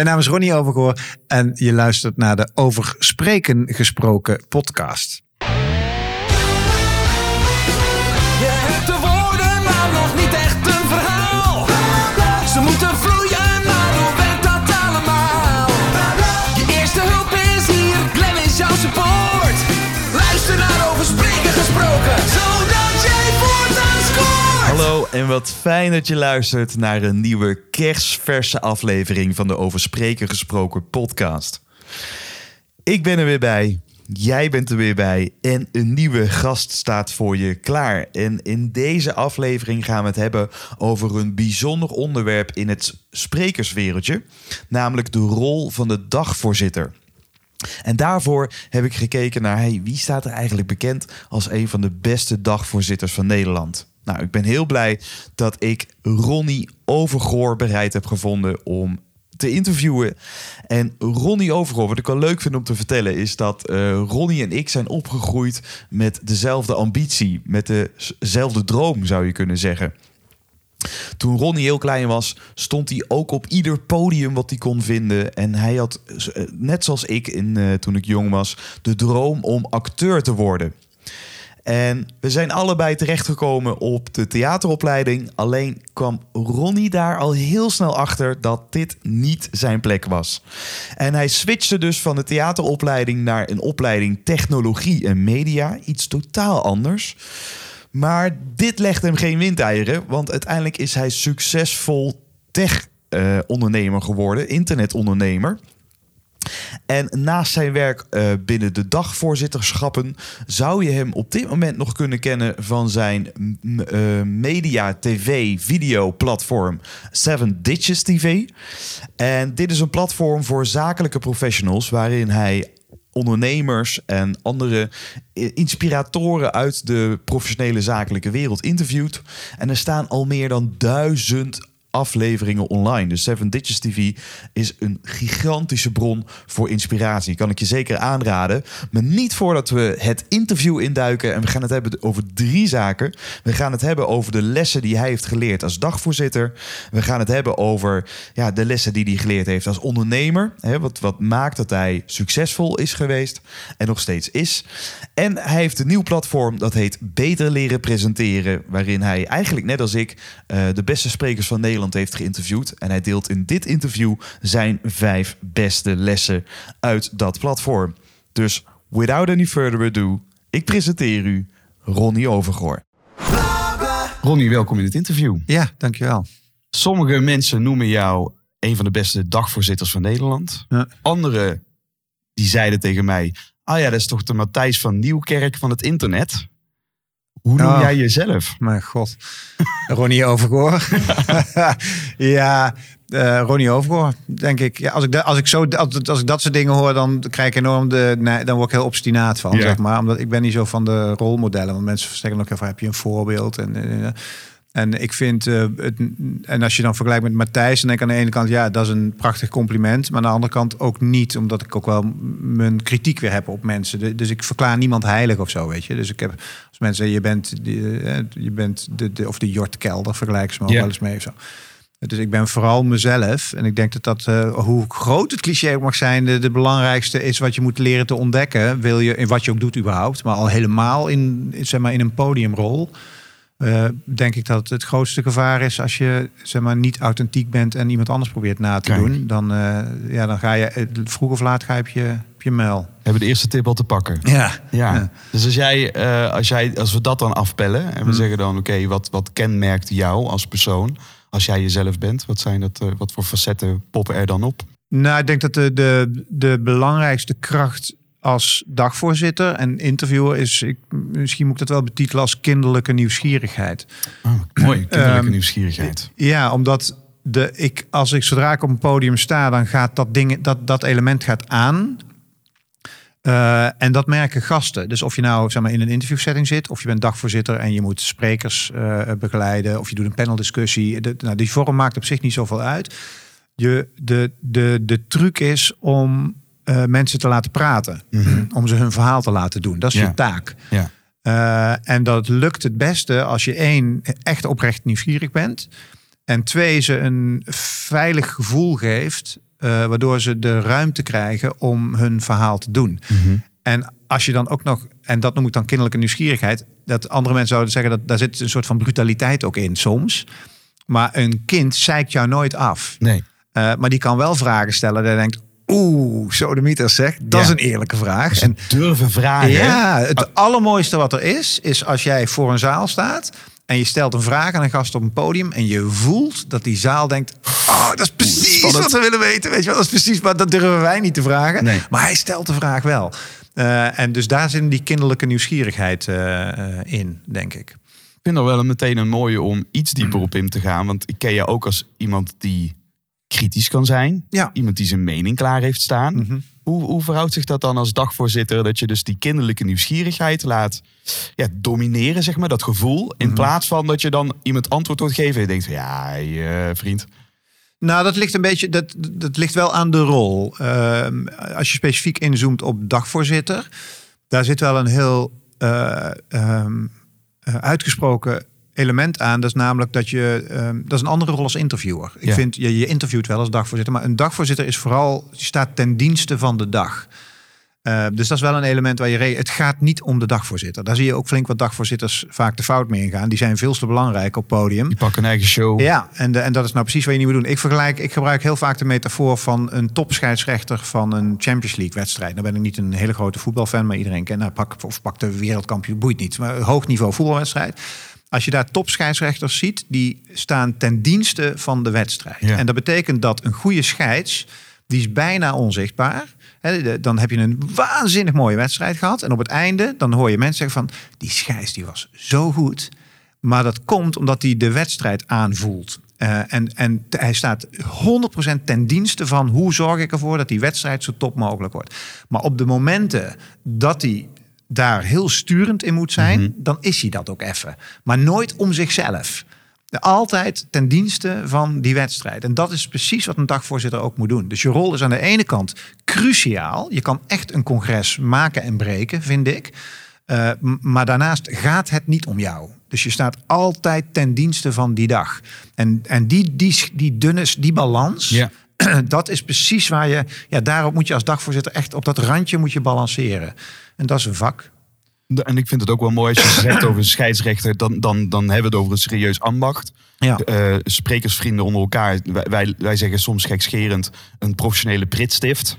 Mijn naam is Ronnie Overgoor en je luistert naar de Over Spreken Gesproken podcast. En wat fijn dat je luistert naar een nieuwe kerstverse aflevering van de Over Spreken Gesproken podcast. Ik ben er weer bij, jij bent er weer bij en een nieuwe gast staat voor je klaar. En in deze aflevering gaan we het hebben over een bijzonder onderwerp in het sprekerswereldje, namelijk de rol van de dagvoorzitter. En daarvoor heb ik gekeken naar wie staat er eigenlijk bekend als een van de beste dagvoorzitters van Nederland. Nou, ik ben heel blij dat ik Ronnie Overgoor bereid heb gevonden om te interviewen. En Ronnie Overgoor, wat ik wel leuk vind om te vertellen, is dat eh, Ronnie en ik zijn opgegroeid met dezelfde ambitie, met dezelfde droom, zou je kunnen zeggen. Toen Ronnie heel klein was, stond hij ook op ieder podium wat hij kon vinden. En hij had, eh, net zoals ik in, eh, toen ik jong was, de droom om acteur te worden. En we zijn allebei terechtgekomen op de theateropleiding. Alleen kwam Ronnie daar al heel snel achter dat dit niet zijn plek was. En hij switchte dus van de theateropleiding naar een opleiding technologie en media. Iets totaal anders. Maar dit legt hem geen windeieren, want uiteindelijk is hij succesvol tech-ondernemer geworden, internetondernemer. En naast zijn werk uh, binnen de dagvoorzitterschappen zou je hem op dit moment nog kunnen kennen van zijn uh, media tv video platform Seven Ditches TV. En dit is een platform voor zakelijke professionals waarin hij ondernemers en andere inspiratoren uit de professionele zakelijke wereld interviewt. En er staan al meer dan duizend afleveringen online. Dus Seven Ditches TV is een gigantische bron voor inspiratie. Kan ik je zeker aanraden. Maar niet voordat we het interview induiken. En we gaan het hebben over drie zaken. We gaan het hebben over de lessen die hij heeft geleerd als dagvoorzitter. We gaan het hebben over ja, de lessen die hij geleerd heeft als ondernemer. Hè, wat, wat maakt dat hij succesvol is geweest en nog steeds is. En hij heeft een nieuw platform dat heet Beter Leren Presenteren. Waarin hij eigenlijk net als ik uh, de beste sprekers van Nederland heeft geïnterviewd. En hij deelt in dit interview zijn vijf beste lessen uit dat platform. Dus without any further ado, ik presenteer u Ronnie Overgoor. Ronnie, welkom in het interview. Ja, dankjewel. Sommige mensen noemen jou een van de beste dagvoorzitters van Nederland. Ja. Anderen die zeiden tegen mij: Ah ja, dat is toch de Matthijs van Nieuwkerk van het internet. Hoe noem oh, jij jezelf? Mijn god. Ronnie Overgoor. ja, uh, Ronnie Overgoor, denk ik. Ja, als, ik als, ik zo, als, als ik dat soort dingen hoor, dan krijg ik enorm de... Nee, dan word ik heel obstinaat van, zeg maar. Omdat ik ben niet zo van de rolmodellen. Want mensen zeggen ook even, heb je een voorbeeld? En, en, en ik vind, uh, het, en als je dan vergelijkt met Matthijs, dan denk ik aan de ene kant, ja, dat is een prachtig compliment. Maar aan de andere kant ook niet, omdat ik ook wel mijn kritiek weer heb op mensen. Dus ik verklaar niemand heilig of zo, weet je. Dus ik heb, als mensen zeggen, je bent, je bent de, de, of de Jort Kelder, vergelijk ze me ook wel eens mee of zo. Dus ik ben vooral mezelf. En ik denk dat dat, uh, hoe groot het cliché ook mag zijn, de, de, belangrijkste is wat je moet leren te ontdekken. Wil je, in wat je ook doet überhaupt. Maar al helemaal in, zeg maar, in een podiumrol. Uh, denk ik dat het, grootste gevaar is als je zeg maar, niet authentiek bent en iemand anders probeert na te Kijk. doen. Dan, uh, ja, dan ga je vroeg of laat ga je op je, op je muil. We hebben de eerste tip al te pakken. Ja. ja. ja. Dus als, jij, uh, als, jij, als we dat dan afpellen en we hmm. zeggen dan: oké, okay, wat, wat kenmerkt jou als persoon? Als jij jezelf bent, wat, zijn dat, wat voor facetten poppen er dan op? Nou, ik denk dat de, de, de belangrijkste kracht als dagvoorzitter en interviewer is, ik, misschien moet ik dat wel betitelen als kinderlijke nieuwsgierigheid. Oh, mooi, kinderlijke um, nieuwsgierigheid. Ja, omdat de, ik, als ik zodra ik op een podium sta, dan gaat dat, ding, dat, dat element gaat aan. Uh, en dat merken gasten. Dus of je nou zeg maar, in een interviewsetting zit, of je bent dagvoorzitter en je moet sprekers uh, begeleiden, of je doet een paneldiscussie. De, nou, die vorm maakt op zich niet zoveel uit. Je, de, de, de truc is om uh, mensen te laten praten. Mm -hmm. Om ze hun verhaal te laten doen. Dat is ja. je taak. Ja. Uh, en dat lukt het beste als je één, echt oprecht nieuwsgierig bent. En twee, ze een veilig gevoel geeft eh, waardoor ze de ruimte krijgen om hun verhaal te doen. En als je dan ook nog, en dat noem ik dan kinderlijke nieuwsgierigheid, dat andere mensen zouden zeggen dat daar zit een soort van brutaliteit ook in soms. Maar een kind zeikt jou nooit af. Nee. Eh, maar die kan wel vragen stellen. Dat denkt, oeh, zo de mythe zegt. Dat Ja. is een eerlijke vraag. Dus En durven vragen. ja, het allermooiste wat er is, is als jij voor een zaal staat en je stelt een vraag aan een gast op een podium en je voelt dat die zaal denkt, oh, dat is precies wat we willen weten, weet je wel, dat is precies, maar dat durven wij niet te vragen. Nee. Maar hij stelt de vraag wel. Eh, en dus daar zit die kinderlijke nieuwsgierigheid eh, eh, in, denk ik. Ik vind er wel meteen een mooie om iets dieper op in te gaan. Want ik ken je ook als iemand die kritisch kan zijn. Ja. Iemand die zijn mening klaar heeft staan. Mhm. Hoe, hoe verhoudt zich dat dan als dagvoorzitter? Dat je dus die kinderlijke nieuwsgierigheid laat ja, domineren, zeg maar, dat gevoel. In plaats van dat je dan iemand antwoord wordt geven. En je denkt, van, ja, hey, eh, vriend. Nou, dat ligt een beetje, dat, dat ligt wel aan de rol. Ehm, als je specifiek inzoomt op dagvoorzitter, daar zit wel een heel eh, ehm, eh, uitgesproken element aan. Dat is namelijk dat je, ehm, dat is een andere rol als interviewer. Ik Ja. vind, je, je interviewt wel als dagvoorzitter, maar een dagvoorzitter is vooral, staat ten dienste van de dag. Eh, dus dat is wel een element waar je... Het gaat niet om de dagvoorzitter. Daar zie je ook flink wat dagvoorzitters vaak de fout mee ingaan. Die zijn veel te belangrijk op podium. Die pakken een eigen show. Ja, en, de, en dat is nou precies wat je niet moet doen. Ik, vergelijk, ik gebruik heel vaak de metafoor van een topscheidsrechter van een Champions League wedstrijd. Nou ben ik niet een hele grote voetbalfan, maar iedereen kent. Nou, pak, of pak de wereldkampioen, boeit niet. Maar een hoog niveau voetbalwedstrijd. Als je daar topscheidsrechters ziet, die staan ten dienste van de wedstrijd. Ja. En dat betekent dat een goede scheids, die is bijna onzichtbaar. Hè, de- dan heb je een waanzinnig mooie wedstrijd gehad. En op het einde, dan hoor je mensen zeggen van... die scheids die was zo goed. Maar dat komt omdat hij de wedstrijd aanvoelt. Eh, en, en hij staat 100% ten dienste van hoe zorg ik ervoor dat die wedstrijd zo top mogelijk wordt. Maar op de momenten dat hij daar heel sturend in moet zijn, dan is hij dat ook even. Maar nooit om zichzelf. Altijd ten dienste van die wedstrijd. En dat is precies wat een dagvoorzitter ook moet doen. Dus je rol is aan de ene kant cruciaal. Je kan echt een congres maken en breken, vind ik. Uh, m- maar daarnaast gaat het niet om jou. Dus je staat altijd ten dienste van die dag. En, en die, die, die dunne, die balans, Ja. dat is precies waar je... Ja, daarop moet je als dagvoorzitter echt op dat randje moet je balanceren. En dat is een vak. En ik vind het ook wel mooi als je zegt over een scheidsrechter. Dan, dan, dan hebben we het over een serieus ambacht. Ja. Eh, sprekersvrienden onder elkaar. Wij, wij, wij zeggen soms gekscherend een professionele pritstift.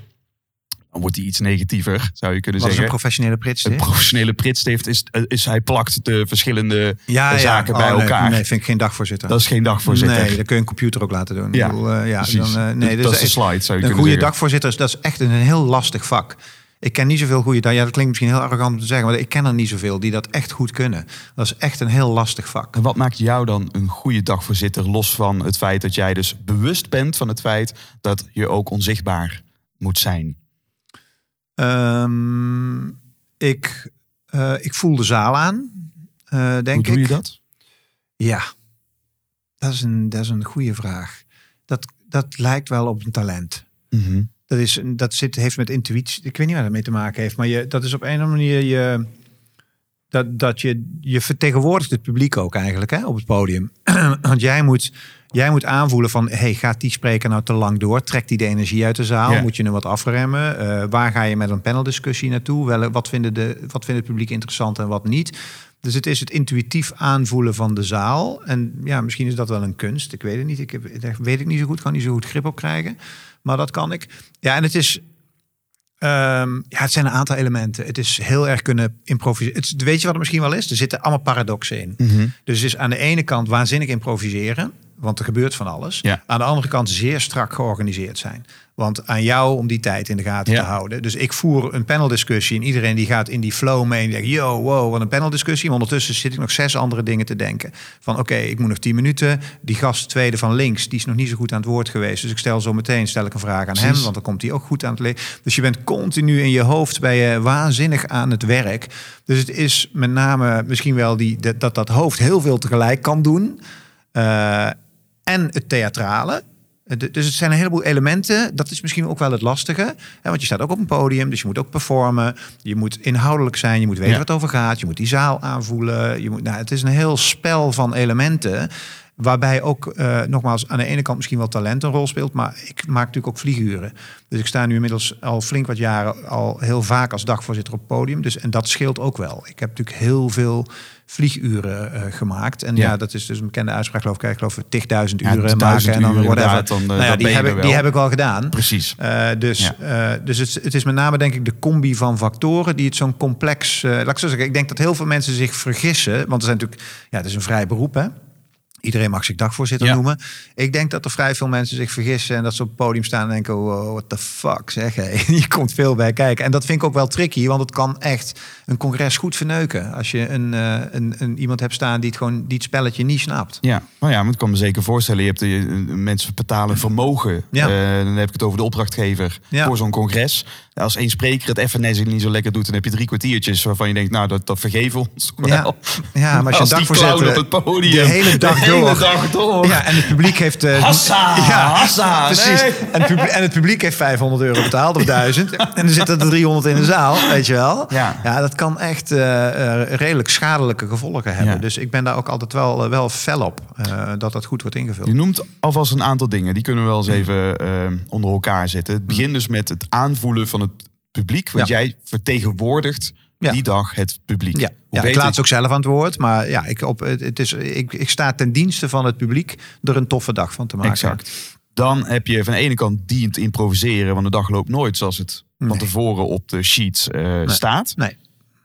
Dan wordt die iets negatiever, zou je kunnen Wat is een zeggen. professionele prits? Een professionele pritstift is, eh, is hij plakt de verschillende ja, zaken ja. bij Oh, nee, elkaar. Nee, vind ik geen dagvoorzitter. Dat is geen dagvoorzitter. Nee, dat kun je een computer ook laten doen. Ja, bedoel, eh, ja, dan, eh, nee, Dat dus is de slide, zou je Een kunnen goede zeggen. dagvoorzitter, is- dat is echt een heel lastig vak. Ik ken niet zoveel goede dag. Ja, dat klinkt misschien heel arrogant om te zeggen, maar ik ken er niet zoveel die dat echt goed kunnen. Dat is echt een heel lastig vak. En wat maakt jou dan een goede dagvoorzitter? Los van het feit dat jij dus bewust bent van het feit dat je ook onzichtbaar moet zijn. Ehm, ik, eh, ik voel de zaal aan, eh, denk Hoe doe ik. je dat? Ja, dat is een, dat is een goede vraag. Dat, dat lijkt wel op een talent. Mhm. Dat, is, dat zit, heeft met intuïtie. Ik weet niet waar dat mee te maken heeft. Maar je, dat is op een of andere manier je. Dat, dat je, je vertegenwoordigt het publiek ook eigenlijk hè, op het podium. Want jij moet, jij moet aanvoelen van... Hey, gaat die spreker nou te lang door? Trekt die de energie uit de zaal? Ja. Moet je hem wat afremmen? Eh, waar ga je met een paneldiscussie naartoe? Wel, wat, vinden de, wat vindt het publiek interessant en wat niet? Dus het is het intuïtief aanvoelen van de zaal. En ja, misschien is dat wel een kunst. Ik weet het niet. Ik heb, daar weet ik niet zo goed. Kan niet zo goed grip op krijgen. Maar dat kan ik. Ja, en het is... ehm, ja, het zijn een aantal elementen. Het is heel erg kunnen improviseren. Het, weet je wat het misschien wel is? Er zitten allemaal paradoxen in. Dus het is aan de ene kant waanzinnig improviseren. Want er gebeurt van alles. Ja. Aan de andere kant zeer strak georganiseerd zijn. Want aan jou om die tijd in de gaten Ja. te houden. Dus ik voer een paneldiscussie en iedereen die gaat in die flow mee. En denkt, yo, wow, wat een paneldiscussie. Maar ondertussen zit ik nog zes andere dingen te denken. Van oké, ik moet nog tien minuten. Die gast tweede van links, die is nog niet zo goed aan het woord geweest. Dus ik stel zo meteen stel ik een vraag aan hem. Want dan komt hij ook goed aan het leven. Dus je bent continu in je hoofd bij je waanzinnig aan het werk. Dus het is met name misschien wel die, dat, dat dat hoofd heel veel tegelijk kan doen. Eh, en het theatrale. Eh, Dus het zijn een heleboel elementen. Dat is misschien ook wel het lastige. Hè, want je staat ook op een podium, dus je moet ook performen. Je moet inhoudelijk zijn, je moet weten Ja. wat het over gaat. Je moet die zaal aanvoelen. Je moet, nou, het is een heel spel van elementen. Waarbij ook, eh, nogmaals, aan de ene kant misschien wel talent een rol speelt. Maar ik maak natuurlijk ook vlieguren. Dus ik sta nu inmiddels al flink wat jaren al heel vaak als dagvoorzitter op het podium. Dus, en dat scheelt ook wel. Ik heb natuurlijk heel veel vlieguren eh, gemaakt. En ja. Ja. dat is dus een bekende uitspraak, geloof ik. Ik geloof 10.000 Ja, uren 10.000 maken en dan uren whatever. dan, eh, nou ja, die, heb ik, wel. die heb ik wel gedaan. Precies. Dus dus het, het is met name denk ik de combi van factoren die het zo'n complex... laat ik zo zeggen, ik denk dat heel veel mensen zich vergissen. Want er zijn natuurlijk, ja, het is een vrij beroep hè. Iedereen mag zich dagvoorzitter Ja. noemen. Ik denk dat er vrij veel mensen zich vergissen en dat ze op het podium staan en denken: wow, what the fuck, zeg hé. Je komt veel bij kijken. En dat vind ik ook wel tricky, want het kan echt een congres goed verneuken. Als je een, eh, een, een, iemand hebt staan die het gewoon die het spelletje niet snapt. Ja, nou ja, maar ik kan me zeker voorstellen. Je hebt de, eh, mensen betalen vermogen. Ja. Eh, dan heb ik het over de opdrachtgever Ja. voor zo'n congres. Als één spreker het even net niet zo lekker doet, dan heb je drie kwartiertjes waarvan je denkt, nou, dat, dat vergeven we ons toch Ja. wel. Ja, maar als je een die dagvoorzitter clown op het podium de hele dag de hele door. dag door. Ja, en het publiek heeft. eh, Hassa, hassa, precies. nee. En, het publiek, en het publiek heeft 500 euro betaald of 1000. En er zitten er 300 in de zaal, weet je wel. Ja. dat kan echt eh, eh, redelijk schadelijke gevolgen hebben. Ja. Dus ik ben daar ook altijd wel, eh, wel fel op eh, dat dat goed wordt ingevuld. Je noemt alvast een aantal dingen. Die kunnen we wel eens even eh, onder elkaar zetten. Het begint dus met het aanvoelen van publiek. Want Ja. jij vertegenwoordigt Ja. die dag het publiek. Ja, ik laat ze ook zelf aan het woord. Maar ja, ik, op, het het is, ik, ik sta ten dienste van het publiek er een toffe dag van te maken. Exact. Dan heb je van de ene kant die te improviseren, want de dag loopt nooit zoals het van tevoren op de sheets eh, staat. Nee.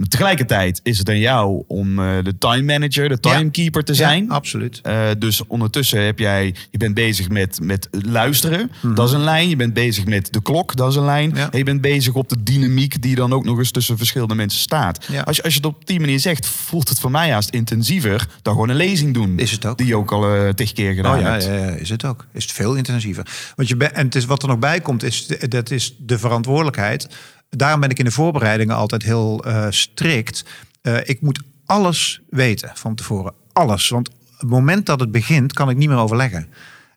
Tegelijkertijd is het aan jou om eh, de time manager, de timekeeper te zijn. Ja, absoluut. Eh, dus ondertussen heb jij, je bent bezig met, met luisteren, Mhm. dat is een lijn. Je bent bezig met de klok, dat is een lijn. Ja. En je bent bezig op de dynamiek die dan ook nog eens tussen verschillende mensen staat. Ja. Als, je, als je het op die manier zegt, voelt het voor mij haast intensiever dan gewoon een lezing doen. Is het ook. Die je ook al uh, tig keer gedaan Oh ja, hebt. ja, is het ook. Is het veel intensiever. Want je ben, en het is, wat er nog bij komt, is, dat is de verantwoordelijkheid. Daarom ben ik in de voorbereidingen altijd heel eh, strikt. Eh, ik moet alles weten van tevoren. Alles. Want op het moment dat het begint, kan ik niet meer overleggen.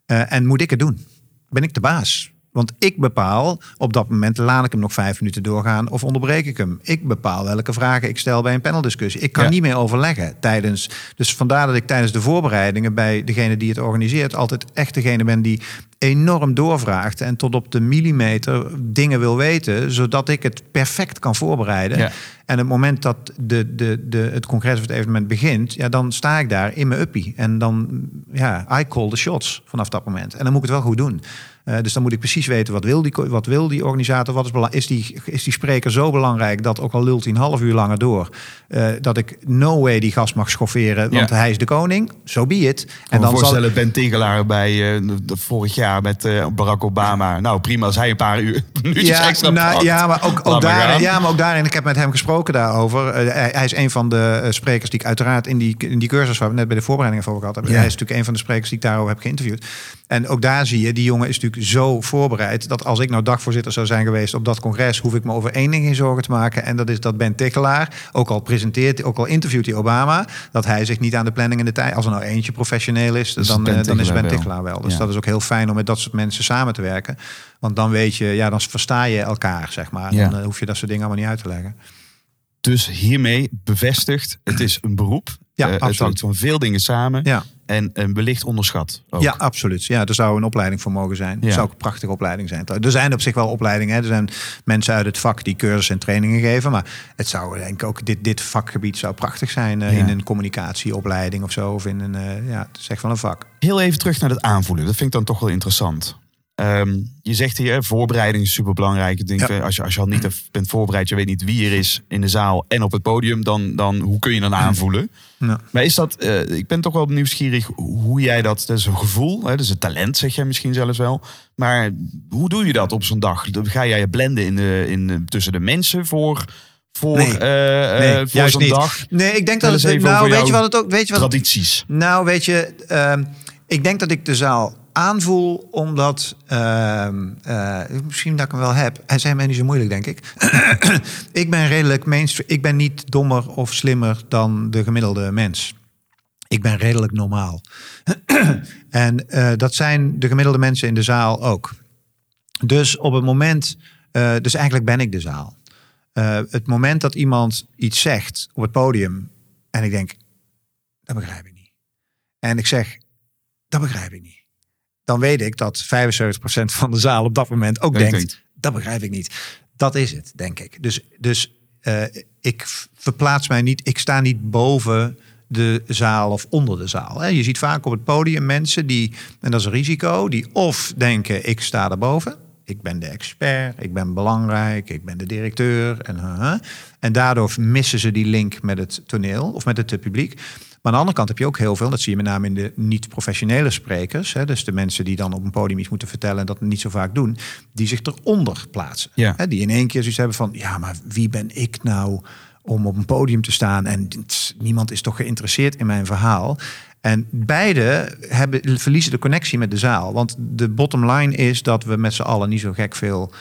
Eh, en moet ik het doen? Ben ik de baas? Want ik bepaal op dat moment, laat ik hem nog vijf minuten doorgaan of onderbreek ik hem. Ik bepaal welke vragen ik stel bij een paneldiscussie. Ik kan Ja. niet meer overleggen tijdens. Dus vandaar dat ik tijdens de voorbereidingen bij degene die het organiseert, altijd echt degene ben die enorm doorvraagt en tot op de millimeter dingen wil weten, zodat ik het perfect kan voorbereiden. Ja. En het moment dat de, de, de, het congres of het evenement begint, ja, dan sta ik daar in mijn uppie. En dan, ja, I call the shots vanaf dat moment. En dan moet ik het wel goed doen. Eh, dus dan moet ik precies weten, wat wil die, wat wil die organisator? Wat is, is, die, is die spreker zo belangrijk dat, ook al lult hij een half uur langer door... eh, dat ik no way die gast mag schofferen, want Ja. hij is de koning. Zo be it. En dan dan zal, voorstellen, Ben Tegelaar bij eh, vorig jaar met Barack Obama. Nou, prima als hij een paar uur minuutjes extra nou, ja, maar ook, ook daarin, ja, maar ook daarin, ik heb met hem gesproken daarover. Hij, hij is een van de sprekers die ik uiteraard in die, in die cursus waar we net bij de voorbereidingen voor gehad hebben. Ja. Hij is natuurlijk een van de sprekers die ik daarover heb geïnterviewd. En ook daar zie je, die jongen is natuurlijk zo voorbereid dat als ik nou dagvoorzitter zou zijn geweest op dat congres, hoef ik me over één ding geen zorgen te maken. En dat is dat Ben Tichelaar, ook al presenteert, ook al interviewt hij Obama, dat hij zich niet aan de planning en de tijd, als er nou eentje professioneel is, Dus dan, Ben eh, dan is Ben Tichelaar wel. Dus Ja. dat is ook heel fijn om met dat soort mensen samen te werken. Want dan weet je, ja, dan versta je elkaar, zeg maar. Ja. Dan eh, hoef je dat soort dingen allemaal niet uit te leggen. Dus hiermee bevestigd, het is een beroep. Ja, Eh, het hangt van veel dingen samen. Ja, En, en wellicht onderschat. Ook. ja absoluut. Ja, er zou een opleiding voor mogen zijn. Ja. Zou ook een prachtige opleiding zijn. Er zijn op zich wel opleidingen. Hè. Er zijn mensen uit het vak die cursussen en trainingen geven. Maar het zou denk ik ook, dit, dit vakgebied zou prachtig zijn eh, Ja. in een communicatieopleiding of zo. Of in een, eh, ja, het is echt wel een vak. Heel even terug naar het aanvoelen. Dat vind ik dan toch wel interessant. Ehm, je zegt hier, voorbereiding is super belangrijk. Ik denk, Ja. eh, als, je, als je al niet bent voorbereid, je weet niet wie er is in de zaal en op het podium, dan, dan hoe kun je dan aanvoelen? Ja. Maar is dat, eh, ik ben toch wel nieuwsgierig hoe jij dat, dat is een gevoel, hè, dat is een talent, zeg jij misschien zelfs wel. Maar hoe doe je dat op zo'n dag? Ga jij je blenden in de, in de, tussen de mensen voor, voor, Nee. eh, Nee, voor juist zo'n niet. dag? Nee, ik denk dat het... Nou, weet je wat het ook... Weet je wat het- Tradities. Nou, weet je, ehm, ik denk dat ik de zaal aanvoel omdat, ehm, eh, misschien dat ik hem wel heb. Hij zei mij niet zo moeilijk, denk ik. ik ben redelijk mainstream. Ik ben niet dommer of slimmer dan de gemiddelde mens. Ik ben redelijk normaal. en eh, dat zijn de gemiddelde mensen in de zaal ook. Dus op het moment, eh, dus eigenlijk ben ik de zaal. Het moment dat iemand iets zegt op het podium en ik denk, dat begrijp ik niet. En ik zeg, Dat begrijp ik niet. Dan weet ik dat 75% van de zaal op dat moment ook denkt, denkt. dat begrijp ik niet. Dat is het, denk ik. Dus, dus eh, ik verplaats mij niet, ik sta niet boven de zaal of onder de zaal. Hè. Je ziet vaak op het podium mensen die, en dat is een risico, die of denken ik sta erboven. Ik ben de expert, ik ben belangrijk, ik ben de directeur. En, en daardoor missen ze die link met het toneel of met het publiek. Maar aan de andere kant heb je ook heel veel, dat zie je met name in de niet-professionele sprekers. Hè, dus de mensen die dan op een podium iets moeten vertellen en dat niet zo vaak doen, die zich eronder plaatsen. Ja. Hè, die in één keer zoiets hebben van, ja, maar wie ben ik nou om op een podium te staan en tss, niemand is toch geïnteresseerd in mijn verhaal. En beide hebben, verliezen de connectie met de zaal. Want de bottom line is dat we met z'n allen niet zo gek veel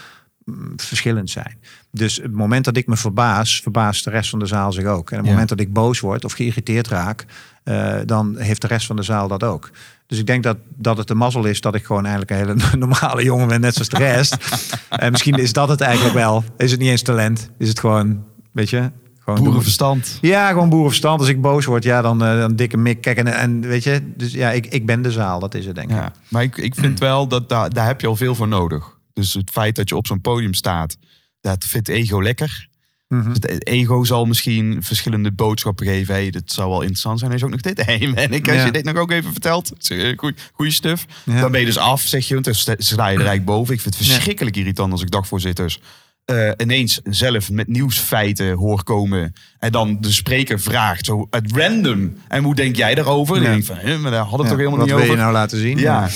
mm, verschillend zijn. Dus het moment dat ik me verbaas, verbaast de rest van de zaal zich ook. En het Ja. moment dat ik boos word of geïrriteerd raak, eh, dan heeft de rest van de zaal dat ook. Dus ik denk dat, dat het de mazzel is dat ik gewoon eigenlijk een hele normale jongen ben, net zoals de rest. en misschien is dat het eigenlijk wel. Is het niet eens talent? Is het gewoon, weet je. Boerenverstand. Ja, gewoon boerenverstand. Als ik boos word, ja, dan, eh, dan dikke mik. Kijk, en, en weet je, dus ja, ik, ik ben de zaal. Dat is het, denk ik. Ja, maar ik, ik vind wel dat daar, daar heb je al veel voor nodig. Dus het feit dat je op zo'n podium staat, dat vindt ego lekker. Mhm. Het ego zal misschien verschillende boodschappen geven. Hey, dit zou wel interessant zijn. Hij is ook nog dit. Hey man, ik, als Ja. je dit nog ook even vertelt. Goede stuf. Ja. Dan ben je dus af, zeg je. Want dan sta sta je er eigenlijk boven. Ik vind het Ja. verschrikkelijk irritant als ik dagvoorzitters eh, ineens zelf met nieuwsfeiten hoor komen. En dan de spreker vraagt, zo uit random. En hoe denk jij daarover? En Ja. dan denk ik van, hè, maar daar hadden we toch helemaal wat niet wil over. je nou laten zien? Ja,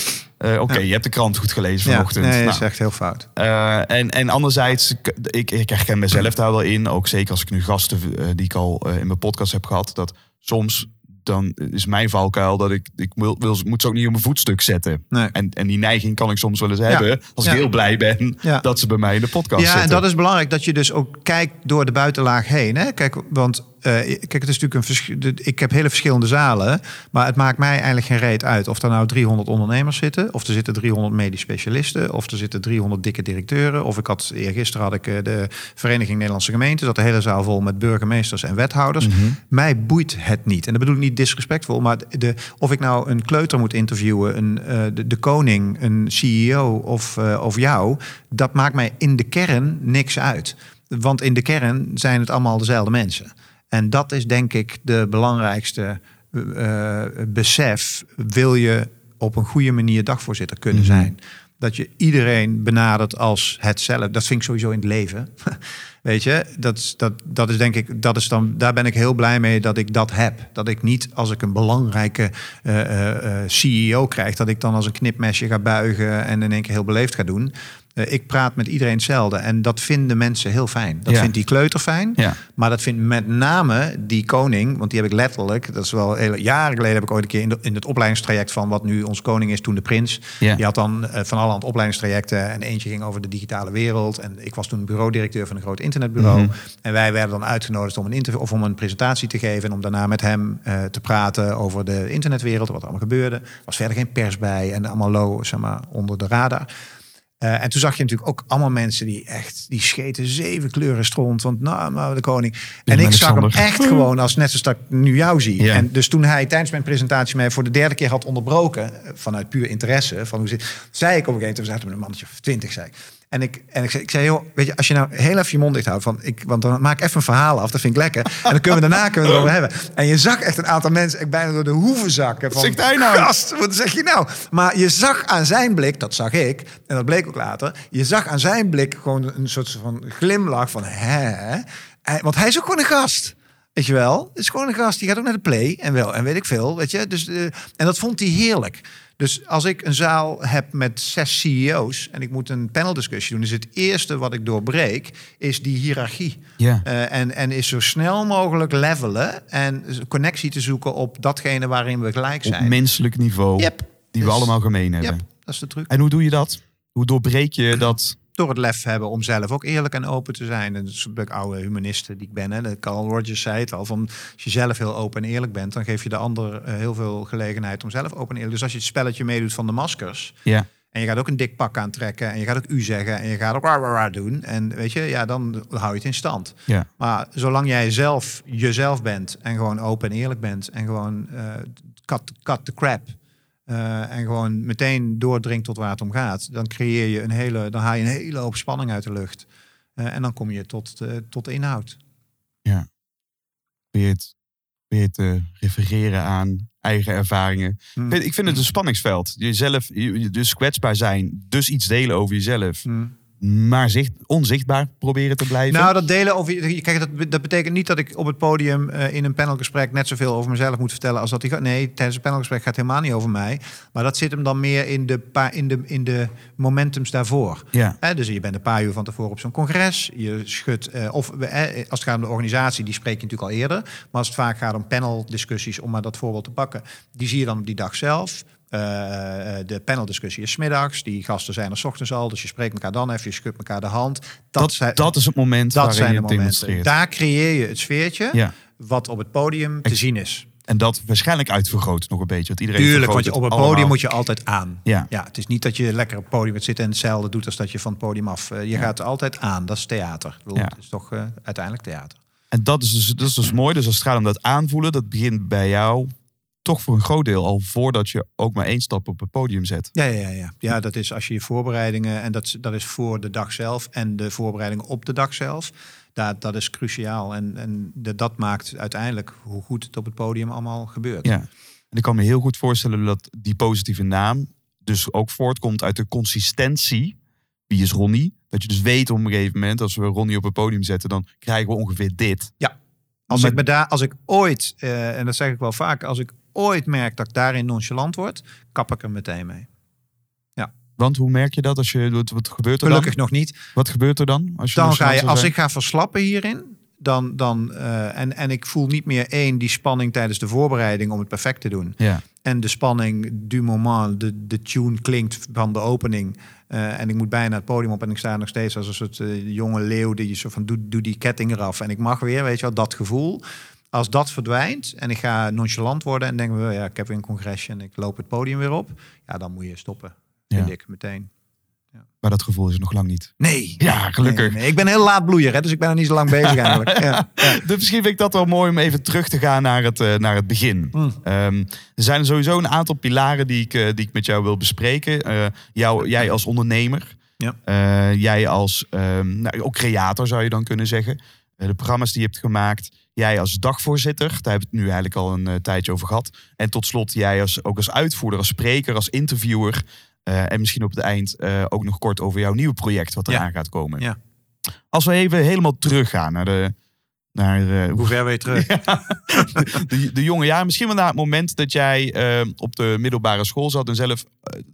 Eh, oké, je hebt de krant goed gelezen ja. vanochtend. Nee, dat Nou, is echt heel fout. eh, en, en anderzijds, ik, ik herken mezelf daar wel in. Ook zeker als ik nu gasten eh, die ik al in mijn podcast heb gehad. Dat soms dan is mijn valkuil dat ik, ik wil, wil, moet ze ook niet op mijn voetstuk zetten. Nee. En, en die neiging kan ik soms wel eens hebben. Als ik Ja. heel blij ben Ja. dat ze bij mij in de podcast Ja, zitten. en dat is belangrijk dat je dus ook kijkt door de buitenlaag heen. Hè? Kijk, want eh, kijk, het is natuurlijk een verschil. Ik heb hele verschillende zalen, maar het maakt mij eigenlijk geen reet uit of er nou 300 ondernemers zitten, of er zitten 300 medisch specialisten, of er zitten 300 dikke directeuren. Of ik had eergisteren had ik eh, de Vereniging Nederlandse Gemeenten, dat de hele zaal vol met burgemeesters en wethouders. Mij boeit het niet. En dat bedoel ik niet disrespectvol, maar de, of ik nou een kleuter moet interviewen, een, eh, de, de koning, een CEO of, eh, of jou, dat maakt mij in de kern niks uit. Want in de kern zijn het allemaal dezelfde mensen. En dat is denk ik de belangrijkste eh, besef. Wil je op een goede manier dagvoorzitter kunnen zijn? Dat je iedereen benadert als hetzelfde. Dat vind ik sowieso in het leven. Weet je, dat, is- dat, dat is denk ik, dat is dan, daar ben ik heel blij mee dat ik dat heb. Dat ik niet als ik een belangrijke eh, eh, eh, CEO krijg, dat ik dan als een knipmesje ga buigen en in één keer heel beleefd ga doen. Eh, ik praat met iedereen hetzelfde en dat vinden mensen heel fijn. Dat Ja. vindt die kleuter fijn. Ja. Maar dat vindt met name die koning, want die heb ik letterlijk, dat is wel jaren geleden heb ik ooit een keer in, de- in het opleidingstraject van wat nu ons koning is, toen de prins. Ja. Die had dan eh, van allerhand opleidingstrajecten en eentje ging over de digitale wereld. En ik was toen bureaudirecteur van een groot internetbureau. Mhm. En wij werden dan uitgenodigd om een interview of om een presentatie te geven en om daarna met hem eh, te praten over de internetwereld, wat er allemaal gebeurde. Er was verder geen pers bij en allemaal low, zeg maar, onder de radar. Eh, en toen zag je natuurlijk ook allemaal mensen die echt, die scheten zeven kleuren stront. Want nou, nou de koning. En ik zag hem echt gewoon als net zoals dat ik nu jou zie. Ja. En dus toen hij tijdens mijn presentatie mij voor de derde keer had onderbroken, eh, vanuit puur interesse, van hoe zit, zei ik op een gegeven moment, we zaten met een mannetje of twintig, zei ik. En ik, en ik zei, ik zei, joh, weet je, als je nou heel even je mond dicht houdt, van, ik, want dan maak ik even een verhaal af, dat vind ik lekker. En dan kunnen we daarna kunnen we het erover hebben. En je zag echt een aantal mensen echt bijna door de hoeven zakken. Van, hij nou? Gast, wat zeg je nou? Maar je zag aan zijn blik, dat zag ik, en dat bleek ook later, je zag aan zijn blik gewoon een soort van glimlach van, hè? Want hij is ook gewoon een gast. Weet je wel? Het is gewoon een gast. Die gaat ook naar de play en wel en weet ik veel. Weet je? Dus, eh, en dat vond hij heerlijk. Dus als ik een zaal heb met zes CEO's en ik moet een paneldiscussie doen, is het eerste wat ik doorbreek, is die hiërarchie. Ja. Eh, en, en is zo snel mogelijk levelen en connectie te zoeken op datgene waarin we gelijk Op zijn. menselijk niveau. Yep. Die we Dus- allemaal gemeen hebben. Yep, dat is de truc. En hoe doe je dat? Hoe doorbreek je dat? Door het lef hebben om zelf ook eerlijk en open te zijn. En dat is een oude humaniste die ik ben. Hè. Carl Rogers zei het al. Van, als je zelf heel open en eerlijk bent, dan geef je de ander eh, heel veel gelegenheid om zelf open en eerlijk. Dus als je het spelletje meedoet van de maskers. Ja. En je gaat ook een dik pak aantrekken. En je gaat ook u zeggen. En je gaat ook waar doen. En weet je, ja, dan hou je het in stand. Ja. Maar zolang jij zelf jezelf bent. En gewoon open en eerlijk bent. En gewoon eh cut, cut the crap. Eh, en gewoon meteen doordringt tot waar het om gaat, dan creëer je een hele, dan haal je een hele hoop spanning uit de lucht. Eh, en dan kom je tot, eh, tot de inhoud. Weer het, weer te refereren aan eigen ervaringen. Hm. Ik vind- het een spanningsveld. Jezelf, je- dus kwetsbaar zijn, dus iets delen over jezelf. Hm. Maar zicht, onzichtbaar proberen te blijven. Nou, dat delen over. je- Kijk, dat, dat betekent niet dat ik op het podium eh, in een panelgesprek net zoveel over mezelf moet vertellen als dat gaat. Nee, tijdens een panelgesprek gaat het helemaal niet over mij. Maar dat zit hem dan meer in de, in de, in de momentums daarvoor. ja. Dus je bent een paar uur van tevoren op zo'n congres. Je schudt. eh, of eh, als het gaat om de organisatie, die spreek je natuurlijk al eerder. Maar als het vaak gaat om paneldiscussies, om maar dat voorbeeld te pakken, die zie je dan op die dag zelf. Eh, eh, de paneldiscussie is middags. Die gasten zijn er 's ochtends al. Dus je spreekt elkaar dan even, je schudt elkaar de hand. Dat, Dat, zijn, dat is het moment dat waarin zijn je de momenten. demonstreert. Daar creëer je het sfeertje Ja. wat op het podium te zien is. En dat waarschijnlijk uitvergroot nog een beetje. Want iedereen Tuurlijk, want je, op het allemaal. podium moet je altijd aan. Ja. Ja, het is niet dat je lekker op het podium zitten en hetzelfde doet als dat je van het podium af. eh, je Ja. gaat altijd aan. Dat is theater. Ja. Het is toch uiteindelijk theater. En dat is, dus, dat is dus mooi. Dus als het gaat om dat aanvoelen, dat begint bij jou toch voor een groot deel al voordat je ook maar één stap op het podium zet. Ja, ja, ja, ja. ja, dat is als je je voorbereidingen, en dat, dat is voor de dag zelf en de voorbereidingen op de dag zelf. Dat, dat is cruciaal. En, en de, dat maakt uiteindelijk hoe goed het op het podium allemaal gebeurt. Ja. En ik kan me heel goed voorstellen dat die positieve naam dus ook voortkomt uit de consistentie. Wie is Ronnie? Dat je dus weet op een gegeven moment, als we Ronnie op het podium zetten, dan krijgen we ongeveer dit. Als, Maar- ik me daar, als ik ooit, eh, en dat zeg ik wel vaak, als ik ooit merk dat ik daarin nonchalant word, kap ik er meteen mee. Want hoe merk je dat? Als je, wat, wat gebeurt er Gelukkig dan? nog niet. Wat gebeurt er dan? Als je Dan ga je, als zijn? ik ga verslappen hierin, dan, dan, eh, en, en ik voel niet meer één, die spanning tijdens de voorbereiding om het perfect te doen. Ja. En de spanning du moment, de, de tune klinkt van de opening. eh, en ik moet bijna het podium op en ik sta nog steeds als een soort eh, jonge leeuw die je zo van doe, doe die ketting eraf. En ik mag weer, weet je wel, dat gevoel. Als dat verdwijnt en ik ga nonchalant worden en denk, well, ja, ik heb weer een congresje en ik loop het podium weer op. Ja, dan moet je stoppen, vind Ja. ik meteen. Maar dat gevoel is er nog lang niet. Nee. Ja, gelukkig. Nee, nee. Ik ben heel laat bloeier, hè, dus ik ben er niet zo lang bezig eigenlijk. Ja. Ja. Dus misschien vind ik dat wel mooi om even terug te gaan naar het, eh, naar het begin. Mm. Ehm, er zijn sowieso een aantal pilaren die ik, eh, die ik met jou wil bespreken. Eh, jou, jij als ondernemer. Ja. Jij als ehm, nou, ook creator zou je dan kunnen zeggen. De programma's die je hebt gemaakt. Jij als dagvoorzitter. Daar hebben we het nu eigenlijk al een eh, tijdje over gehad. En tot slot jij als, ook als uitvoerder, als spreker, als interviewer. Eh, en misschien op het eind eh, ook nog kort over jouw nieuwe project wat Ja. eraan gaat komen. Ja. Als we even helemaal teruggaan naar de... Naar, Hoe ver ben je terug? de, de jonge jaren, misschien wel na het moment dat jij op de middelbare school zat en zelf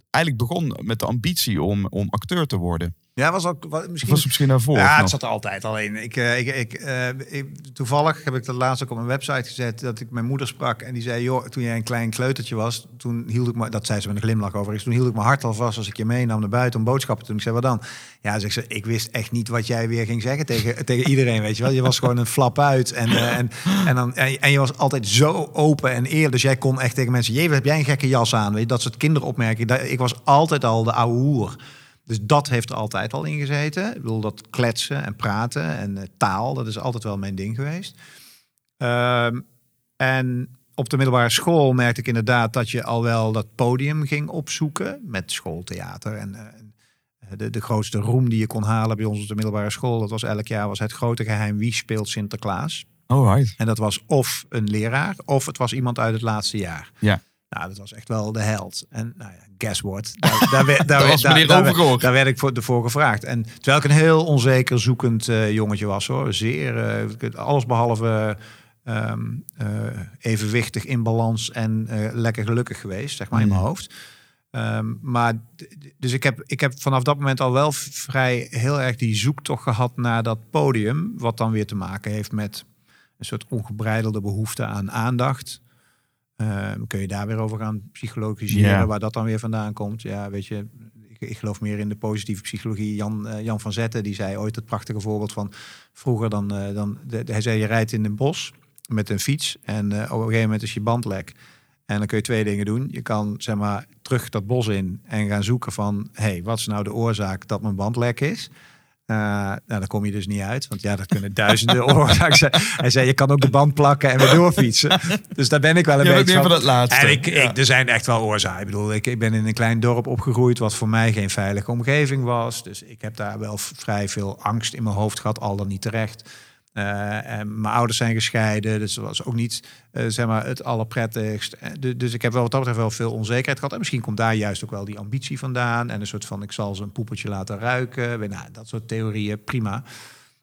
eigenlijk begon met de ambitie om, om acteur te worden. Ja, was ook misschien. was het misschien daarvoor? Ja, het zat er altijd alleen. Ik, eh, ik, ik, eh, ik- toevallig heb ik dat laatst ook op mijn website gezet dat ik mijn moeder sprak en die zei: joh, toen jij een klein kleutertje was, toen hield ik me, dat zei ze met een glimlach over, toen hield ik mijn hart al vast als ik je meenam naar buiten om boodschappen te doen. Ik zei: wat dan? Ja, zeg ze, ik wist echt niet wat jij weer ging zeggen tegen, tegen iedereen, weet je wel. Je was gewoon een flap uit en, eh, en, en, dan, en, en je was altijd zo open en eerlijk. Dus jij kon echt tegen mensen: jee, wat heb jij een gekke jas aan? Weet je, dat soort kinderopmerkingen. Ik was altijd al de ouwe hoer. Dus dat heeft er altijd al in gezeten. Ik bedoel, dat kletsen en praten en eh, taal, dat is altijd wel mijn ding geweest. Ehm, en op de middelbare school merkte ik inderdaad dat je al wel dat podium ging opzoeken met schooltheater. En eh, en de, de grootste roem die je kon halen bij ons op de middelbare school, dat was elk jaar was het grote geheim wie speelt Sinterklaas. Oh, right. En dat was of een leraar of het was iemand uit het laatste jaar. Ja. Nou, dat was echt wel de held. En nou ja, guess what? Daar, daar, werd- daar, werd- daar, daar, werd ik voor, ervoor gevraagd. En terwijl ik een heel onzeker zoekend eh, jongetje was hoor. Zeer, eh, alles behalve ehm, eh, evenwichtig in balans en lekker gelukkig geweest, zeg maar, in mijn hoofd. Ehm, maar dus ik heb, ik heb vanaf dat moment al wel vrij heel erg die zoektocht gehad naar dat podium. Wat dan weer te maken heeft met een soort ongebreidelde behoefte aan aandacht. Ehm, kun je daar weer over gaan psychologiseren, waar dat dan weer vandaan komt. Ja, weet je, ik, ik geloof meer in de positieve psychologie. Jan, eh, Jan van Zetten, die zei ooit het prachtige voorbeeld van vroeger dan, eh, dan de, hij zei je rijdt in een bos met een fiets en eh, op een gegeven moment is je band lek. En dan kun je twee dingen doen. Je kan zeg maar terug dat bos in en gaan zoeken van, hé, hey, wat is nou de oorzaak dat mijn band lek is? Eh, nou, daar kom je dus niet uit, want ja, dat kunnen duizenden oorzaken zijn. Hij zei, je kan ook de band plakken en weer doorfietsen. Dus daar ben ik wel een Je beetje van het laatste. En ik, Ja. ik, er zijn echt wel oorzaken. Ik bedoel, ik, ik ben in een klein dorp opgegroeid wat voor mij geen veilige omgeving was. Dus ik heb daar wel vrij veel angst in mijn hoofd gehad, al dan niet terecht. Eh, en mijn ouders zijn gescheiden, dus dat was ook niet eh, zeg maar, het allerprettigst. Eh, du- Dus ik heb wel wat dat betreft wel veel onzekerheid gehad. En misschien komt daar juist ook wel die ambitie vandaan. En een soort van, ik zal ze een poepeltje laten ruiken. Nou, dat soort theorieën, prima.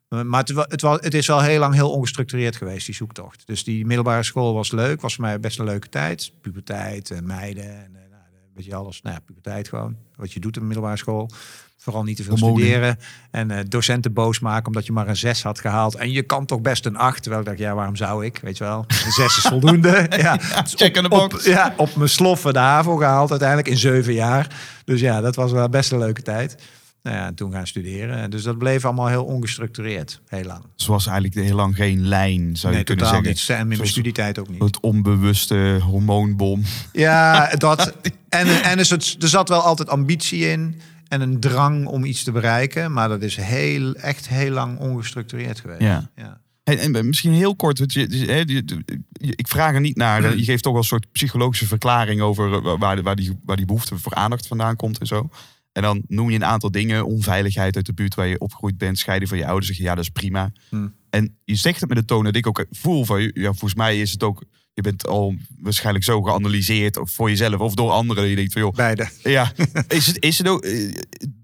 Maar het, wa- het, is wel heel lang heel ongestructureerd geweest, die zoektocht. Dus die middelbare school was leuk, was voor mij best een leuke tijd. Puberteit, eh, meiden, en, nou, beetje alles. Nou ja, puberteit gewoon, wat je doet in de middelbare school. Vooral niet te veel Hormonen. studeren. En eh, docenten boos maken omdat je maar een 6 had gehaald. En je kan toch best een 8. Terwijl ik dacht, ja, waarom zou ik? Weet je wel, een 6 is voldoende. ja, check in the op, box. ja, op mijn sloffen de HAVO gehaald uiteindelijk in zeven jaar. Dus ja, dat was wel best een leuke tijd. Nou ja, en toen gaan studeren. En Dus dat bleef allemaal heel ongestructureerd, heel lang. Dus was eigenlijk heel lang geen lijn, zou je nee, kunnen totaal zeggen. niet. En in mijn studietijd ook niet. Het onbewuste hormoonbom. Ja, dat. En, en is het, er zat wel altijd ambitie in en een drang om iets te bereiken. Maar dat is heel, echt heel lang ongestructureerd geweest. Ja. ja. Hey, en misschien heel kort, want je, ik vraag er niet naar. Je geeft toch wel een soort psychologische verklaring over eh, waar, waar, die, waar die behoefte voor aandacht vandaan komt en zo. En dan noem je een aantal dingen. Onveiligheid uit de buurt waar je opgegroeid bent. Scheiden van je ouders. Zeg je, ja, dat is prima. Hmm. En je zegt het met de toon dat ik ook voel van... Ja, volgens mij is het ook... Je bent al waarschijnlijk zo geanalyseerd of voor jezelf of door anderen. Je denkt van, joh, Beide. ja, is het, is het ook, eh,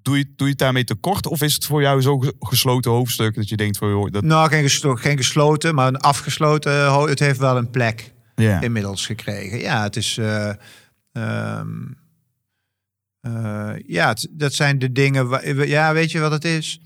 doe, je, doe je het daarmee tekort? Of is het voor jou zo'n ge- gesloten hoofdstuk dat je denkt van, joh, dat, Nou, geen, geslo- geen gesloten, maar een afgesloten. Het heeft wel een plek inmiddels gekregen. Ja, het is. eh, ehm, eh, ja, het- dat zijn de dingen. Waar, ja, weet je wat het is?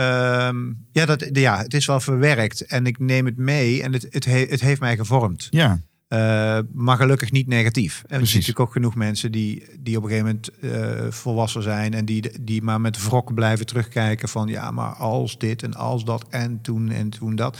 Ehm, ja, dat, ja, het is wel verwerkt en ik neem het mee en het, het, he- het heeft mij gevormd. ja, Eh, maar gelukkig niet negatief. En er zijn natuurlijk ook genoeg mensen die, die op een gegeven moment eh, volwassen zijn en die, die maar met wrok blijven terugkijken van ja, maar als dit en als dat en toen en toen dat.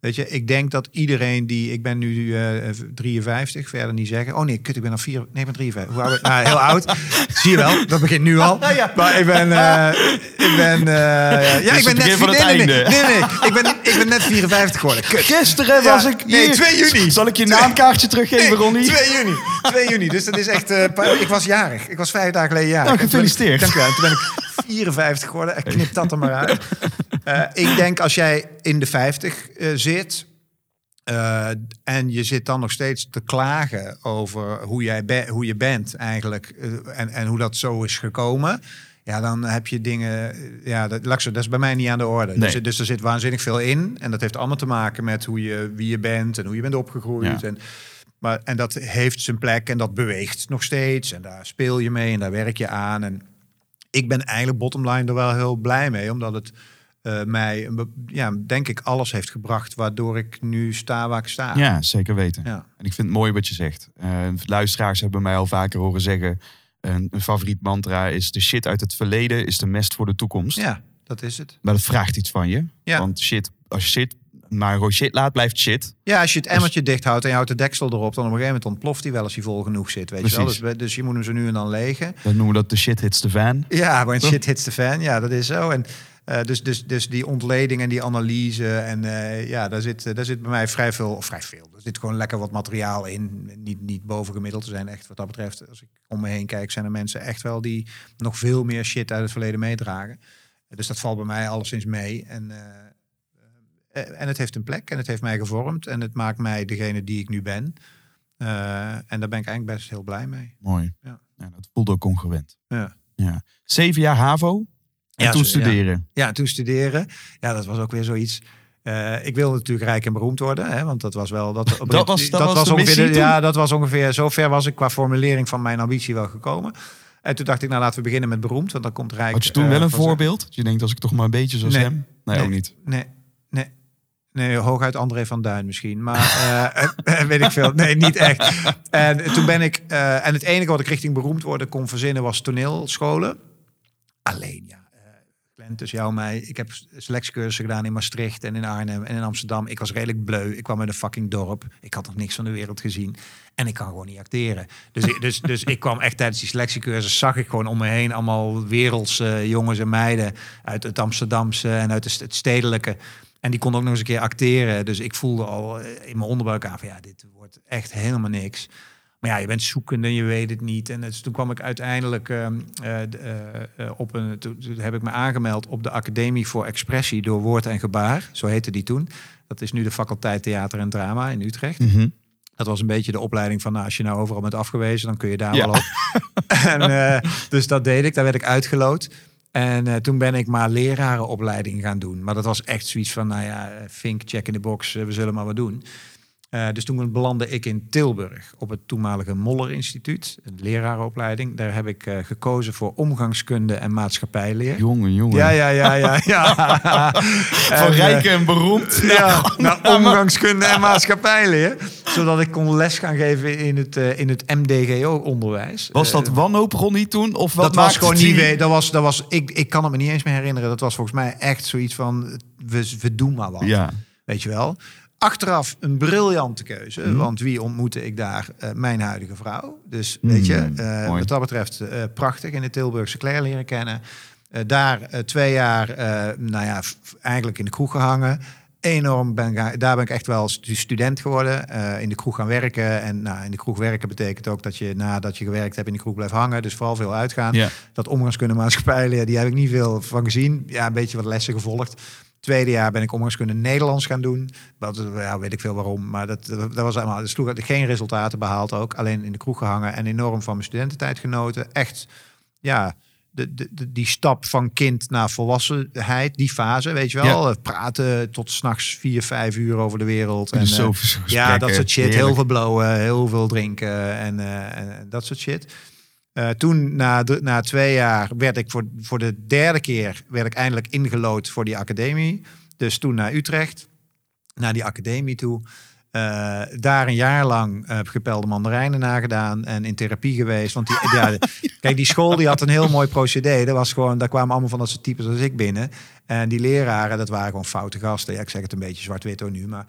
Weet je, ik denk dat iedereen die, ik ben nu eh 53, verder niet zeggen. Oh nee, kut, ik ben al vier, nee, ik ben 53. Hoe oud? Nou, heel oud. Zie je wel, dat begint nu al. Maar ik ben, eh, ik ben, eh, ja, ik ben net, van nee, nee, nee, einde. nee, nee, ik ben, ik ben net 54 geworden. Kut. Gisteren Ja, was ik nee, hier. 2 juni. Zal ik je naamkaartje teruggeven, Ronnie? 2 juni. 2 juni. Dus dat is echt. ik was jarig. Ik was vijf dagen geleden jarig. Nou, gefeliciteerd. Dank u wel. En toen ben ik 54 geworden. En knip dat er maar uit. Eh, ik denk als jij in de 50 eh, zit. eh, en je zit dan nog steeds te klagen over hoe, jij hoe je bent eigenlijk. en, en hoe dat zo is gekomen. Ja, dan heb je dingen. Ja, dat, dat is bij mij niet aan de orde. Nee. Dus, dus er zit waanzinnig veel in. En dat heeft allemaal te maken met hoe je, wie je bent en hoe je bent opgegroeid. Ja. En, maar, en dat heeft zijn plek en dat beweegt nog steeds. En daar speel je mee en daar werk je aan. En ik ben eigenlijk bottom line er wel heel blij mee, omdat het eh, mij, ja, denk ik, alles heeft gebracht waardoor ik nu sta waar ik sta. Ja, zeker weten. Ja. En ik vind het mooi wat je zegt. Eh, luisteraars hebben mij al vaker horen zeggen... Een, een favoriet mantra is... de shit uit het verleden is de mest voor de toekomst. Ja, dat is het. Maar dat vraagt iets van je. Ja. Want shit, als je shit maar shit laat, blijft shit. Ja, als je het emmertje dicht houdt en je houdt de deksel erop, dan op een gegeven moment ontploft hij wel als hij vol genoeg zit. Weet je wel? Dus, dus je moet hem zo nu en dan legen. Dan noemen we dat de shit hits the van. Ja, when shit hits the fan. Ja, dat is zo. En eh, dus, dus, dus die ontleding en die analyse. En eh, ja, daar zit, daar zit bij mij vrij veel, of vrij veel. Er zit gewoon lekker wat materiaal in. Niet, niet bovengemiddeld te zijn, echt wat dat betreft. Als ik om me heen kijk, zijn er mensen echt wel die nog veel meer shit uit het verleden meedragen. Dus dat valt bij mij alleszins mee. En, eh, eh, en het heeft een plek en het heeft mij gevormd. En het maakt mij degene die ik nu ben. Eh, en daar ben ik eigenlijk best heel blij mee. Mooi. Ja. Ja, dat voelde ook congruent. Ja. Ja. Zeven jaar HAVO. En Ja, toen ja. studeren. Ja, en toen studeren. Ja, dat was ook weer zoiets. Eh, ik wilde natuurlijk rijk en beroemd worden, hè, want dat was wel dat. Dat was- dat was de ongeveer. missie toen? ja, dat was ongeveer. Zover was ik qua formulering van mijn ambitie wel gekomen. En toen dacht ik, nou laten we beginnen met beroemd, want dan komt rijk. Had je toen eh, wel een voorbeeld? Dat je denkt, als ik toch maar een beetje zoals Nee. hem? Nee, Nee. ook niet. Nee, nee. Nee, hooguit André van Duin misschien. Maar eh, weet ik veel. Nee, niet echt. En toen ben ik... en het enige wat ik richting beroemd worden kon verzinnen was toneelscholen. Alleen, ja. Tussen jou en mij. Ik heb selectiecursussen gedaan in Maastricht en in Arnhem en in Amsterdam. Ik was redelijk bleu. Ik kwam uit een fucking dorp. Ik had nog niks van de wereld gezien. En ik kan gewoon niet acteren. Dus, ik- dus, dus ik kwam echt tijdens die selectiecursus, zag ik gewoon om me heen allemaal wereldse jongens en meiden uit het Amsterdamse en uit het stedelijke. En die konden ook nog eens een keer acteren. Dus ik voelde al eh, in mijn onderbuik aan van ja, dit wordt echt helemaal niks. Maar ja, je bent zoekende en je weet het niet. En dus toen kwam ik uiteindelijk ehm, eh, eh, eh, op een. Toen, toen heb ik me aangemeld op de Academie voor Expressie door Woord en Gebaar. Zo heette die toen. Dat is nu de faculteit Theater en Drama in Utrecht. Mhm. Dat was een beetje de opleiding van, nou, als je nou overal bent afgewezen, dan kun je daar Ja. wel op. en, dus dat deed ik, daar werd ik uitgeloot. En toen ben ik maar lerarenopleiding gaan doen. Maar dat was echt zoiets van, nou ja, vink, check in de box, we zullen maar wat doen. Eh, dus toen belandde ik in Tilburg op het toenmalige Moller Instituut, een lerarenopleiding. Daar heb ik eh, gekozen voor omgangskunde en maatschappijleer. Jongen, jongen. Ja, ja, ja, ja. ja. Van eh, rijk en beroemd. ja, naar omgangskunde en maatschappijleer. Zodat ik kon les gaan geven in het, in het MDGO-onderwijs. Was dat wanhoop, Ronnie, toen? Of wat dat was gewoon die- niet. Dat was, dat was, ik, ik kan het me niet eens meer herinneren. Dat was volgens mij echt zoiets van: we, we doen maar wat. Ja. Weet je wel. Achteraf een briljante keuze. Mhm. Want wie ontmoette ik daar? Eh, mijn huidige vrouw. Dus weet je, Mm, eh, wat dat betreft eh, prachtig in de Tilburgse Claire leren kennen. Daar twee jaar, nou ja, eigenlijk in de kroeg gehangen. Enorm ben daar ben ik echt wel stu- student geworden. in de kroeg gaan werken. En nou, in de kroeg werken betekent ook dat je nadat je gewerkt hebt in de kroeg blijft hangen. Dus vooral veel uitgaan. Dat omgangskunde maatschappijleer, die heb ik niet veel van gezien. Ja, een beetje wat lessen gevolgd. Tweede jaar ben ik omgangskunde Nederlands gaan doen. Dat ja, weet ik veel waarom. Maar dat, dat was allemaal. Er sloeg geen resultaten behaald ook. Alleen in de kroeg gehangen en enorm van mijn studententijd genoten. Echt, ja, de, de, de- die stap van kind naar volwassenheid, die fase, weet je wel. Praten tot s'nachts vier, vijf uur over de wereld. En, eh, ja, dat soort shit. Heel veel blowen, heel veel drinken en, eh, en dat soort shit. Eh, toen, na, na twee jaar, werd ik voor, voor de derde keer werd ik eindelijk ingelood voor die academie. Dus toen naar Utrecht, naar die academie toe. Eh, daar een jaar lang heb ik gepelde mandarijnen nagedaan en in therapie geweest. Want die, ja, kijk, die school die had een heel mooi procedé. Dat was gewoon, daar kwamen allemaal van dat soort types als ik binnen. En die leraren, dat waren gewoon foute gasten. Ja, ik zeg het een beetje zwart-wit hoor nu, maar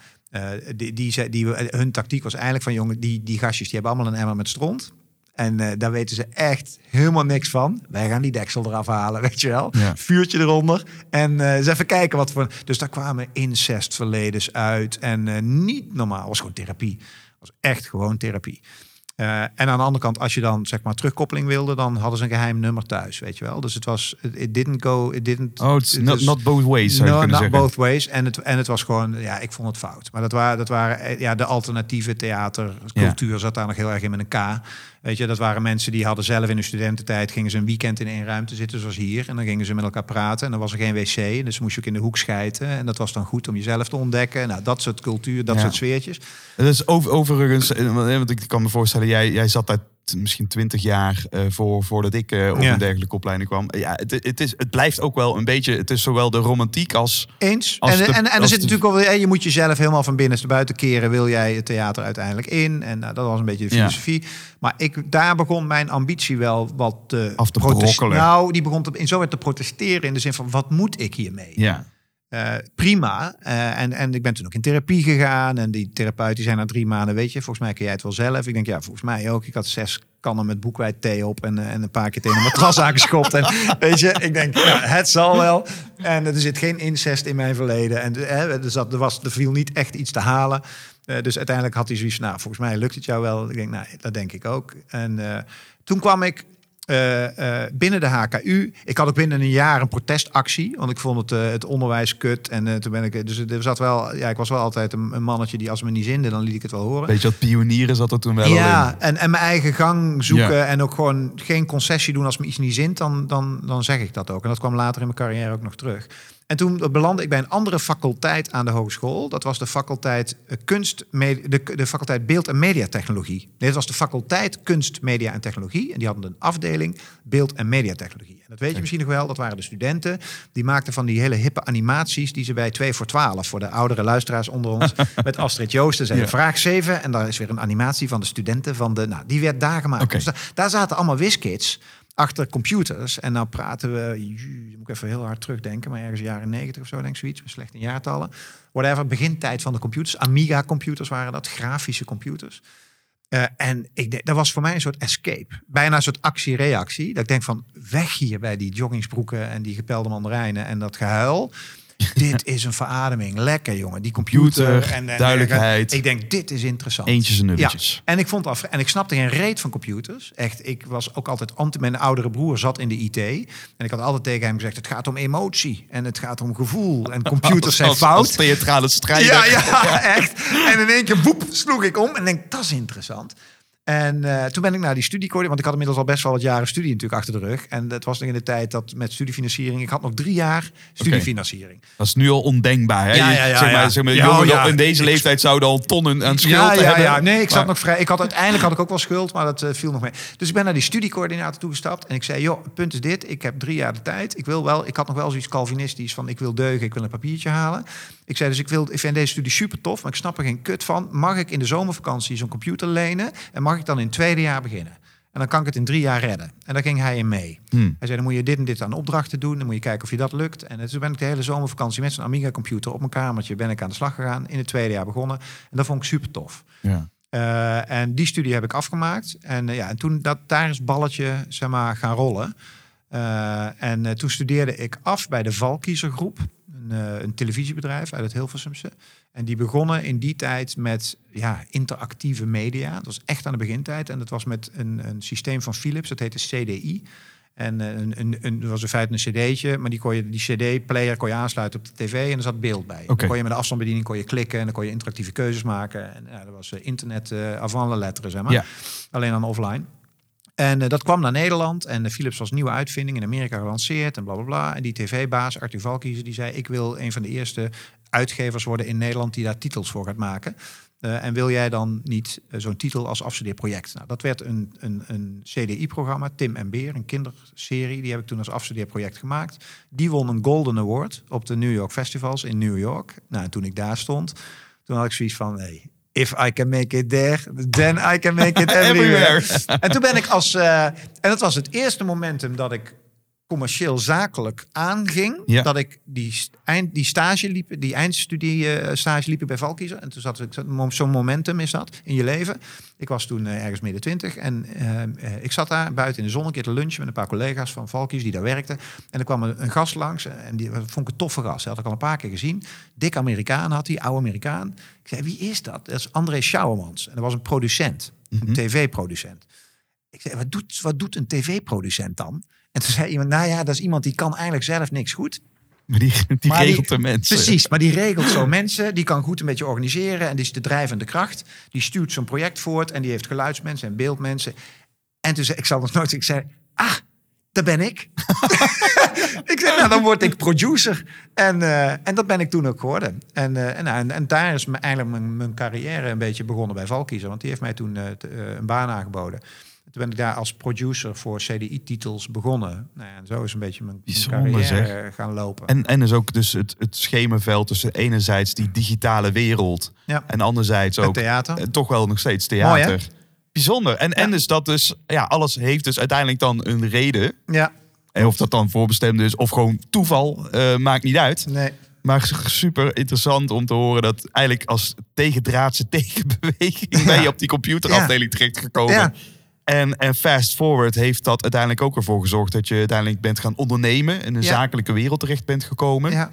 die, die, hun tactiek was eigenlijk van jongen, die, die gastjes die hebben allemaal een emmer met stront. En eh, daar weten ze echt helemaal niks van. Wij gaan die deksel eraf halen, weet je wel. Ja. Vuurtje eronder. En eh eens even kijken wat voor... Dus daar kwamen incestverledens uit. En eh, niet normaal. Het was gewoon therapie. Het was echt gewoon therapie. En aan de andere kant, als je dan zeg maar terugkoppeling wilde... dan hadden ze een geheim nummer thuis, weet je wel. Dus het was... It didn't go... It didn't, Oh, it's it not, not both ways, zou je No, not zeggen. both ways. En het, en het was gewoon, ja, ik vond het fout. Maar dat waren, dat waren ja, de alternatieve theatercultuur zat daar nog heel erg in met een K. Weet je, dat waren mensen die hadden zelf in hun studententijd, gingen ze een weekend in één ruimte zitten, zoals hier. En dan gingen ze met elkaar praten. En dan was er geen wc. Dus moest je ook in de hoek schijten. En dat was dan goed om jezelf te ontdekken. Nou, dat soort cultuur, dat Ja. soort sfeertjes. Dat is over, overigens, eh, want ik kan me voorstellen, jij, jij zat daar misschien twintig jaar eh, voor, voordat ik eh, op Ja. een dergelijke opleiding kwam. Ja, het, het, is, het blijft ook wel een beetje, het is zowel de romantiek als... Eens. Als En, de- en, en er zit de- natuurlijk wel weer, je moet jezelf helemaal van binnenste buiten keren. Wil jij het theater uiteindelijk in? En nou, dat was een beetje de Ja. filosofie. Maar ik, daar begon mijn ambitie wel wat te Af te protest- brokkelen. Nou, die begon te, in zover te protesteren in de zin van wat moet ik hiermee? Ja. Eh, prima. Eh, en, en ik ben toen ook in therapie gegaan. En die therapeut die zei na drie maanden, weet je, volgens mij kun jij het wel zelf. Ik denk, ja, volgens mij ook. Ik had zes kannen met boekwijd thee op en, eh, en een paar keer tegen een matras aangeschopt. En weet je, ik denk, ja, het zal wel. En er zit geen incest in mijn verleden. En eh, er, zat, er, was, er viel niet echt iets te halen. Dus uiteindelijk had hij zoiets nou, volgens mij lukt het jou wel. Ik denk, nou, dat denk ik ook. En toen kwam ik eh, eh, binnen de HKU. Ik had ook binnen een jaar een protestactie, want ik vond het, eh, het onderwijs kut. En toen ben ik, dus er zat wel, ja, ik was wel altijd een, een mannetje die als me niet zinde, dan liet ik het wel horen. Weet je wat pionieren zat er toen wel al Ja, in. en, en mijn eigen gang zoeken Ja. en ook gewoon geen concessie doen als me iets niet zint, dan, dan, dan zeg ik dat ook. En dat kwam later in mijn carrière ook nog terug. En toen belandde ik bij een andere faculteit aan de hogeschool. Dat was de faculteit eh, kunst, de, de faculteit beeld- en mediatechnologie. Nee, dat was de faculteit kunst, media en technologie. En die hadden een afdeling beeld- en mediatechnologie. En dat weet je misschien nog wel. Dat waren de studenten. Die maakten van die hele hippe animaties die ze bij 2 voor 12 voor de oudere luisteraars onder ons met Astrid Joosten zeiden. Ja. Vraag 7 en daar is weer een animatie van de studenten van de. Nou, die werd daar gemaakt. Dus da- daar zaten allemaal wiskids achter computers. En nou praten we, ju, moet even heel hard terugdenken, maar ergens jaren 90 of zo, denk ik zoiets, met slechte jaartallen. Whatever, begintijd van de computers. Amiga-computers waren dat, grafische computers. Eh, en ik dat was voor mij een soort escape. Bijna een soort actie-reactie. Dat ik denk van, weg hier bij die joggingsbroeken en die gepelde mandarijnen en dat gehuil. Dit is een verademing. Lekker, jongen. Die computer. Computer, en, en, duidelijkheid. Ik denk, dit is interessant. Eentjes en nulletjes. Ja, en ik vond af en ik snapte geen reet van computers. Echt, ik was ook altijd anti. Mijn oudere broer zat in de IT en ik had altijd tegen hem gezegd: het gaat om emotie en het gaat om gevoel en computers zijn Als- Als fout. theatrale strijder. Ja, ja, echt. En in één keer woep, sloeg ik om en denk, dat is interessant. En eh, toen ben ik naar die studiecoördinator, want ik had inmiddels al best wel wat jaren studie natuurlijk achter de rug. En dat was nog in de tijd dat met studiefinanciering, ik had nog drie jaar studiefinanciering. Dat is nu al ondenkbaar. Hè? Ja, ja, ja, zeg maar, zeg maar, Ja, jongeren ja. in deze leeftijd zouden al tonnen aan schuld Ja, ja, hebben. ja. Nee, ik zat nog vrij. Ik had uiteindelijk had ik ook wel schuld, maar dat eh, viel nog mee. Dus ik ben naar die studiecoördinator toegestapt en ik zei: joh, het punt is dit. Ik heb drie jaar de tijd. Ik wil wel. Ik had nog wel zoiets Calvinistisch van: ik wil deugen, ik wil een papiertje halen. Ik zei dus: ik wil. Ik vind deze studie super tof, maar ik snap er geen kut van. Mag ik in de zomervakantie zo'n computer lenen en mag ik dan in het tweede jaar beginnen? En dan kan ik het in drie jaar redden. En daar ging hij in mee. Hmm. Hij zei, dan moet je dit en dit aan opdrachten doen. Dan moet je kijken of je dat lukt. En toen ben ik de hele zomervakantie met zo'n Amiga-computer op mijn kamertje... ben ik aan de slag gegaan. In het tweede jaar begonnen. En dat vond ik super tof. Ja. Eh, en die studie heb ik afgemaakt. En, eh, ja, en toen dat, daar is balletje zeg maar, gaan rollen. Eh, en toen studeerde ik af bij de Valkiezer Groep. Een, eh, een televisiebedrijf uit het Hilversumse. En die begonnen in die tijd met ja, interactieve media. Dat was echt aan de begintijd. En dat was met een, een systeem van Philips. Dat heette CDI. En eh, een, een, een, dat was in feite een cd'tje, maar die, kon je, die cd-player kon je aansluiten op de tv en er zat beeld bij. Oké. Dan kon je met de afstandsbediening kon je klikken en dan kon je interactieve keuzes maken. En ja, dat was eh, internet eh avant la lettre, zeg maar. Ja. Alleen dan offline. En eh, dat kwam naar Nederland en de Philips was nieuwe uitvinding in Amerika gelanceerd en bla bla bla. En die tv-baas Arthur Valkiezer die zei: Ik wil een van de eerste uitgevers worden in Nederland die daar titels voor gaat maken. Eh, en wil jij dan niet eh, zo'n titel als afstudeerproject? Nou, dat werd een, een, een CDI-programma, Tim en Beer, een kinderserie. Die heb ik toen als afstudeerproject gemaakt. Die won een Golden Award op de New York Festivals in New York. Nou, en toen ik daar stond, toen had ik zoiets van... Hey, If I can make it there, then I can make it everywhere. Everywhere. en toen ben ik als... eh, en dat was het eerste momentum dat ik commercieel zakelijk aanging. Ja. Dat ik die, eind, die stage liep, die eindstudie eh, stage liep bij Valkiezer. En toen zat ik zo'n momentum is dat in je leven. Ik was toen eh, ergens midden twintig en eh, ik zat daar buiten in de zon een keer te lunchen met een paar collega's van Valkies die daar werkten. En er kwam een, een gast langs en die vond ik een toffe gast. Dat had ik al een paar keer gezien. Dik Amerikaan had hij, oude Amerikaan. Ik zei, wie is dat? Dat is André Schouwermans. En dat was een producent, een tv-producent. Ik zei, wat doet, wat doet een tv-producent dan? En toen zei iemand, nou ja, dat is iemand die kan eigenlijk zelf niks goed. Maar die, die Maar regelt de mensen. Precies, maar die regelt zo mensen. Die kan goed een beetje organiseren. En die is de drijvende kracht. Die stuurt zo'n project voort. En die heeft geluidsmensen en beeldmensen. En toen zei ik, zal het nooit... Ik zei, ah, daar ben ik. ik zei, nou, dan word ik producer. En, eh, en dat ben ik toen ook geworden. En, eh, en, nou, en, en daar is mijn, eigenlijk mijn, mijn carrière een beetje begonnen bij Valkiezer. Want die heeft mij toen eh, een baan aangeboden. Toen ben ik daar als producer voor CDI-titels begonnen. Nou ja, en zo is een beetje mijn, mijn carrière gaan lopen. En, en dus ook dus het, het schemenveld tussen enerzijds die digitale wereld Ja. en anderzijds Het ook theater. eh, toch wel nog steeds Mooi, theater. Bijzonder. En, en dus dat dus, ja, alles heeft dus uiteindelijk dan een reden. Ja, En of dat dan voorbestemd is of gewoon toeval, eh, maakt niet uit. nee. Maar super interessant om te horen dat eigenlijk als tegendraadse tegenbeweging ben je op die computerafdeling terechtgekomen. Ja. En, en fast forward heeft dat uiteindelijk ook ervoor gezorgd dat je uiteindelijk bent gaan ondernemen. In een Ja. zakelijke wereld terecht bent gekomen. Ja,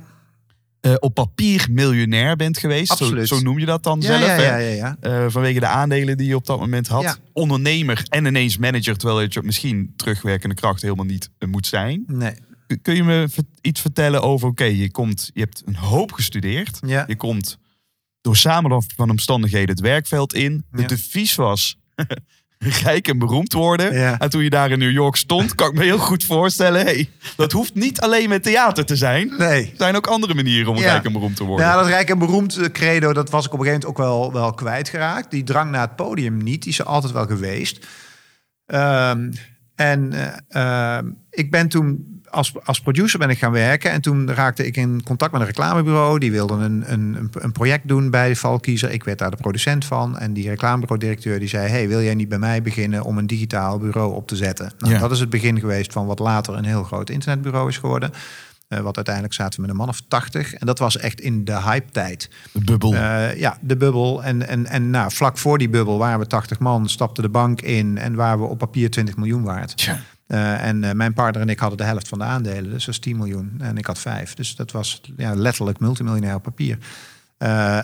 Eh, op papier miljonair bent geweest. Zo, Absoluut. zo noem je dat dan ja, zelf. ja, ja. Eh, vanwege de aandelen die je op dat moment had. Ja. Ondernemer en ineens manager. Terwijl je misschien terugwerkende kracht helemaal niet eh, moet zijn. Nee. Kun- je me iets vertellen over, oké, je komt, je hebt een hoop gestudeerd. Ja. Je komt door samenloop van omstandigheden het werkveld in. De devies was rijk en beroemd worden. Ja. En toen je daar in New York stond, kan ik me heel goed voorstellen. Hey, dat hoeft niet alleen met theater te zijn. Nee. Er zijn ook andere manieren om Ja. rijk en beroemd te worden. Ja, dat rijk en beroemd eh, credo, dat was ik op een gegeven moment ook wel, wel kwijtgeraakt. Die drang naar het podium niet, die is er altijd wel geweest. Ehm, en eh, ehm, ik ben toen als, als producer ben ik gaan werken. En toen raakte ik in contact met een reclamebureau. Die wilde een, een, een- project doen bij Valkiezer. Ik werd daar de producent van. En die reclamebureau-directeur die zei... hey, wil jij niet bij mij beginnen om een digitaal bureau op te zetten? Nou, Ja. Dat is het begin geweest van wat later een heel groot internetbureau is geworden. Eh, wat uiteindelijk zaten we met een man of 80. En dat was echt in de hype-tijd. De bubbel. Eh, ja, de bubbel. En, en, en nou, vlak voor die bubbel waren we 80 man, stapte de bank in en waren we op papier 20 miljoen waard. Tja. Eh, en eh, mijn partner en ik hadden de helft van de aandelen, dus dat was 10 miljoen. En ik had vijf. Dus dat was ja, letterlijk multimiljonair op papier. Eh,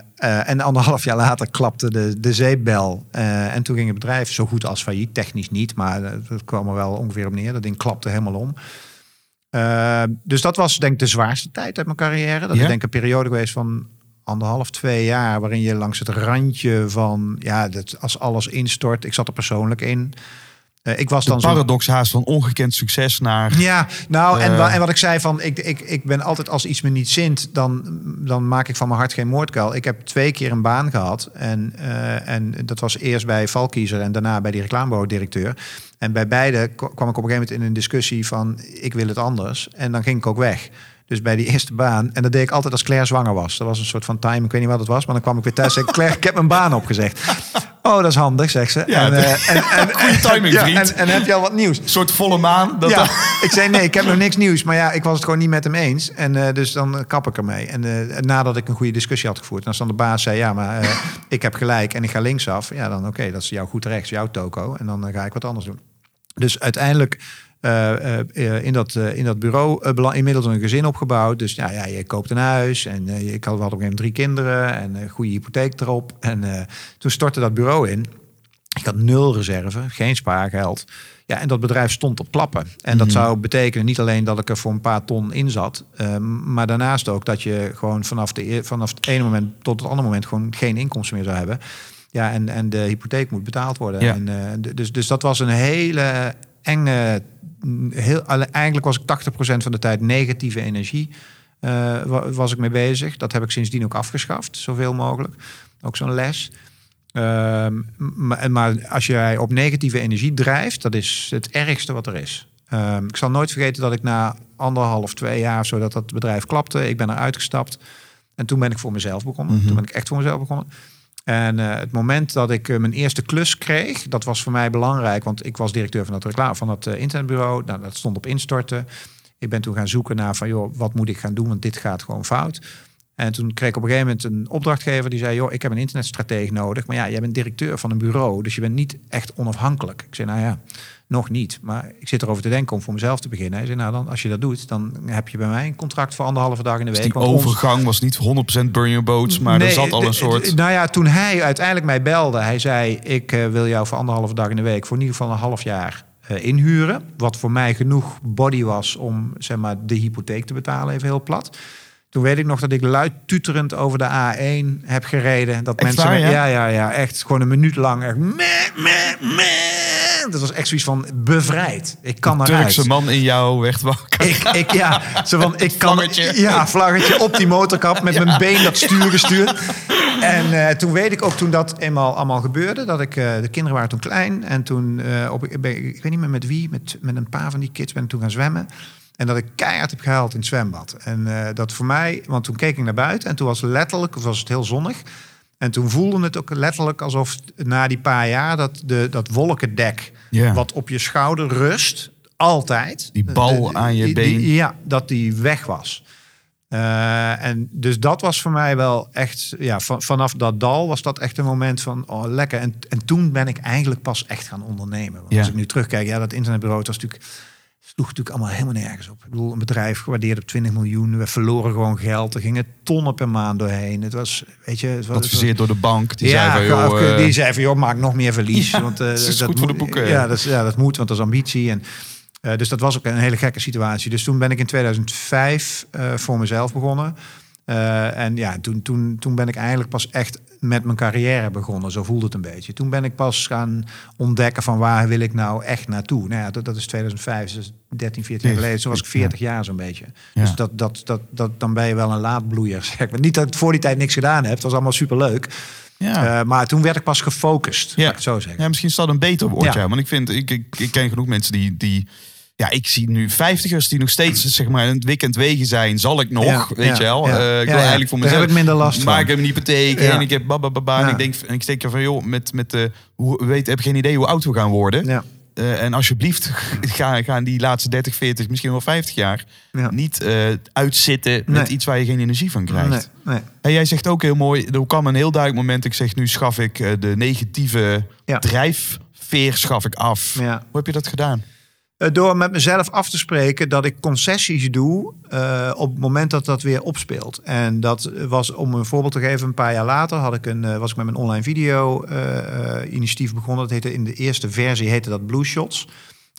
en anderhalf jaar later klapte de, de zeepbel. En toen ging het bedrijf zo goed als failliet. Technisch niet, maar dat kwam er wel ongeveer op neer. Dat ding klapte helemaal om. Dus dat was denk ik de zwaarste tijd uit mijn carrière. Dat Ja? is denk ik een periode geweest van anderhalf, twee jaar... waarin je langs het randje van... ja, dat, als alles instort. Ik zat er persoonlijk in. Eh, ik was De dan zo paradox haast van ongekend succes naar... ja, nou, en, Eh. wa- en wat ik zei van, ik, ik, ik ben altijd als iets me niet zint, dan, dan maak ik van mijn hart geen moordkuil. Ik heb twee keer een baan gehad en, eh, en dat was eerst bij Valkiezer en daarna bij die reclamebureau-directeur. En bij beide kwa- kwam ik op een gegeven moment in een discussie van, ik wil het anders. En dan ging ik ook weg. Dus bij die eerste baan, en dat deed ik altijd als Claire zwanger was. Dat was een soort van time, ik weet niet wat het was, maar dan kwam ik weer thuis en zei Claire, ik heb mijn baan opgezegd. Oh, dat is handig, zegt ze. Ja, en, eh, en, en, Goeie timing, ja, vriend. En, en heb je al wat nieuws? Een soort volle maan. Dat ja, ik zei nee, ik heb nog niks nieuws. Maar ja, ik was het gewoon niet met hem eens. En eh, dus dan eh, kap ik ermee. En eh, nadat ik een goede discussie had gevoerd. En als dan de baas zei, ja, maar eh, ik heb gelijk en ik ga linksaf. Ja, dan oké, dat is jouw goed rechts, jouw toko. En dan eh, ga ik wat anders doen. Dus uiteindelijk eh, eh, eh, in, dat, eh, in dat bureau eh, inmiddels een gezin opgebouwd. Dus ja, ja je koopt een huis. En eh, ik had, op een gegeven moment drie kinderen. En een goede hypotheek erop. En eh, toen stortte dat bureau in. Ik had nul reserve, geen spaargeld. Ja, en dat bedrijf stond op klappen. En dat zou betekenen niet alleen dat ik er voor een paar ton in zat, ehm, maar daarnaast ook dat je gewoon vanaf, de, e- vanaf het ene moment tot het andere moment gewoon geen inkomsten meer zou hebben. Ja, en, en de hypotheek moet betaald worden. Ja. En, eh, dus, dus dat was een hele enge. mm, Heel, eigenlijk was ik 80% van de tijd negatieve energie. eh, wa- was ik mee bezig. Dat heb ik sindsdien ook afgeschaft, zoveel mogelijk. Ook zo'n les. Ehm, maar, maar als jij op negatieve energie drijft, dat is het ergste wat er is. Ehm, ik zal nooit vergeten dat ik na anderhalf, twee jaar, of zo dat dat bedrijf klapte, ik ben eruit gestapt. En toen ben ik voor mezelf begonnen. Toen ben ik echt voor mezelf begonnen. En eh, het moment dat ik eh, mijn eerste klus kreeg, dat was voor mij belangrijk, want ik was directeur van dat reclame van dat eh, internetbureau. Nou, dat stond op instorten. Ik ben toen gaan zoeken naar van, joh, wat moet ik gaan doen, want dit gaat gewoon fout. En toen kreeg ik op een gegeven moment een opdrachtgever die zei: Joh, ik heb een internetstratege nodig. Maar ja, jij bent directeur van een bureau, dus je bent niet echt onafhankelijk. Ik zei: Nou ja, nog niet. Maar ik zit erover te denken om voor mezelf te beginnen. Hij zei: Nou, dan, als je dat doet, dan heb je bij mij een contract voor anderhalve dag in de Dus week. die Want ons- overgang was niet 100% burn your boats, maar er zat al een soort... Nou ja, toen hij uiteindelijk mij belde, hij zei: Ik eh, wil jou voor anderhalve dag in de week voor in ieder geval een half jaar eh, inhuren. Wat voor mij genoeg body was om zeg maar, de hypotheek te betalen, even heel plat. Toen weet ik nog dat ik luid tuterend over de A1 heb gereden. Dat Echt mensen waar, ja? ja, ja, ja, echt gewoon een minuut lang. Echt, meh, meh, meh. Dat was echt zoiets van bevrijd. Ik kan eruit. Turkse man in jou werd wakker. Ik, ik, ja, zo van, ik kan, Vlaggetje. Ja, vlaggetje op die motorkap met mijn been dat stuur gestuurd. En eh, toen weet ik ook, toen dat eenmaal allemaal gebeurde, dat ik, eh, de kinderen waren toen klein. En toen, eh, op, ik, ben- ik weet niet meer met wie, met, met een paar van die kids ben ik toen gaan zwemmen. En dat ik keihard heb gehuild in het zwembad. En dat voor mij, want toen keek ik naar buiten en toen was letterlijk, of was het heel zonnig. En toen voelde het ook letterlijk alsof na die paar jaar dat, de, dat wolkendek wat op je schouder rust, altijd. Die bal De- aan je die- been. die- ja, dat die weg was. Eh, en dus dat was voor mij wel echt, ja, van, vanaf dat dal was dat echt een moment van, oh lekker. En, en toen ben ik eigenlijk pas echt gaan ondernemen. Want Ja. als ik nu terugkijk, ja, dat internetbureau was natuurlijk, sloeg natuurlijk allemaal helemaal nergens op. Ik bedoel, een bedrijf gewaardeerd op 20 miljoen, we verloren gewoon geld, er gingen tonnen per maand doorheen. Het was, weet je, het was, Adviseerd door de bank. Die ja, zei van, joh, eh, die zei van, joh, maak nog meer verlies. Ja, want, eh, het is goed voor de boeken. Ja dat, ja, dat moet, want dat is ambitie. En, eh, dus dat was ook een hele gekke situatie. Dus toen ben ik in 2005 eh, voor mezelf begonnen. Eh, en ja, toen, toen, toen ben ik eigenlijk pas echt met mijn carrière begonnen. Zo voelde het een beetje. Toen ben ik pas gaan ontdekken van waar wil ik nou echt naartoe. Nou ja, dat, dat is 2005, dus dat is 13, 14 jaar geleden. Toen was ik 40 jaar zo'n beetje. Ja. Dus dat, dat, dat, dat, dan ben je wel een laadbloeier. Zeg maar. Niet dat ik voor die tijd niks gedaan heb. Het was allemaal superleuk. ja. Eh, maar toen werd ik pas gefocust, ja. Ik zo zeggen. Ja, misschien is dat een beter woord, ja. Ja. Want ik vind, ik, ik, ik ken genoeg mensen die, die ja, ik zie nu vijftigers die nog steeds zeg maar in het weekend wegen zijn. Zal ik nog, Ja, weet ja, je wel? ja. Eh, ik wil eigenlijk voor Daar mezelf. heb ik minder last Maar van. ik heb een hypotheek en ik heb babababa. En ik denk, en ik denk van joh, met, met de, hoe, weet, heb geen idee hoe oud we gaan worden. Ja. Eh, en alsjeblieft, ga, gaan die laatste 30, 40, misschien wel 50 jaar Ja. niet eh, uitzitten met iets waar je geen energie van krijgt. Nee, nee. En jij zegt ook heel mooi, er kwam een heel duidelijk moment. Ik zeg, nu schaf ik eh, de negatieve Ja. drijfveer schaf ik af. Ja. Hoe heb je dat gedaan? Eh, Door met mezelf af te spreken dat ik concessies doe eh, op het moment dat dat weer opspeelt. En dat was, om een voorbeeld te geven, een paar jaar later had ik een, eh, was ik met mijn online video initiatief begonnen. Dat heette in de eerste versie heette dat Blue Shots.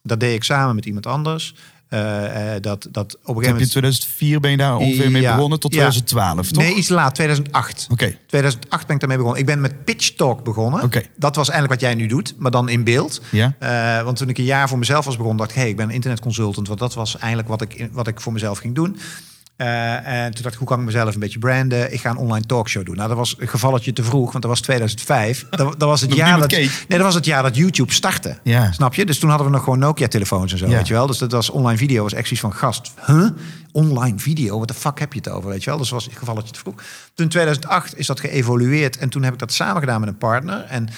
Dat deed ik samen met iemand anders. Eh, eh, dat, dat op een Heb gegeven je in moment... 2004 ben je daar ongeveer mee Ja. begonnen tot Ja. 2012, toch? Nee, iets laat, 2008. Oké. 2008 ben ik daarmee begonnen. Ik ben met Pitch Talk begonnen. Oké. Dat was eigenlijk wat jij nu doet, maar dan in beeld. Ja. Eh, want toen ik een jaar voor mezelf was begonnen, dacht ik, hey, ik ben een internetconsultant. Want dat was eigenlijk wat ik, wat ik voor mezelf ging doen. Eh, en toen dacht ik, hoe kan ik mezelf een beetje branden? Ik ga een online talkshow doen. Nou, dat was een gevalletje te vroeg, want dat was 2005. Dat, dat was het jaar dat, nee, dat was het jaar dat YouTube startte. Ja. Snap je? Dus toen hadden we nog gewoon Nokia-telefoons en zo, Ja. weet je wel. Dus dat was online video, was echt zoiets van gast. Huh? Online video? Wat de fuck heb je het over, weet je wel? Dus dat was een gevalletje te vroeg. Toen in 2008 is dat geëvolueerd en toen heb ik dat samen gedaan met een partner. En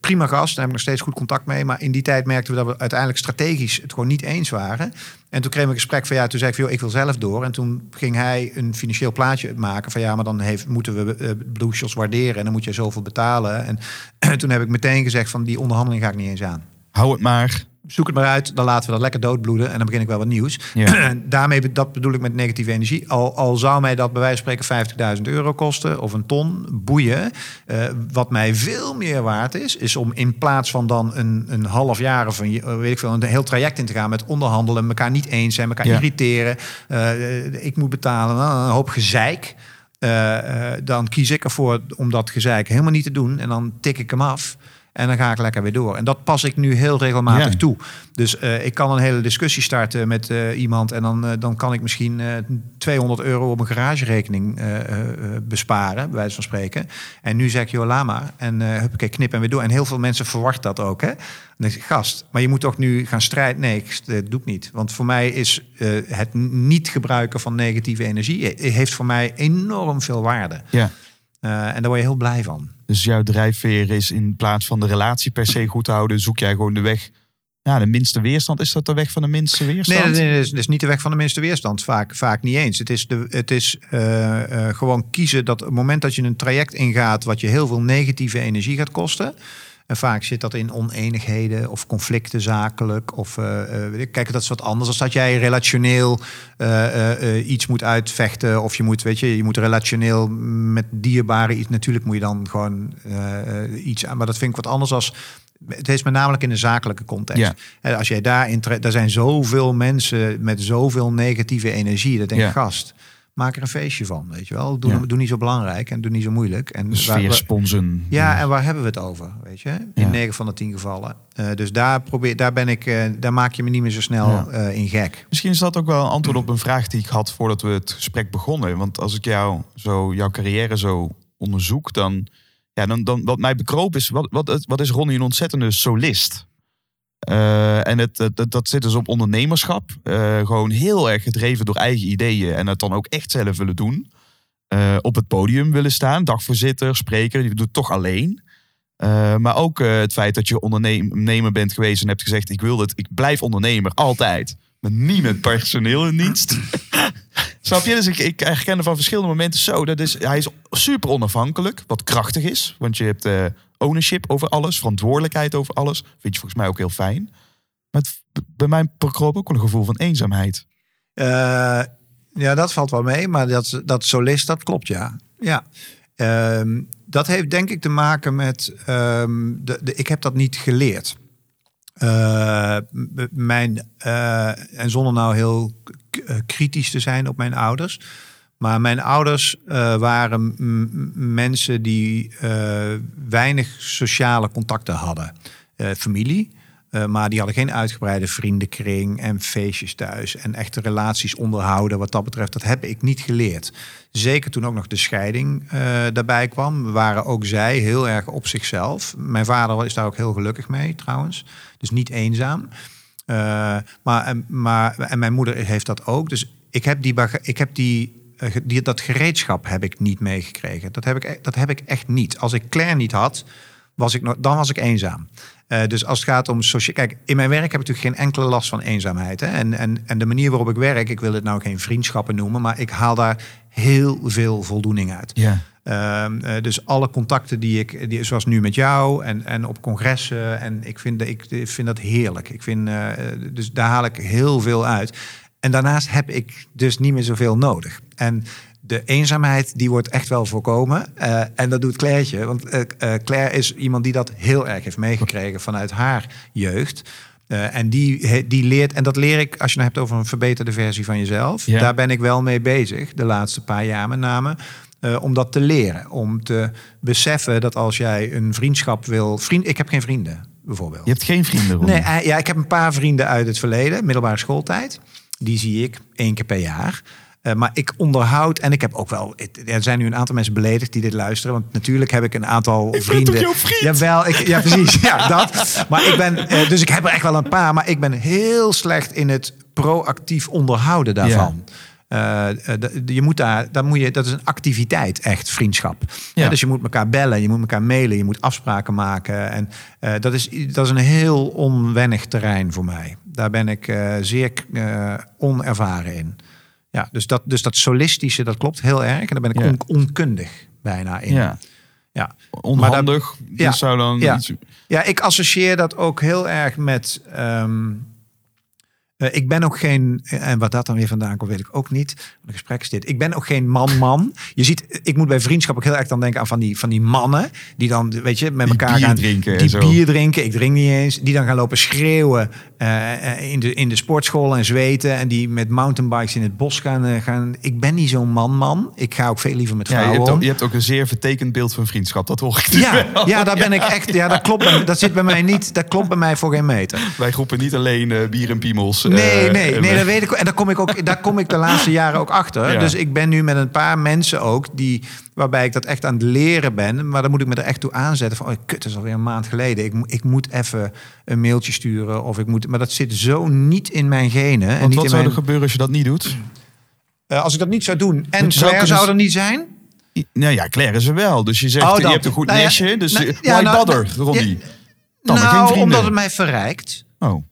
prima gast, daar heb ik nog steeds goed contact mee. Maar in die tijd merkten we dat we uiteindelijk strategisch het gewoon niet eens waren. En toen kregen we een gesprek van ja, toen zei ik van ik wil zelf door. En toen ging hij een financieel plaatje maken van ja, maar dan heeft, moeten we eh, Blue waarderen en dan moet je zoveel betalen. En toen heb ik meteen gezegd van die onderhandeling ga ik niet eens aan. Hou het maar. Zoek het maar uit, dan laten we dat lekker doodbloeden en dan begin ik wel wat nieuws. Ja. Daarmee, dat bedoel ik met negatieve energie. Al, al zou mij dat bij wijze van spreken 50.000 euro kosten of een ton, boeien. Eh, wat mij veel meer waard is, is om in plaats van dan een, een half jaar of een, eh, weet ik veel, een heel traject in te gaan met onderhandelen, elkaar niet eens zijn, elkaar Ja. irriteren. eh, ik moet betalen, nou, een hoop gezeik. Dan kies ik ervoor om dat gezeik helemaal niet te doen en dan tik ik hem af. En dan ga ik lekker weer door. En dat pas ik nu heel regelmatig Ja. toe. Dus eh, ik kan een hele discussie starten met eh, iemand. En dan, eh, dan kan ik misschien eh 200 euro op een garagerekening besparen, bij wijze van spreken. En nu zeg ik, joh, laat maar. En eh huppakee, knip en weer door. En heel veel mensen verwachten dat ook. Hè? Dan ik, gast, maar je moet toch nu gaan strijden? Nee, ik, dat doe ik niet. Want voor mij is het niet gebruiken van negatieve energie... heeft voor mij enorm veel waarde. Ja. En daar word je heel blij van. Dus jouw drijfveer is in plaats van de relatie per se goed te houden, zoek jij gewoon de weg. Ja, de minste weerstand. Is dat de weg van de minste Nee, weerstand? nee, nee, dat is, dat is niet de weg van de minste weerstand. Vaak, vaak niet eens. Het is, de, het is eh, eh, gewoon kiezen dat op het moment dat je een traject ingaat... wat je heel veel negatieve energie gaat kosten... En vaak zit dat in oneenigheden of conflicten zakelijk. Of, ik. kijk, dat is wat anders. Als dat jij relationeel eh, iets moet uitvechten. Of je moet, weet je, je moet relationeel met dierbaren iets. Natuurlijk moet je dan gewoon iets aan. Maar dat vind ik wat anders als. Het is met namelijk in de zakelijke context. Ja. En als jij daarin tre- er zijn zoveel mensen met zoveel negatieve energie. Dat denk ik, Ja. gast, maak er een feestje van. Weet je wel, doe, Ja. doe niet zo belangrijk en doe niet zo moeilijk. En waar- sfeersponsen. ja, en waar hebben we het over? Weet je, in Ja. 9 van de 10 gevallen. Eh, dus daar probeer, daar ben ik, eh, daar maak je me niet meer zo snel Ja. eh, in gek. Misschien is dat ook wel een antwoord op een vraag die ik had voordat we het gesprek begonnen. Want als ik jou zo, jouw carrière zo onderzoek, dan, ja, dan, dan wat mij bekroop is, wat, wat, wat is Ronnie een ontzettende solist? Eh, en het, dat zit dus op ondernemerschap. Eh, gewoon heel erg gedreven door eigen ideeën en het dan ook echt zelf willen doen. Eh, op het podium willen staan, dagvoorzitter, spreker, je doet het toch alleen. Maar ook het feit dat je ondernemer bent geweest en hebt gezegd: ik wil het, ik blijf ondernemer, altijd. Maar niet met personeel in dienst. Snap je? Dus ik, ik herken er van verschillende momenten zo. Dat is, hij is super onafhankelijk, wat krachtig is. Want je hebt ownership over alles, verantwoordelijkheid over alles. Vind je volgens mij ook heel fijn. Maar bij mij bekroop ook een gevoel van eenzaamheid. Eh, ja, dat valt wel mee, maar dat, dat solist, dat klopt, ja. ja. Ehm, dat heeft denk ik te maken met, ehm, de, de, ik heb dat niet geleerd. Eh, mijn, eh, en zonder nou heel kritisch te zijn op mijn ouders. Maar mijn ouders eh, waren mensen die eh, weinig sociale contacten hadden. Eh, familie, maar die hadden geen uitgebreide vriendenkring en feestjes thuis. En echte relaties onderhouden. Wat dat betreft, dat heb ik niet geleerd. Zeker toen ook nog de scheiding daarbij kwam, waren ook zij heel erg op zichzelf. Mijn vader is daar ook heel gelukkig mee trouwens. Dus niet eenzaam. Maar, en- maar, en mijn moeder heeft dat ook. Dus ik heb, die, ik heb die, die, dat gereedschap heb ik niet meegekregen. Dat heb ik, e- dat heb ik echt niet. Als ik Claire niet had, was ik dan was ik eenzaam. Eh, dus als het gaat om sociaal... Kijk, in mijn werk heb ik natuurlijk geen enkele last van eenzaamheid. Hè? En, en, en de manier waarop ik werk, ik wil het nou geen vriendschappen noemen... maar ik haal daar heel veel voldoening uit. Ja. Ehm, eh, dus alle contacten die ik, die, zoals nu met jou en, en op congressen. En ik vind, ik vind dat heerlijk. Ik vind, eh, dus daar haal ik heel veel uit. En daarnaast heb ik dus niet meer zoveel nodig. En de eenzaamheid, die wordt echt wel voorkomen. Eh, en dat doet Claire'tje. Want eh, Claire is iemand die dat heel erg heeft meegekregen vanuit haar jeugd. En die, die leert, en dat leer ik als je het hebt over een verbeterde versie van jezelf. Ja. Daar ben ik wel mee bezig, de laatste paar jaar met name. om dat te leren. Om te beseffen dat als jij een vriendschap wil. Vriend, ik heb geen vrienden, bijvoorbeeld. Je hebt geen vrienden. Nee, ja, ik heb een paar vrienden uit het verleden, middelbare schooltijd. Die zie ik één keer per jaar. Eh, maar ik onderhoud, en ik heb ook wel. het- Er zijn nu een aantal mensen beledigd die dit luisteren. Want natuurlijk heb ik een aantal ben vrienden. jouw vriend? Jawel, ik, ja, precies. Ja, dat. Maar ik ben. eh, dus ik heb er echt wel een paar. Maar ik ben heel slecht in het proactief onderhouden daarvan. Eh, je moet daar, daar moet je, dat is een activiteit, echt vriendschap. Ja. Ja, dus je moet elkaar bellen, je moet elkaar mailen, je moet afspraken maken. En eh, dat, is, dat is een heel onwennig terrein voor mij. Daar ben ik eh, zeer eh, onervaren in. Ja, dus dat, dus dat solistische, dat klopt heel erg. En daar ben ik Ja. on- onkundig bijna in. Ja. Ja. Onhandig. Ja. Dat zou dan Ja. iets- Ja, ik associeer dat ook heel erg met. ehm, eh, ik ben ook geen. En wat dat dan weer vandaan komt, weet ik ook niet. Een gesprek is dit. Ik ben ook geen man-man. Je ziet, ik moet bij vriendschap ook heel erg dan denken aan van die, van die mannen. Die dan, weet je, met Die elkaar bier gaan. drinken en Die bier drinken. Ik drink niet eens. Die dan gaan lopen schreeuwen eh, eh, in, de, in de sportschool en zweten. En die met mountainbikes in het bos gaan. eh, gaan. Ik ben niet zo'n man-man. Ik ga ook veel liever met Ja, je, vrouwen hebt om. ook, je hebt ook een zeer vertekend beeld van vriendschap. Dat hoor ik nu Ja, wel. ja, daar ben ik echt. Ja, dat klopt. Dat zit bij mij niet. Dat klopt bij mij voor geen meter. Wij groepen niet alleen eh, bier en piemels. Eh, Nee, nee, nee, eh, dat weet ik. En daar kom ik ook. Daar kom ik de laatste jaren ook achter. Ja. Dus ik ben nu met een paar mensen ook die waarbij ik dat echt aan het leren ben. Maar dan moet ik me er echt toe aanzetten van, oh kut, dat is alweer een maand geleden. Ik, ik moet even een mailtje sturen of ik moet. Maar dat zit zo niet in mijn genen. en niet wat in zou mijn, er gebeuren als je dat niet doet? Eh, als ik dat niet zou doen en zou Claire kunnen- zou er niet zijn. Nou ja, Claire is er wel. Dus je zegt, Oh, je hebt een goed Nou nestje. Dus nou, ja, why nou, bother, nou, Ronnie? ja, nou, omdat het mij verrijkt. Oh,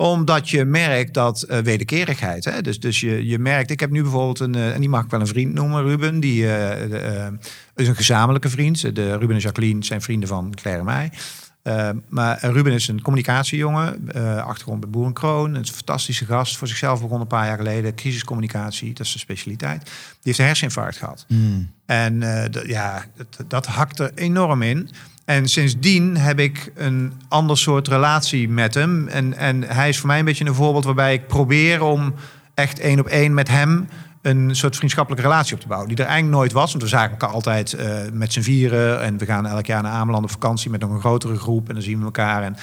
Omdat je merkt dat eh, wederkerigheid. Hè? Dus, dus je, je merkt, ik heb nu bijvoorbeeld een, eh, en die mag ik wel een vriend noemen, Ruben. Die eh, de, is een gezamenlijke vriend. De Ruben en Jacqueline zijn vrienden van Claire en mij. Maar Ruben is een communicatiejongen, achtergrond bij Boer en Kroon. Een fantastische gast, voor zichzelf begonnen een paar jaar geleden. Crisiscommunicatie, dat is zijn specialiteit. Die heeft een herseninfarct gehad. En eh, d- ja, dat, dat hakt er enorm in. En sindsdien heb ik een ander soort relatie met hem. En, en hij is voor mij een beetje een voorbeeld waarbij ik probeer om echt één op één met hem een soort vriendschappelijke relatie op te bouwen. Die er eigenlijk nooit was. Want we zagen elkaar altijd eh, met z'n vieren. En we gaan elk jaar naar Ameland op vakantie met nog een grotere groep. En dan zien we elkaar. En,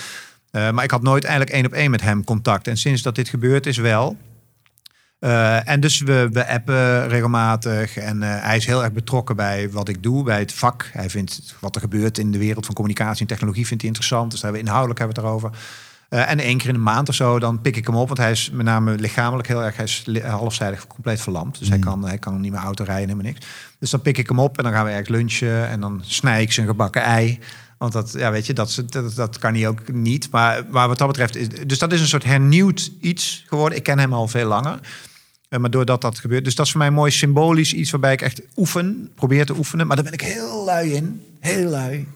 eh, maar ik had nooit eigenlijk één op één met hem contact. En sinds dat dit gebeurd is wel. Eh, en dus we, we appen regelmatig. En eh, hij is heel erg betrokken bij wat ik doe, bij het vak. Hij vindt wat er gebeurt in de wereld van communicatie en technologie vindt hij interessant. Dus daar hebben we inhoudelijk hebben we het erover. Eh, en één keer in de maand of zo, dan pik ik hem op. Want hij is met name lichamelijk heel erg, hij is halfzijdig compleet verlamd. Dus hij, kan, hij kan niet meer auto rijden, helemaal niks. Dus dan pik ik hem op en dan gaan we ergens lunchen. En dan snij ik zijn gebakken ei. Want dat, ja, weet je, dat, dat, dat kan hij ook niet. Maar, maar wat dat betreft, is, dus dat is een soort hernieuwd iets geworden. Ik ken hem al veel langer. Eh, maar doordat dat gebeurt. Dus dat is voor mij mooi symbolisch iets waarbij ik echt oefen, probeer te oefenen. Maar daar ben ik heel lui in. Heel lui.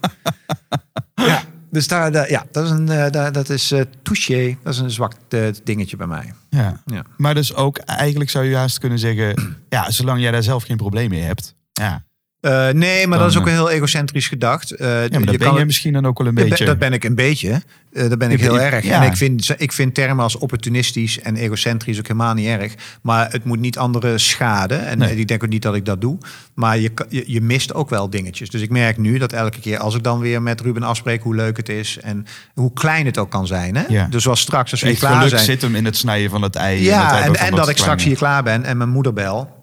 ja, dus daar, daar- ja, dat is een, eh, daar, dat is touché. Dat is een zwak dingetje bij mij. ja. Ja. Maar dus ook, eigenlijk zou je juist kunnen zeggen... ja, zolang jij daar zelf geen probleem mee hebt... ja, Eh, nee, maar Dan, dat is ook eh, heel egocentrisch gedacht. Ja maar je ben kan je misschien dan ook wel een ben- beetje. Dat ben ik een beetje. Dat ben ik heel erg. ja. En ik vind, ik vind termen als opportunistisch en egocentrisch ook helemaal niet erg. Maar het moet niet anderen schaden. En Nee. ik denk ook niet dat ik dat doe. Maar je, je, je mist ook wel dingetjes. Dus ik merk nu dat elke keer als ik dan weer met Ruben afspreek hoe leuk het is. En hoe klein het ook kan zijn. Hè? Ja. Dus zoals straks als we klaar geluk zijn. zit hem in het snijden van het ei. Ja, en, van en dat ik straks hier klaar ben en mijn moeder bel.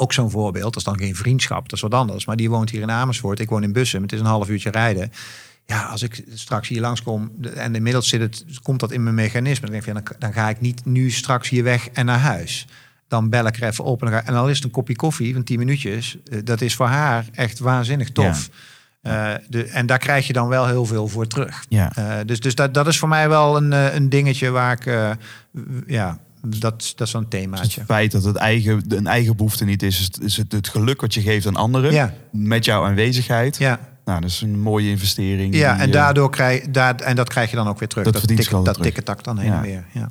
Ook zo'n voorbeeld. Dat is dan geen vriendschap, dat is wat anders. Maar die woont hier in Amersfoort. Ik woon in Bussum. Het is een half uurtje rijden. ja, als ik straks hier langskom en inmiddels zit het, komt dat in mijn mechanisme, dan denk ik, ja, dan, dan ga ik niet nu straks hier weg en naar huis. Dan bel ik er even op en, dan en al is het een kopje koffie van 10 minuutjes, eh, dat is voor haar echt waanzinnig tof. Eh, de, en daar krijg je dan wel heel veel voor terug. Ja. Eh, dus dus dat, dat is voor mij wel een, een dingetje waar ik, ja, dat, dat is Dus themaatje. het feit dat het eigen, een eigen behoefte niet is, is het, is het, het geluk wat je geeft aan anderen. Ja. Met jouw aanwezigheid. Ja, Nou, dat is een mooie investering. ja en eh, daardoor krijg daar, en dat krijg je dan ook weer terug. Dat Dat, verdient tik, zich altijd dat tikketak dan heen Ja. en weer. Ja.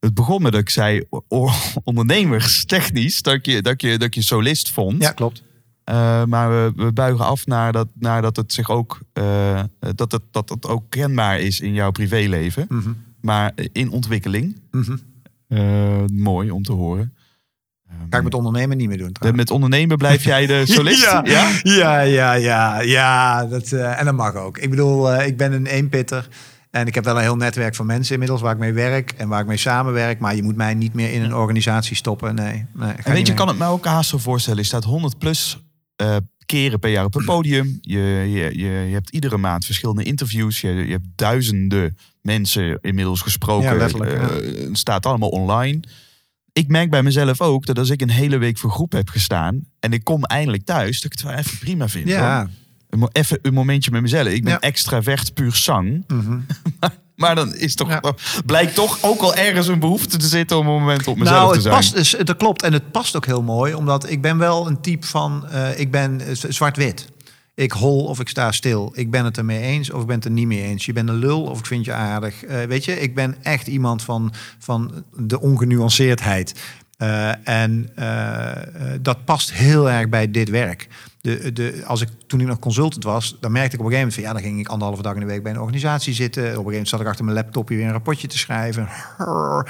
Het begon met dat ik zei, o- o- ondernemerstechnisch, dat je, dat je, dat je solist vond. ja, klopt. Eh, maar we, we buigen af naar dat, naar dat het zich ook, eh, dat, het, dat het ook kenbaar is in jouw privéleven. Mhm. Maar in ontwikkeling. Eh, mooi om te horen. Ga ik met ondernemen niet meer doen. Trouwens. met ondernemen blijf jij de solist? Ja, ja? ja, ja, ja, ja. Dat, eh, en dat mag ook. Ik bedoel, eh, ik ben een eenpitter. En ik heb wel een heel netwerk van mensen inmiddels waar ik mee werk en waar ik mee samenwerk. Maar je moet mij niet meer in een organisatie stoppen. Nee. nee En weet je, kan het me ook haast zo voorstellen. Je staat 100 plus eh, keren per jaar op het podium. Je, je, je, hebt iedere maand verschillende interviews. Je, je hebt duizenden mensen inmiddels gesproken. Ja, letterlijk, ja. Eh, Het staat allemaal online. Ik merk bij mezelf ook dat als ik een hele week voor groep heb gestaan... en ik kom eindelijk thuis, dat ik het wel even prima vind. Ja. Even een momentje met mezelf. Ik ben Ja. extravert puur zang. Mhm. Maar dan is toch, Ja. blijkt toch ook al ergens een behoefte te zitten... om een moment op mezelf Nou, te het zijn. past, dus, dat klopt. En het past ook heel mooi, omdat ik ben wel een type van, eh, ik ben zwart-wit. Ik hol of ik sta stil. Ik ben het ermee eens of ik ben het er niet mee eens. Je bent een lul of ik vind je aardig. Eh, weet je, ik ben echt iemand van, van de ongenuanceerdheid. Eh, en dat past heel erg bij dit werk. De, de, als ik, toen ik nog consultant was, dan merkte ik op een gegeven moment van ja, dan ging ik anderhalve dag in de week bij een organisatie zitten. Op een gegeven moment zat ik achter mijn laptopje weer een rapportje te schrijven.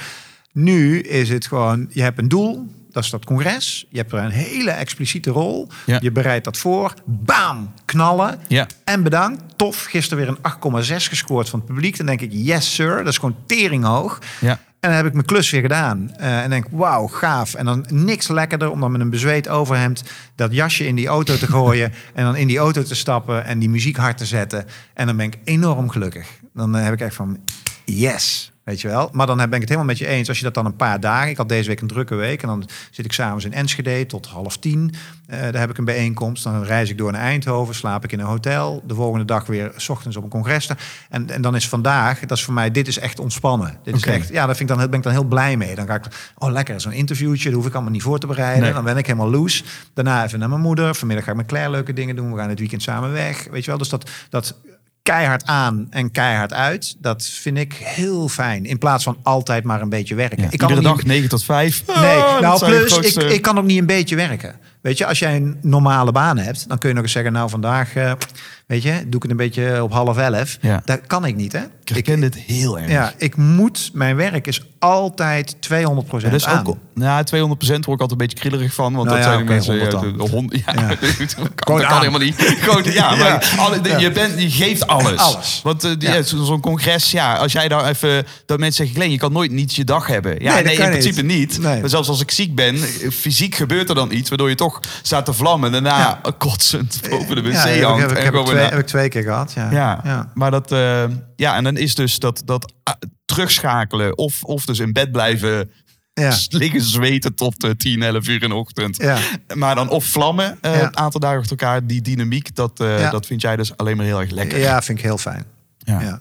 Nu is het gewoon, je hebt een doel, dat is dat congres. Je hebt er een hele expliciete rol. Ja. Je bereidt dat voor. Bam! Knallen. Ja. En bedankt. Tof. Gisteren weer een 8,6 gescoord van het publiek. Dan denk ik, yes sir. Dat is gewoon teringhoog. Ja. En dan heb ik mijn klus weer gedaan. Eh, en denk, wauw, gaaf. En dan niks lekkerder om dan met een bezweet overhemd dat jasje in die auto te gooien. en dan in die auto te stappen en die muziek hard te zetten. En dan ben ik enorm gelukkig. Dan eh, heb ik echt van, yes. Weet je wel? Maar dan ben ik het helemaal met je eens. Als je dat dan een paar dagen... Ik had deze week een drukke week. En dan zit ik s'avonds in Enschede tot half tien. Eh, daar heb ik een bijeenkomst. Dan reis ik door naar Eindhoven. Slaap ik in een hotel. De volgende dag weer... s ochtends op een congres. En, en dan is vandaag... Dat is voor mij... Dit is echt ontspannen. Dit is echt... Ja, daar vind ik dan, ben ik dan heel blij mee. Dan ga ik... Oh, lekker. Zo'n interviewtje. Dat hoef ik allemaal niet voor te bereiden. Nee. Dan ben ik helemaal loose. Daarna even naar mijn moeder. Vanmiddag ga ik met Claire leuke dingen doen. We gaan het weekend samen weg. Weet je wel? Dus dat... dat keihard aan en keihard uit. Dat vind ik heel fijn. In plaats van altijd maar een beetje werken. Ja, ik kan iedere dag niet, 9 tot 5. Nee, Ah, nou plus, ik, ik kan ook niet een beetje werken. Weet je, als jij een normale baan hebt, dan kun je nog eens zeggen, nou vandaag, eh, weet je, doe ik het een beetje op half elf. Ja. Dat kan ik niet, hè? Ik herken dit heel erg. ja, ik moet, mijn werk is altijd 200 Ja, dat is aan. ook, nou, 200% word ik altijd een beetje krielerig van. Want Nou dat ja, zijn de oké, mensen... 100 ja, dan. de, de hond, ja, Ja. dat kan, dat kan helemaal niet. Gewoon, ja, maar Ja. alle- de- Je, bent, je geeft alles. Alles. Want eh, die- zo'n congres, ja, als jij daar even... Dat mensen zeggen, Glenn, je kan nooit niet je dag hebben. Ja, Nee, nee, in principe niet. niet. Nee. Maar zelfs als ik ziek ben, eh, fysiek gebeurt er dan iets... waardoor je toch staat te vlammen. En daarna Ja. kotsend boven de wc ja, hangt. heb, ik, heb, ik twee, heb ik twee keer gehad. Ja. ja, ja. maar dat... eh, ja, en dan is dus dat, dat ah, terugschakelen... Of, of dus in bed blijven Ja. liggen zweten tot eh, 10, 11 uur in de ochtend. Ja. Maar dan of vlammen, eh, Ja. een aantal dagen achter elkaar. Die dynamiek, dat, eh, Ja. dat vind jij dus alleen maar heel erg lekker. ja, vind ik heel fijn. Ja.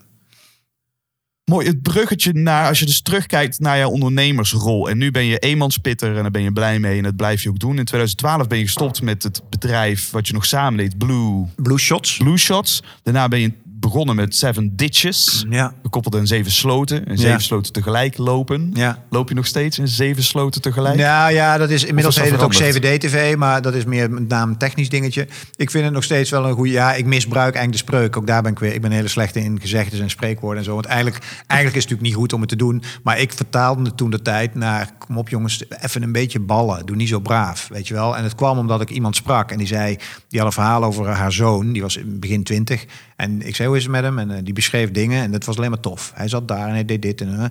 Mooi, het bruggetje naar, als je dus terugkijkt naar jouw ondernemersrol. En nu ben je eenmanspitter en daar ben je blij mee en dat blijf je ook doen. In 2012 ben je gestopt met het bedrijf wat je nog samen deed, Blue, Blue Shots. Blue Shots. Daarna ben je begonnen met Seven Ditches. Ja. Gekoppeld aan zeven sloten. En zeven Ja. sloten tegelijk lopen. Ja. Loop je nog steeds in zeven sloten tegelijk? Nou ja, dat is inmiddels heet het ook veranderd? CVD-TV, maar dat is meer met name een technisch dingetje. Ik vind het nog steeds wel een goede. Ja, ik misbruik eigenlijk de spreuk. Ook daar ben ik weer. Ik ben hele slechte in gezegdes en spreekwoorden en zo. Want eigenlijk, eigenlijk is het natuurlijk niet goed om het te doen. Maar ik vertaalde het toen de tijd naar. Kom op, jongens, even een beetje ballen. Doe niet zo braaf, weet je wel. En het kwam omdat ik iemand sprak en die zei. Die had een verhaal over haar zoon. Die was in begin twintig. En ik zei, is met hem? En eh, die beschreef dingen en dat was alleen maar tof. Hij zat daar en hij deed dit. En, eh.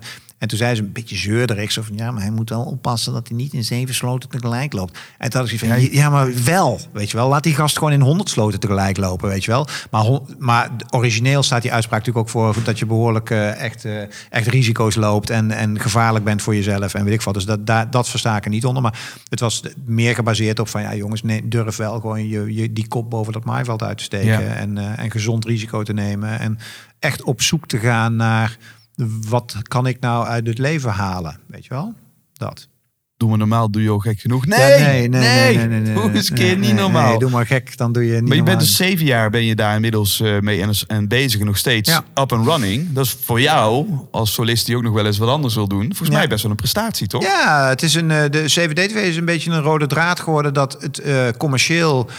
En toen zei ze een beetje zeurderig, zo van ja, maar hij moet wel oppassen dat hij niet in zeven sloten tegelijk loopt. En toen had ik van ja, maar wel, weet je wel. Laat die gast gewoon in honderd sloten tegelijk lopen, weet je wel. Maar, maar origineel staat die uitspraak natuurlijk ook voor dat je behoorlijk eh, echt, eh, echt risico's loopt en, en gevaarlijk bent voor jezelf en weet ik wat. Dus dat, dat versta ik er niet onder. Maar het was meer gebaseerd op van ja, jongens, nee, durf wel gewoon je, je, die kop boven dat maaiveld uit te steken Ja. en, eh, en gezond risico te nemen. En echt op zoek te gaan naar wat kan ik nou uit het leven halen, weet je wel? Dat. Doen we normaal, doe je ook gek genoeg. Nee, Ja, nee, Doe eens een keer Nee, niet nee, normaal. nee, doe maar gek, dan doe je niet maar je bent dus zeven jaar ben je daar inmiddels eh, mee en, en bezig en nog steeds Ja. up and running. Dat is voor jou, als solist die ook nog wel eens wat anders wil doen, volgens Ja. mij best wel een prestatie, toch? Ja, het is een, eh, de CVD-TV is een beetje een rode draad geworden dat het eh, commercieel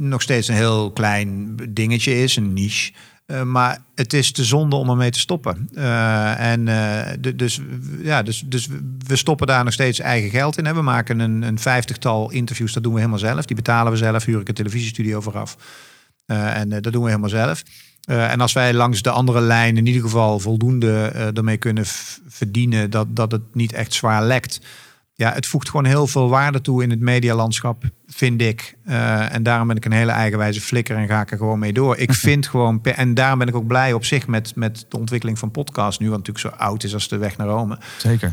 nog steeds een heel klein dingetje is, een niche. Eh, maar het is te zonde om ermee te stoppen. Eh, en eh, dus, ja, dus, dus we stoppen daar nog steeds eigen geld in. We maken een, een vijftigtal interviews, dat doen we helemaal zelf. Die betalen we zelf, huur ik een televisiestudio vooraf. En dat doen we helemaal zelf. En als wij langs de andere lijn in ieder geval voldoende ermee kunnen verdienen dat, dat het niet echt zwaar lekt. Ja, het voegt gewoon heel veel waarde toe in het medialandschap, vind ik. Eh, en daarom ben ik een hele eigenwijze flikker en ga ik er gewoon mee door. Ik vind gewoon, en daarom ben ik ook blij op zich met, met de ontwikkeling van podcast nu, wat natuurlijk zo oud is als de weg naar Rome. Zeker.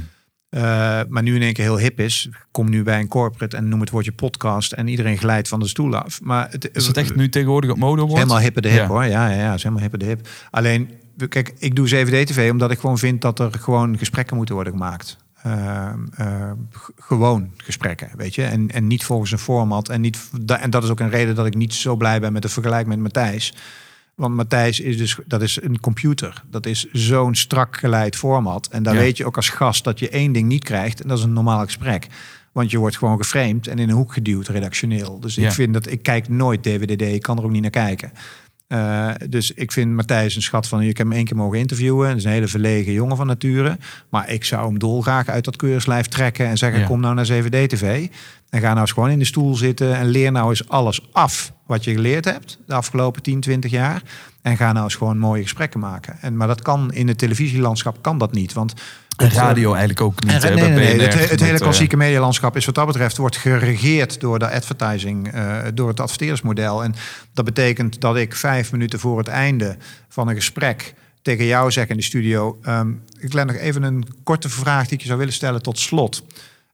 Eh, maar nu in één keer heel hip is. Kom nu bij een corporate en noem het woordje podcast en iedereen glijdt van de stoel af. Maar het, Is het echt nu tegenwoordig op mode wordt? Helemaal hippe de hip Ja. hoor. Ja, ja, ja, het is helemaal hippe de hip. Alleen, kijk, ik doe 7D-TV omdat ik gewoon vind dat er gewoon gesprekken moeten worden gemaakt. Eh, eh, g- gewoon gesprekken, weet je. En, en niet volgens een format. En, niet, da- en dat is ook een reden dat ik niet zo blij ben met de vergelijk met Matthijs. Want Matthijs is dus, dat is een computer. Dat is zo'n strak geleid format. En daar Ja. weet je ook als gast dat je één ding niet krijgt. En dat is een normaal gesprek. Want je wordt gewoon geframed en in een hoek geduwd, redactioneel. Dus Ja. ik vind dat ik kijk nooit DWDD. Ik kan er ook niet naar kijken. Eh, dus ik vind Matthijs een schat van... Ik heb hem één keer mogen interviewen. Hij is een hele verlegen jongen van nature. Maar ik zou hem dolgraag uit dat keurslijf trekken... en zeggen, Ja. kom nou naar 7D-TV. En ga nou eens gewoon in de stoel zitten... en leer nou eens alles af wat je geleerd hebt... de afgelopen 10, 20 jaar. En ga nou eens gewoon mooie gesprekken maken. En, maar dat kan in het televisielandschap kan dat niet. Want En radio eigenlijk ook niet. en, hè, nee, bij nee, nee. BNR Het, het met, hele eh, klassieke medialandschap is wat dat betreft wordt geregeerd door de advertising, eh, door het adverteersmodel. En dat betekent dat ik vijf minuten voor het einde van een gesprek tegen jou zeg in de studio: ehm, Ik leg nog even een korte vraag die ik je zou willen stellen tot slot.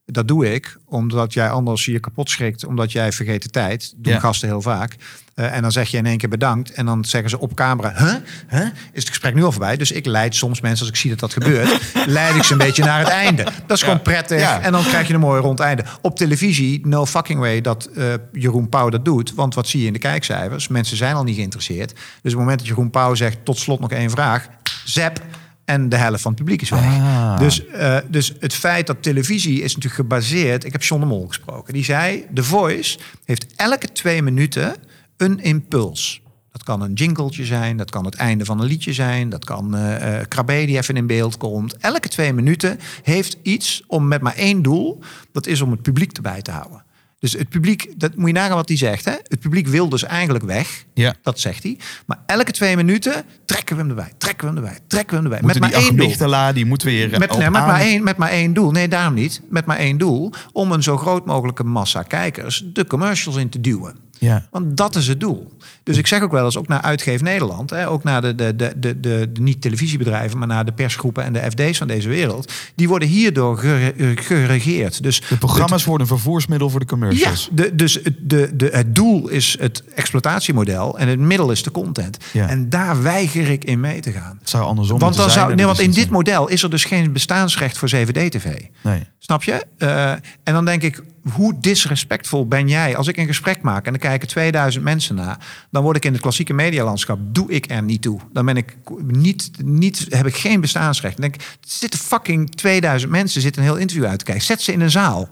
Dat doe ik omdat jij anders je kapot schrikt, omdat jij vergeet de tijd. Doen Ja. gasten heel vaak. Eh, en dan zeg je in één keer bedankt. En dan zeggen ze op camera, huh? Huh? Is het gesprek nu al voorbij? Dus ik leid soms mensen, als ik zie dat dat gebeurt, leid ik ze een beetje naar het einde. Dat is gewoon prettig. Ja. En dan krijg je een mooi rond einde. Op televisie, no fucking way dat eh, Jeroen Pauw dat doet. Want wat zie je in de kijkcijfers? Mensen zijn al niet geïnteresseerd. Dus op het moment dat Jeroen Pauw zegt, tot slot nog één vraag. Zap. En de helft van het publiek is weg. Ah. Dus, eh, dus het feit dat televisie is natuurlijk gebaseerd... Ik heb John de Mol gesproken. Die zei, The Voice heeft elke twee minuten een impuls. Dat kan een jingletje zijn, dat kan het einde van een liedje zijn... dat kan eh Krabbe die even in beeld komt. Elke twee minuten heeft iets om met maar één doel... dat is om het publiek erbij te houden. Dus het publiek, dat moet je nagaan wat hij zegt. Hè? Het publiek wil dus eigenlijk weg. Ja. Dat zegt hij. Maar elke twee minuten trekken we hem erbij, trekken we hem erbij, trekken we hem erbij. Moeten met maar één doel. die moet weer... Met, nee, met, maar één, met maar één doel. Nee, daarom niet. Met maar één doel. Om een zo groot mogelijke massa kijkers de commercials in te duwen. Ja. Want dat is het doel. Dus ik zeg ook wel eens, ook naar Uitgeef Nederland... Hè, ook naar de, de, de, de, de, de niet-televisiebedrijven... maar naar de persgroepen en de FD's van deze wereld... die worden hierdoor gere- geregeerd. Dus De programma's worden een vervoersmiddel voor de ja, commercials. de, dus het, de, de, het doel is het exploitatiemodel... en het middel is de content. Ja. En daar weiger ik in mee te gaan. Het zou andersom Want, dan zou, zijn, nee, want in dit model is er dus geen bestaansrecht voor 7D-TV. Nee. Snap je? Eh, en dan denk ik, hoe disrespectvol ben jij? Als ik een gesprek maak en er kijken 2000 mensen naar... dan word ik in het klassieke medialandschap, doe ik er niet toe. Dan ben ik niet, niet, heb ik geen bestaansrecht. Dan denk ik, er zitten fucking 2000 mensen, zitten een heel interview uit te kijken. Zet ze in een zaal.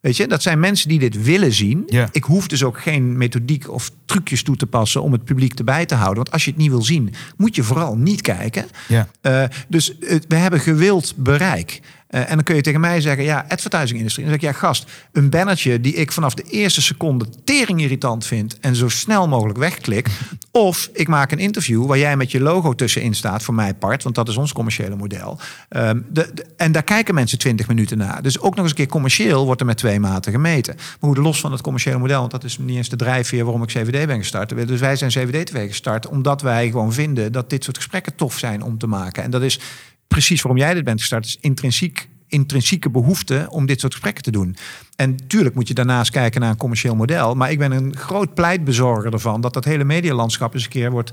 Weet je, dat zijn mensen die dit willen zien. Ja. Ik hoef dus ook geen methodiek of trucjes toe te passen om het publiek erbij te houden. Want als je het niet wil zien, moet je vooral niet kijken. Ja. Eh, dus eh, we hebben gewild bereik. Eh, en dan kun je tegen mij zeggen, ja, advertising industrie. Dan zeg ik, ja, gast, een bannertje die ik vanaf de eerste seconde tering irritant vind en zo snel mogelijk wegklik. Of ik maak een interview waar jij met je logo tussenin staat, voor mij part, want dat is ons commerciële model. Ehm, de, de- en daar kijken mensen 20 minuten naar. Dus ook nog eens een keer commercieel wordt er met twee maten gemeten. Maar hoe los van het commerciële model, want dat is niet eens de drijfveer waarom ik CVD ben gestart. Dus wij zijn CVD-TV gestart omdat wij gewoon vinden dat dit soort gesprekken tof zijn om te maken. En dat is precies waarom jij dit bent gestart, is intrinsiek intrinsieke behoefte om dit soort gesprekken te doen. En tuurlijk moet je daarnaast kijken naar een commercieel model. Maar ik ben een groot pleitbezorger ervan dat dat hele medialandschap eens een keer wordt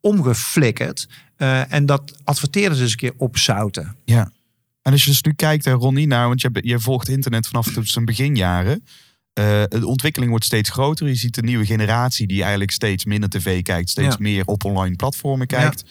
omgeflikkerd. eh, en dat adverteerders eens een keer opzouten. Ja. En als je dus nu kijkt, hè, Ronnie, nou, want je, je volgt internet vanaf de- zijn beginjaren. Eh, de ontwikkeling wordt steeds groter. Je ziet een nieuwe generatie die eigenlijk steeds minder tv kijkt, steeds Ja. meer op online platformen kijkt. Eh,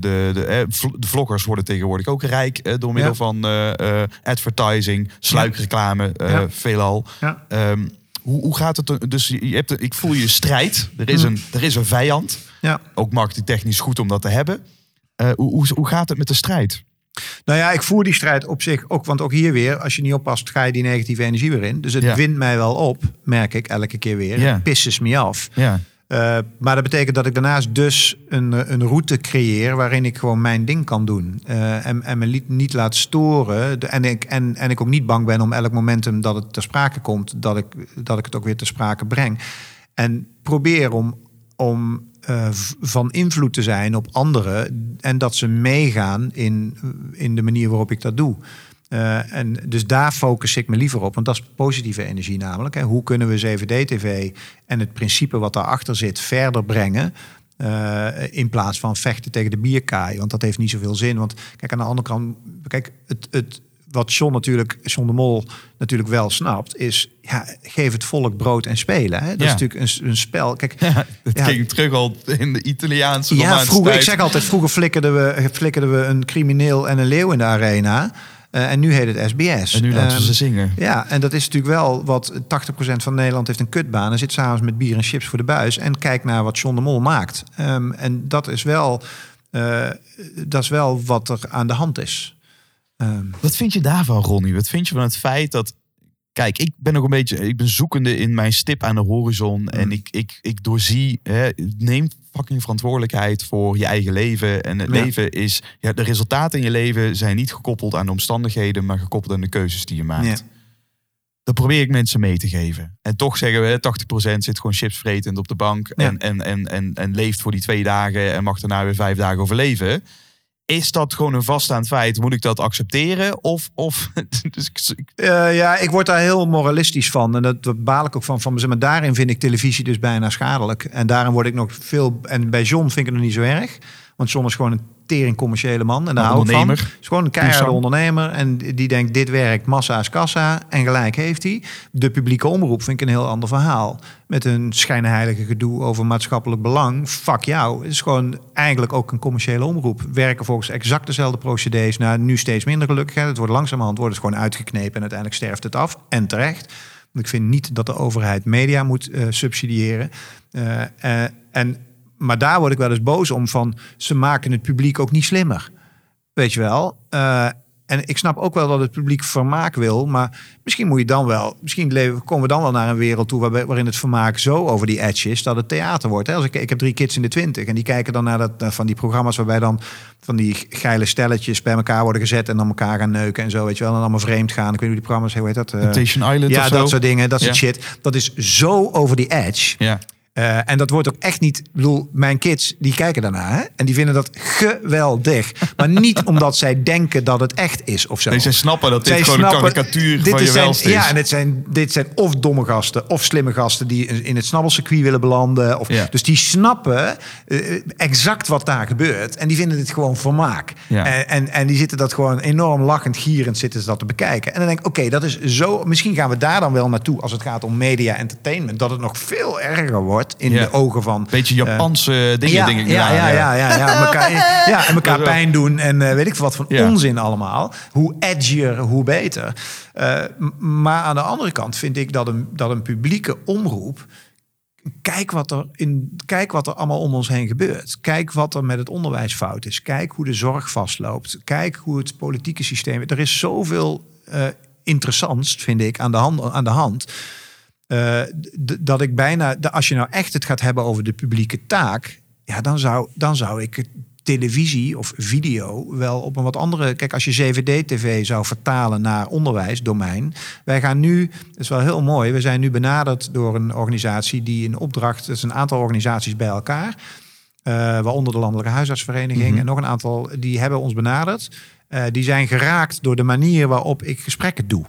de, de, eh, de vloggers worden tegenwoordig ook rijk eh, door middel Ja. van eh, eh, advertising, sluikreclame, eh, Ja. veelal. Ja. Ehm, hoe, hoe gaat het? Dus je hebt, ik voel je strijd. Er is, Mm. een, er is een vijand. Ja. Ook marketingtechnisch goed om dat te hebben. Eh, hoe, hoe, hoe gaat het met de strijd? Nou ja, ik voer die strijd op zich ook. Want ook hier weer, als je niet oppast, ga je die negatieve energie weer in. Dus het Ja. wint mij wel op, merk ik elke keer weer. Ja. Het pisses me af. Ja. Eh, maar dat betekent dat ik daarnaast dus een, eh, een route creëer waarin ik gewoon mijn ding kan doen. Eh, en, en me liet- niet laat storen. En, ik, en, en ik ook niet bang ben om elk momentum dat het ter sprake komt, dat ik, dat ik het ook weer ter sprake breng. En probeer om, om van invloed te zijn op anderen en dat ze meegaan in, in de manier waarop ik dat doe. Eh, en dus daar focus ik me liever op, want dat is positieve energie namelijk. Hè. Hoe kunnen we CVD-TV en het principe wat daarachter zit verder brengen? eh, in plaats van vechten tegen de bierkaai. Want dat heeft niet zoveel zin. Want kijk, aan de andere kant, kijk, het, het, wat John natuurlijk, John de Mol natuurlijk wel snapt, is ja, geef het volk brood en spelen. Hè? Dat Ja. is natuurlijk een, een spel. Kijk, Ja, het Ja. ging terug al in de Italiaanse ja, vroeger, ik zeg altijd, vroeger flikkerden we, flikkerden we een crimineel en een leeuw in de arena. Eh, en nu heet het SBS. En nu laten Ehm, ze zingen. ja, en dat is natuurlijk wel wat 80% van Nederland heeft een kutbaan en zit s'avonds met bier en chips voor de buis en kijkt naar wat John de Mol maakt. Ehm, en dat is wel, eh, dat is wel wat er aan de hand is. Ehm, Wat vind je daarvan, Ronnie? Wat vind je van het feit dat... Kijk, ik ben ook een beetje... Ik ben zoekende in mijn stip aan de horizon. En ik, ik, ik doorzie... Hè, neem fucking verantwoordelijkheid voor je eigen leven. En het Ja. leven is... Ja, de resultaten in je leven zijn niet gekoppeld aan de omstandigheden... maar gekoppeld aan de keuzes die je maakt. Ja. Dat probeer ik mensen mee te geven. En toch zeggen we, hè, 80% zit gewoon chips vretend op de bank. En, en, en, en, en leeft voor die twee dagen en mag daarna weer vijf dagen overleven. Is dat gewoon een vaststaand feit? Moet ik dat accepteren? Of, of dus Eh, ja, ik word daar heel moralistisch van. En dat, baal ik ook van. van maar, daarin vind ik televisie dus bijna schadelijk. En daarin word ik nog veel... En bij John vind ik het nog niet zo erg. Want John is gewoon een tering commerciële man. En daar hou ik van. is gewoon een keiharde ondernemer. En die denkt, dit werkt, massa is kassa. En gelijk heeft hij. De publieke omroep vind ik een heel ander verhaal. Met een schijnheilige gedoe over maatschappelijk belang. Fuck jou. Het is gewoon eigenlijk ook een commerciële omroep. Werken volgens exact dezelfde procedés. Nou, nu steeds minder gelukkig. Hè. Het wordt langzamerhand wordt het gewoon uitgeknepen. En uiteindelijk sterft het af. En terecht. Want ik vind niet dat de overheid media moet eh, subsidiëren. Eh, en, maar daar word ik wel eens boos om van... ze maken het publiek ook niet slimmer. Weet je wel. Eh, en ik snap ook wel dat het publiek vermaak wil. Maar misschien moet je dan wel. Misschien leven, komen we dan wel naar een wereld toe waarin het vermaak zo over die edge is dat het theater wordt. Hè? Als ik, ik heb drie kids in de twintig. En die kijken dan naar dat, naar van die programma's waarbij dan van die geile stelletjes bij elkaar worden gezet en dan elkaar gaan neuken en zo. Weet je wel. En allemaal vreemd gaan. Ik weet niet hoe die programma's, hoe heet dat? Eh, Temptation Island ja, of zo? dat soort dingen, dat soort Ja. shit. Dat is zo over die edge. Ja. Eh, en dat wordt ook echt niet. Ik bedoel, mijn kids die kijken daarna hè? en die vinden dat geweldig. Maar niet omdat zij denken dat het echt is of zo. Nee, zij snappen dat dit Zij gewoon snappen- een karikatuur dit van je zijn- is. Ja, en dit zijn, dit zijn of domme gasten of slimme gasten die in het snabbelcircuit willen belanden. Of, Ja. Dus die snappen eh, exact wat daar gebeurt. En die vinden het gewoon vermaak. Ja. En, en, en die zitten dat gewoon enorm lachend, gierend zitten ze dat te bekijken. En dan denk ik, oké, dat is zo. Misschien gaan we daar dan wel naartoe als het gaat om media entertainment. Dat het nog veel erger wordt in Ja. de ogen van. Beetje Japanse dingen. ja, dingen ja, gedaan, ja, ja, ja, ja, elkaar, ja, en elkaar pijn doen en eh, weet ik wat van Ja. onzin allemaal. Hoe edgier, hoe beter. Eh, maar aan de andere kant vind ik dat een, dat een publieke omroep kijk wat, er in, kijk wat er allemaal om ons heen gebeurt. Kijk wat er met het onderwijs fout is. Kijk hoe de zorg vastloopt. Kijk hoe het politieke systeem... Er is zoveel eh, interessants, vind ik, aan de hand. Aan de hand eh, dat ik bijna... Als je nou echt het gaat hebben over de publieke taak... Ja, dan zou, dan zou ik het televisie of video wel op een wat andere... Kijk, als je CVD-TV zou vertalen naar onderwijsdomein... Wij gaan nu, dat is wel heel mooi... we zijn nu benaderd door een organisatie die een opdracht... dat is een aantal organisaties bij elkaar... eh, waaronder de Landelijke Huisartsvereniging... en nog een aantal, die hebben ons benaderd. Eh, die zijn geraakt door de manier waarop ik gesprekken doe.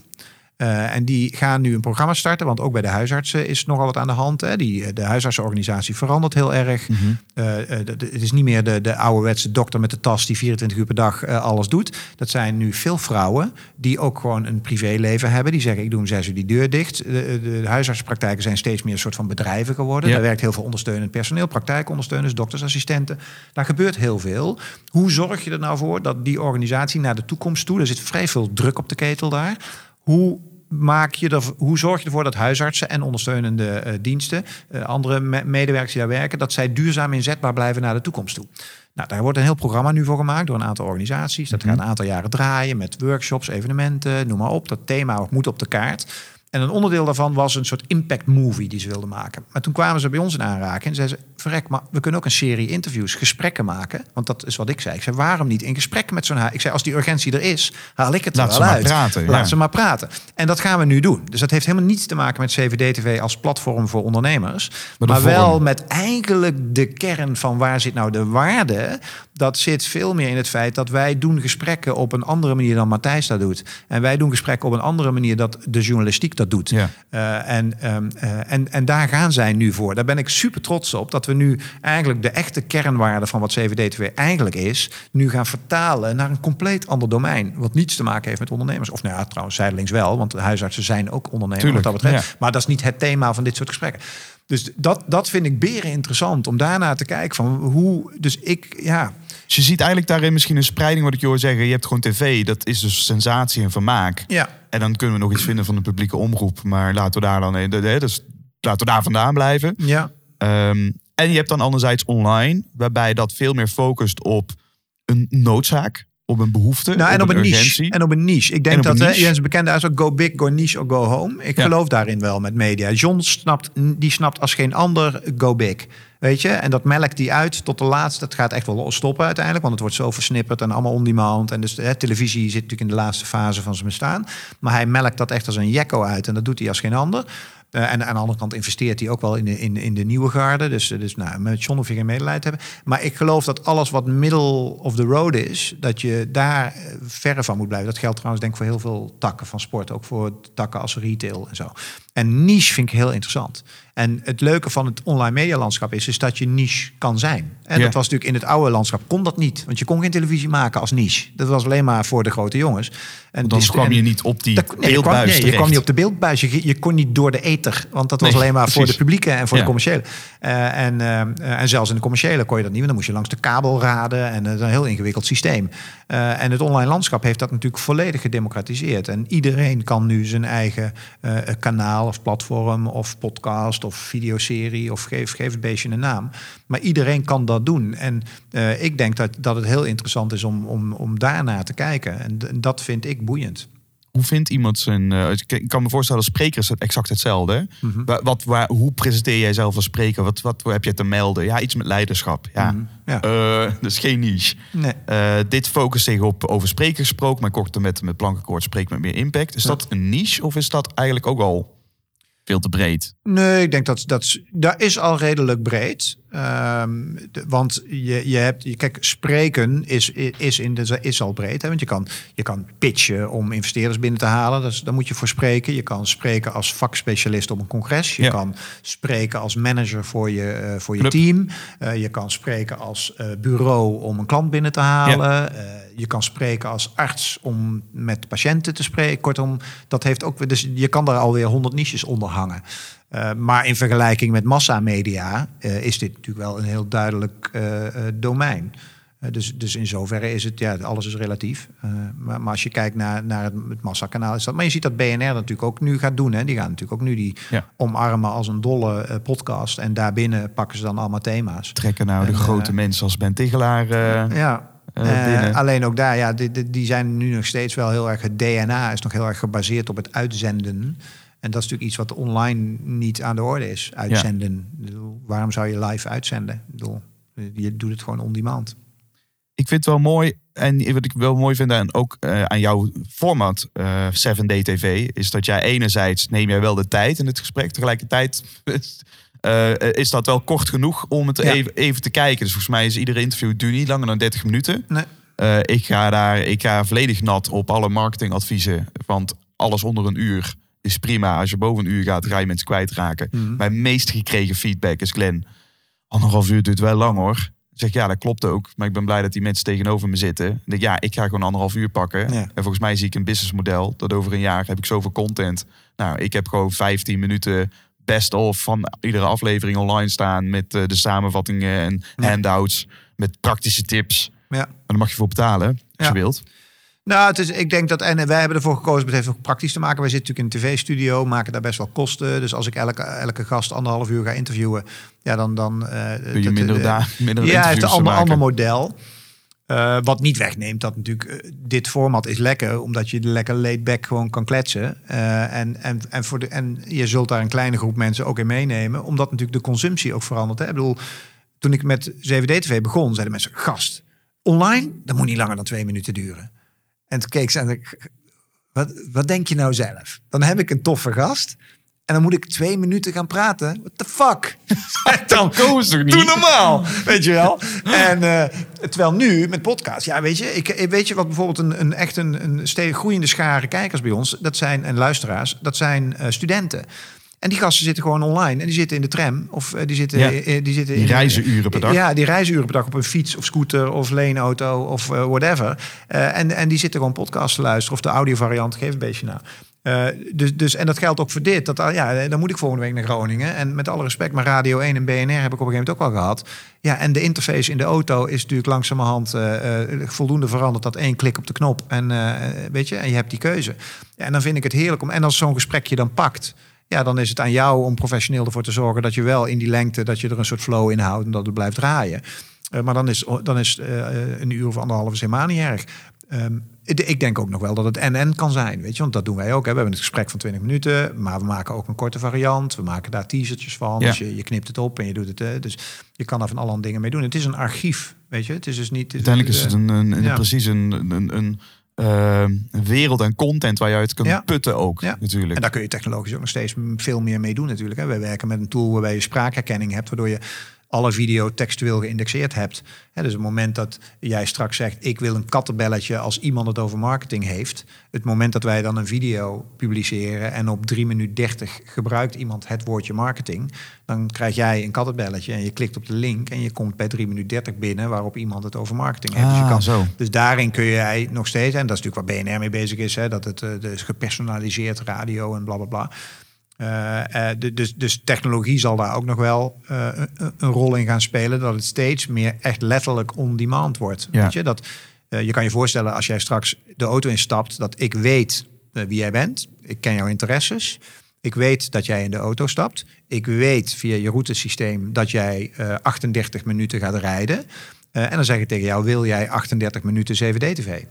Eh, en die gaan nu een programma starten, want ook bij de huisartsen is nogal wat aan de hand. Hè. Die, de huisartsenorganisatie verandert heel erg. Eh, eh, de- de- het is niet meer de, de ouderwetse dokter met de tas die 24 uur per dag eh, alles doet. Dat zijn nu veel vrouwen die ook gewoon een privéleven hebben. Die zeggen, ik doe om zes uur die deur dicht. De, de, de huisartsenpraktijken zijn steeds meer een soort van bedrijven geworden. Ja. Daar werkt heel veel ondersteunend personeel, praktijkondersteuners, doktersassistenten. Daar gebeurt heel veel. Hoe zorg je er nou voor dat die organisatie naar de toekomst toe... er zit vrij veel druk op de ketel daar... Hoe maak je er, hoe zorg je ervoor dat huisartsen en ondersteunende eh, diensten, eh, andere me- medewerkers die daar werken, dat zij duurzaam inzetbaar blijven naar de toekomst toe? Nou, daar wordt een heel programma nu voor gemaakt door een aantal organisaties. Dat gaat een aantal jaren draaien met workshops, evenementen, noem maar op. Dat thema moet op de kaart. En een onderdeel daarvan was een soort impact movie die ze wilden maken. Maar toen kwamen ze bij ons in aanraking en zeiden ze... verrek, maar we kunnen ook een serie interviews, gesprekken maken. Want dat is wat ik zei. Ik zei, waarom niet in gesprek met zo'n... hu- Ik zei, als die urgentie er is, haal ik het Laat er ze wel maar uit. praten, Laat ja. ze maar praten. En dat gaan we nu doen. Dus dat heeft helemaal niets te maken met CVD-TV als platform voor ondernemers. Maar Maar, wel met eigenlijk de kern van waar zit nou de waarde. Dat zit veel meer in het feit dat wij doen gesprekken op een andere manier dan Matthijs dat doet. En wij doen gesprekken op een andere manier dat de journalistiek dat doet. Ja. Eh, en, ehm, eh, en, en daar gaan zij nu voor. Daar ben ik super trots op. Dat we nu eigenlijk de echte kernwaarde van wat CVD-TV eigenlijk is... nu gaan vertalen naar een compleet ander domein. Wat niets te maken heeft met ondernemers. Of nou ja, trouwens zijdelings wel. Want de huisartsen zijn ook ondernemers Tuurlijk, wat dat betreft. ja. Maar dat is niet het thema van dit soort gesprekken. Dus dat, dat vind ik beren interessant. Om daarna te kijken van hoe... Dus ik, ja... Dus je ziet eigenlijk daarin misschien een spreiding, wat ik je hoor zeggen. Je hebt gewoon tv, dat is dus sensatie en vermaak. Ja, En dan kunnen we nog iets vinden van de publieke omroep. Maar laten we daar dan, de- dus laten we daar vandaan blijven. ja. Ehm, en je hebt dan anderzijds online, waarbij dat veel meer focust op een noodzaak, op een behoefte, Nou, en op een, niche. urgentie. En op een niche. Ik denk dat een niche. Jens bekende uit go big, go niche or go home. Ik Ja. geloof daarin wel met media. John snapt, die snapt als geen ander go big. Weet je? En dat melkt die uit tot de laatste. Het gaat echt wel stoppen uiteindelijk, want het wordt zo versnipperd en allemaal on demand. En dus hè, televisie zit natuurlijk in de laatste fase van zijn bestaan. Maar hij melkt dat echt als een jekko uit en dat doet hij als geen ander. Eh, en aan de andere kant investeert hij ook wel in de, in, in de nieuwe garde. Dus, dus nou, met John hoef je geen medelijden hebben. Maar ik geloof dat alles wat middle of the road is, dat je daar eh, verre van moet blijven. Dat geldt trouwens denk ik voor heel veel takken van sport. Ook voor takken als retail en zo. En niche vind ik heel interessant. En het leuke van het online medialandschap is, is dat je niche kan zijn. En Ja. dat was natuurlijk in het oude landschap kon dat niet. Want je kon geen televisie maken als niche. Dat was alleen maar voor de grote jongens. En anders dis- kwam je niet op die dat- nee, je, kwam, beeldbuis je kwam niet op de beeldbuis. Je, je kon niet door de ether. Want dat was Nee, alleen maar voor de publieke en voor Ja. de commerciële. Eh, en, eh, en zelfs in de commerciële kon je dat niet. Want dan moest je langs de kabel raden. En dat is een heel ingewikkeld systeem. Eh, en het online landschap heeft dat natuurlijk volledig gedemocratiseerd. En iedereen kan nu zijn eigen kanaal of platform of podcast of videoserie of geef, geef het beestje een naam. Maar iedereen kan dat doen. En eh, ik denk dat, dat het heel interessant is om, om, om daarnaar te kijken. En dat vind ik boeiend. Hoe vindt iemand zijn... eh, ik kan me voorstellen, als spreker is het exact hetzelfde. Mhm. Wa- wat, waar, hoe presenteer jij zelf als spreker? Wat, wat heb je te melden? Ja, iets met leiderschap. Ja. Ja. Dat is geen niche. Nee. Dit focust zich op over gesproken, maar korte met, met plankenkoord spreekt met meer impact. Is Ja. dat een niche of is dat eigenlijk ook al veel te breed? Nee, ik denk dat dat, dat is al redelijk breed. Ehm, de- want je, je hebt, je, kijk, spreken is, is, in de, is al breed. Hè? Want je kan, je kan pitchen om investeerders binnen te halen. Dus daar moet je voor spreken. Je kan spreken als vakspecialist op een congres. Je Ja. kan spreken als manager voor je, eh, voor je Club. team. Eh, je kan spreken als eh, bureau om een klant binnen te halen. Je kan spreken als arts om met patiënten te spreken. Kortom, dat heeft ook. Dus je kan daar alweer honderd niches onder hangen. Eh, maar in vergelijking met massamedia eh, is dit natuurlijk wel een heel duidelijk eh, domein. Dus, dus in zoverre is het, ja, alles is relatief. Maar, maar als je kijkt naar, naar het, het massakanaal, is dat. Maar je ziet dat BNR natuurlijk ook nu gaat doen. Hè. Die gaan natuurlijk ook nu die Ja. omarmen als een dolle podcast. En daarbinnen pakken ze dan allemaal thema's. Trekken nou de En, grote mensen als Ben Tigelaar Ja. binnen. alleen ook daar, ja, die, die- die zijn nu nog steeds wel heel erg. Het DNA is nog heel erg gebaseerd op het uitzenden. En dat is natuurlijk iets wat online niet aan de orde is. Uitzenden. Bedoel, waarom zou je live uitzenden? Ik bedoel, je doet het gewoon on demand. ik vind het wel mooi. En wat ik wel mooi vind en ook eh, aan jouw format, eh 7D TV, is dat jij enerzijds neem jij wel de tijd in het gesprek. Tegelijkertijd eh, is dat wel kort genoeg om het Ja. even, even te kijken. Dus volgens mij is iedere interview duurt niet langer dan 30 minuten. Nee. Eh, ik ga daar, ik ga volledig nat op alle marketingadviezen. Want alles onder een uur is prima. Als je boven een uur gaat, ga je mensen kwijtraken. Mhm. Mijn meest gekregen feedback is Glenn. Anderhalf uur duurt wel lang hoor. Ik zeg ja, dat klopt ook. Maar ik ben blij dat die mensen tegenover me zitten. Ik denk, ja, ik ga gewoon anderhalf uur pakken. Ja. En volgens mij zie ik een businessmodel. Dat over een jaar heb ik zoveel content. Nou, ik heb gewoon 15 minuten best of van iedere aflevering online staan. Met eh, de samenvattingen en Ja. handouts. Met praktische tips. Ja. Maar daar mag je voor betalen, als je wilt. Nou, het is, ik denk dat, en wij hebben ervoor gekozen om het even ook praktisch te maken. Wij zitten natuurlijk in een tv-studio, maken daar best wel kosten. Dus als ik elke, elke gast anderhalf uur ga interviewen, ja, dan... dan eh, Kun je minder, eh, minder Ja, het is een ander, ander model. Eh, wat niet wegneemt dat natuurlijk dit format is lekker, omdat je lekker laid back gewoon kan kletsen. En, en, en, voor de, en je zult daar een kleine groep mensen ook in meenemen, omdat natuurlijk de consumptie ook verandert. Hè? Ik bedoel, toen ik met 7D-TV begon, zeiden mensen: Gast, online, dat moet niet langer dan twee minuten duren. En toen keek ze en ik, wat, wat denk je nou zelf? Dan heb ik een toffe gast. En dan moet ik twee minuten gaan praten. What the fuck? dan Koos toch niet? Doe normaal, weet je wel. En eh, terwijl nu met podcast, ja, weet je, ik, weet je wat bijvoorbeeld een, een echt een, een steeds groeiende schare kijkers bij ons, dat zijn en luisteraars, dat zijn eh, studenten. En die gasten zitten gewoon online en die zitten in de tram of eh, die zitten, Ja. eh, die zitten Die in reizen uren per dag. Ja, die reizen uren per dag op een fiets of scooter of leenauto of eh, whatever. En, en die zitten gewoon podcast te luisteren of de audiovariant, geef een beetje na. Dus, dus, en dat geldt ook voor dit. Dat, ah, ja, dan moet ik volgende week naar Groningen. En met alle respect, maar Radio 1 en BNR heb ik op een gegeven moment ook al gehad. Ja, en de interface in de auto is natuurlijk langzamerhand eh, voldoende veranderd. Dat één klik op de knop en, weet je, en je hebt die keuze. Ja, en dan vind ik het heerlijk om. En als zo'n gesprek je dan pakt. Ja, dan is het aan jou om professioneel ervoor te zorgen dat je wel in die lengte, dat je er een soort flow in houdt en dat het blijft draaien. Eh, maar dan is, dan is eh, een uur of anderhalf is helemaal niet erg. Ehm, ik denk ook nog wel dat het en-en kan zijn, weet je, want dat doen wij ook. Hè. We hebben een gesprek van 20 minuten, maar we maken ook een korte variant. We maken daar teasertjes van, Ja. dus je, je knipt het op en je doet het. hè. dus je kan er van allerlei dingen mee doen. Het is een archief, weet je. Het is dus niet... Uiteindelijk is het eh, een, een, een- ja. precies een, een, een, een wereld en content waar je uit kunt Ja. putten ook, Ja. natuurlijk. En daar kun je technologisch ook nog steeds veel meer mee doen natuurlijk. Hè. Wij werken met een tool waarbij je spraakherkenning hebt, waardoor je alle video textueel geïndexeerd hebt. Dus het moment dat jij straks zegt, ik wil een kattenbelletje als iemand het over marketing heeft. Het moment dat wij dan een video publiceren en op 3 minuten 30 gebruikt iemand het woordje marketing. Dan krijg jij een kattenbelletje en je klikt op de link en je komt bij 3 minuten 30 binnen waarop iemand het over marketing heeft. dus, je Ah, kan, zo. dus daarin kun jij nog steeds, en dat is natuurlijk waar BNR mee bezig is, dat het eh, dus gepersonaliseerd radio en bla bla bla. Eh, eh, de- dus, dus technologie zal daar ook nog wel eh, een, rol in gaan spelen. Dat het steeds meer echt letterlijk on-demand wordt. Ja. Weet je? Dat, je kan je voorstellen als jij straks de auto instapt, dat ik weet wie jij bent. Ik ken jouw interesses. Ik weet dat jij in de auto stapt. Ik weet via je routesysteem dat jij eh, 38 minuten gaat rijden. En dan zeg ik tegen jou, wil jij 38 minuten 7D-TV?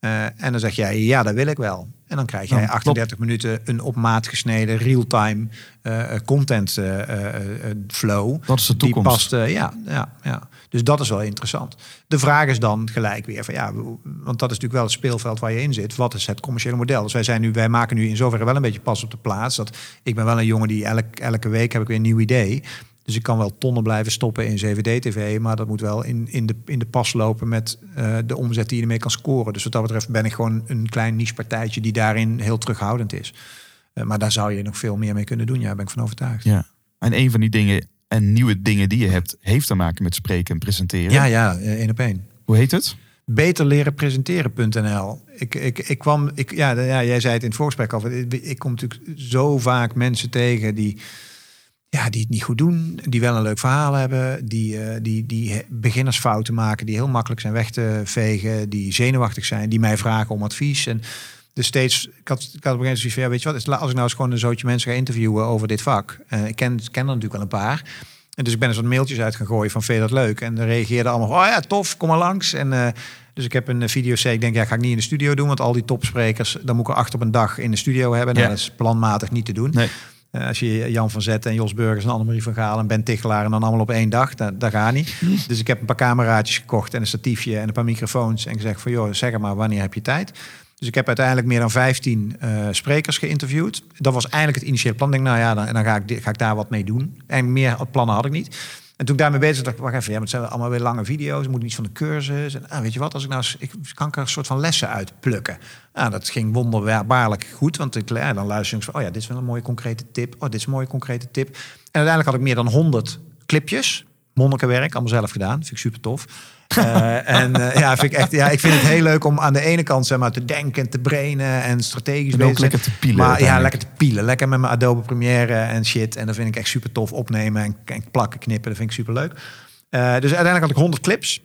Eh, en dan zeg jij, ja, dat wil ik wel. En dan krijg jij Dan klopt. 38 minuten een op maat gesneden real-time eh, content eh, eh, flow. Dat is de Die toekomst. past, eh, ja, ja, ja. Dus dat is wel interessant. De vraag is dan gelijk weer van ja, want dat is natuurlijk wel het speelveld waar je in zit. Wat is het commerciële model? Dus wij zijn nu, wij maken nu in zoverre wel een beetje pas op de plaats. Dat ik ben wel een jongen die elk, elke week heb ik weer een nieuw idee. Dus ik kan wel tonnen blijven stoppen in 7D-TV, maar dat moet wel in, in, de, in de pas lopen met eh, de omzet die je ermee kan scoren. Dus wat dat betreft ben ik gewoon een klein niche-partijtje die daarin heel terughoudend is. Eh, maar daar zou je nog veel meer mee kunnen doen, ja, daar ben ik van overtuigd. Ja. En een van die dingen en nieuwe dingen die je hebt, heeft te maken met spreken en presenteren. Ja, ja, eh, één op één. Hoe heet het? Beter leren presenteren.nl. Ik, ik, ik kwam, ik, ja, ja, jij zei het in het voorgesprek al. Ik, ik kom natuurlijk zo vaak mensen tegen die, ja, die het niet goed doen, die wel een leuk verhaal hebben, die, eh, die, die beginnersfouten maken, die heel makkelijk zijn weg te vegen, die zenuwachtig zijn, die mij vragen om advies. En dus steeds, ik had, ik had op een gegeven moment zoiets van, ja, weet je wat, is- als ik nou eens gewoon een zootje mensen ga interviewen over dit vak. Eh, ik ken, ken er natuurlijk wel een paar. En dus ik ben er zo'n mailtjes uit gaan gooien van, vind je dat leuk? En dan reageerden allemaal, oh ja, tof, kom maar langs. En eh, dus ik heb een video C. Ik denk, ja, ga ik niet in de studio doen, want al die topsprekers, dan moet ik er acht op een dag in de studio hebben. Nou, Ja. dat is planmatig niet te doen. Nee. Eh, als je Jan van Zetten en Jos Burgers en Annemarie van Gaal en Ben Tichelaar en dan allemaal op één dag, dat, dat gaat niet. Dus ik heb een paar cameraatjes gekocht en een statiefje en een paar microfoons en gezegd van joh, zeg maar, wanneer heb je tijd? Dus ik heb uiteindelijk meer dan 15 eh, sprekers geïnterviewd. Dat was eigenlijk het initiële plan. Ik denk, nou ja, dan, dan ga, ik, ga ik daar wat mee doen. En meer plannen had ik niet. En toen ik daarmee bezig was, dacht wacht even, ja, maar het zijn allemaal weer lange video's. Moet iets van de cursus. En ah, weet je wat, als ik nou, ik kan ik er een soort van lessen uitplukken. Nou, dat ging wonderbaarlijk goed, want ik, dan luister ik van, oh ja, dit is wel een mooie concrete tip. Oh, dit is een mooie concrete tip. En uiteindelijk had ik meer dan 100 clipjes, monnikenwerk, allemaal zelf gedaan. Vind ik super tof. Eh, en eh, ja, vind ik echt, ja, ik vind het heel leuk om aan de ene kant zeg maar, te denken, te brainen en strategisch En bezig te lekker te pielen Maar ja, lekker te pielen. Lekker met mijn Adobe Premiere en shit. En dat vind ik echt super tof opnemen en, en plakken, knippen. Dat vind ik super leuk. dus uiteindelijk had ik 100 clips.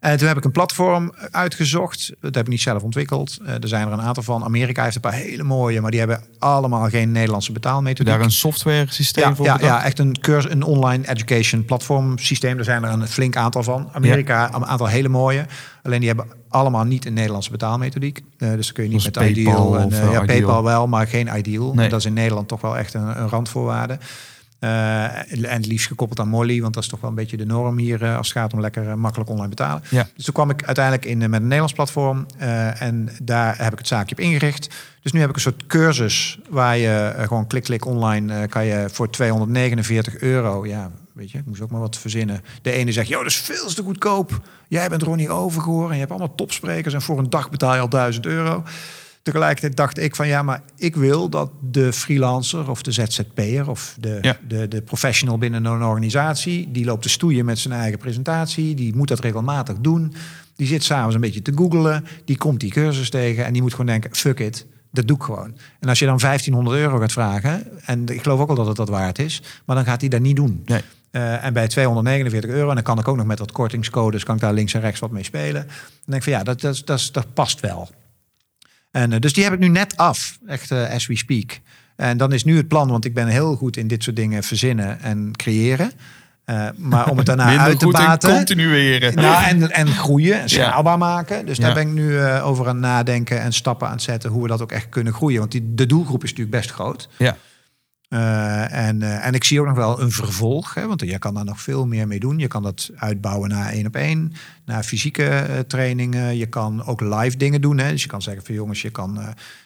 En toen heb ik een platform uitgezocht. Dat heb ik niet zelf ontwikkeld. Eh, er zijn er een aantal van. Amerika heeft een paar hele mooie, maar die hebben allemaal geen Nederlandse betaalmethodiek. Daar een software systeem Ja, voor ja, bedacht? ja, echt een, cursus, een online education platform systeem. Er zijn er een flink aantal van. Amerika, een aantal hele mooie. Alleen die hebben allemaal niet een Nederlandse betaalmethodiek. Eh, dus dan kun je niet met PayPal Ideal. En, eh, eh, ja, Ideal. PayPal wel, maar geen Ideal. Nee. Dat is in Nederland toch wel echt een, een randvoorwaarde. Eh, en het liefst gekoppeld aan Molly, want dat is toch wel een beetje de norm hier eh, als het gaat om lekker eh, makkelijk online betalen. Ja. Dus toen kwam ik uiteindelijk in met een Nederlands platform en daar heb ik het zaakje op ingericht. Dus nu heb ik een soort cursus waar je gewoon klik klik online kan je voor 249 euro, ja, weet je, ik moest ook maar wat verzinnen. De ene zegt, joh, dat is veel te goedkoop. Jij bent Ronnie Overgoor en je hebt allemaal topsprekers en voor een dag betaal je al 1000 euro. Tegelijkertijd dacht ik van ja, maar ik wil dat de freelancer of de ZZP'er of de, Ja. de, de professional binnen een organisatie, die loopt te stoeien met zijn eigen presentatie, die moet dat regelmatig doen. Die zit s'avonds een beetje te googelen, die komt die cursus tegen en die moet gewoon denken, fuck it, dat doe ik gewoon. En als je dan 1500 euro gaat vragen, en ik geloof ook wel dat het dat waard is, maar dan gaat hij dat niet doen. Nee. Eh, en bij 249 euro, en dan kan ik ook nog met wat kortingscodes, kan ik daar links en rechts wat mee spelen. Dan denk ik van ja, dat, dat, dat, dat past wel. En, eh, dus die heb ik nu net af, echt eh, as we speak. En dan is nu het plan, want ik ben heel goed in dit soort dingen verzinnen en creëren. Eh, maar om het daarna Minder uit te baten. continueren. Nou, en, en groeien, en schaalbaar maken. Dus daar Ja. ben ik nu over aan nadenken en stappen aan het zetten hoe we dat ook echt kunnen groeien. Want die, de doelgroep is natuurlijk best groot. Ja. Eh, en, eh, en ik zie ook nog wel een vervolg, hè, want je kan daar nog veel meer mee doen. Je kan dat uitbouwen naar één op één, naar fysieke eh, trainingen. Je kan ook live dingen doen. Hè. Dus je kan zeggen van jongens, je kan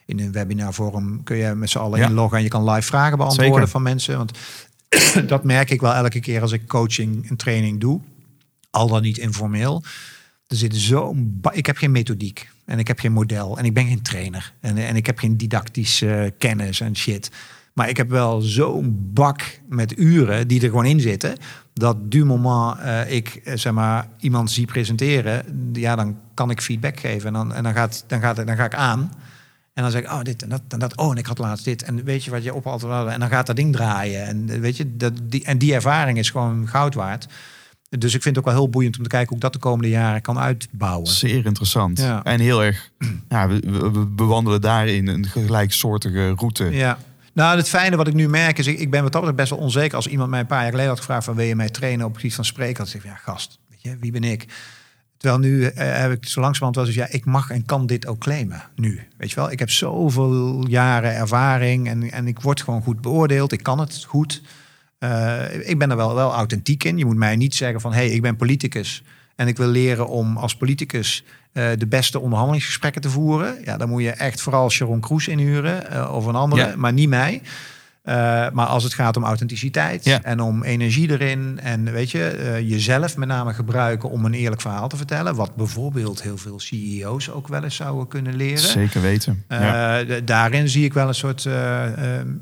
in een webinarvorm kun je met z'n allen Ja. inloggen en je kan live vragen beantwoorden Zeker. van mensen. Want dat merk ik wel elke keer als ik coaching en training doe, al dan niet informeel. Er zit zo'n. Ik heb geen methodiek en ik heb geen model en ik ben geen trainer en, en ik heb geen didactische kennis en shit. Maar ik heb wel zo'n bak met uren die er gewoon in zitten. Dat du moment eh, ik eh, zeg maar iemand zie presenteren, ja, dan kan ik feedback geven en dan, en dan, gaat, dan, gaat, dan ga ik aan. En dan zeg ik, oh, dit en dat en dat. Oh, en ik had laatst dit. En weet je wat je op altijd En dan gaat dat ding draaien. En eh, weet je, dat, die, en die ervaring is gewoon goud waard. Dus ik vind het ook wel heel boeiend om te kijken hoe ik dat de komende jaren kan uitbouwen. Zeer interessant. Ja. En heel erg, ja, we, we- we bewandelen daarin een gelijksoortige route. Ja. Nou, het fijne wat ik nu merk is, ik, ben wat dat best wel onzeker. Als iemand mij een paar jaar geleden had gevraagd van wil je mij trainen op het van spreken, had ik ja gast, weet je, wie ben ik? Terwijl nu eh, heb ik zo langzamerhand wel eens, ja, ik mag en kan dit ook claimen nu. Weet je wel, ik heb zoveel jaren ervaring en, en ik word gewoon goed beoordeeld. Ik kan het goed. Eh, ik ben er wel, wel authentiek in. Je moet mij niet zeggen van, hé, hey, ik ben politicus en ik wil leren om als politicus eh, de beste onderhandelingsgesprekken te voeren. Ja, dan moet je echt vooral Sharon Kroes inhuren eh, of een andere, Ja. maar niet mij. Eh, maar als het gaat om authenticiteit Ja. en om energie erin en weet je, eh, jezelf met name gebruiken om een eerlijk verhaal te vertellen, wat bijvoorbeeld heel veel CEO's ook wel eens zouden kunnen leren. Zeker weten. ja. D- daarin zie ik wel een soort,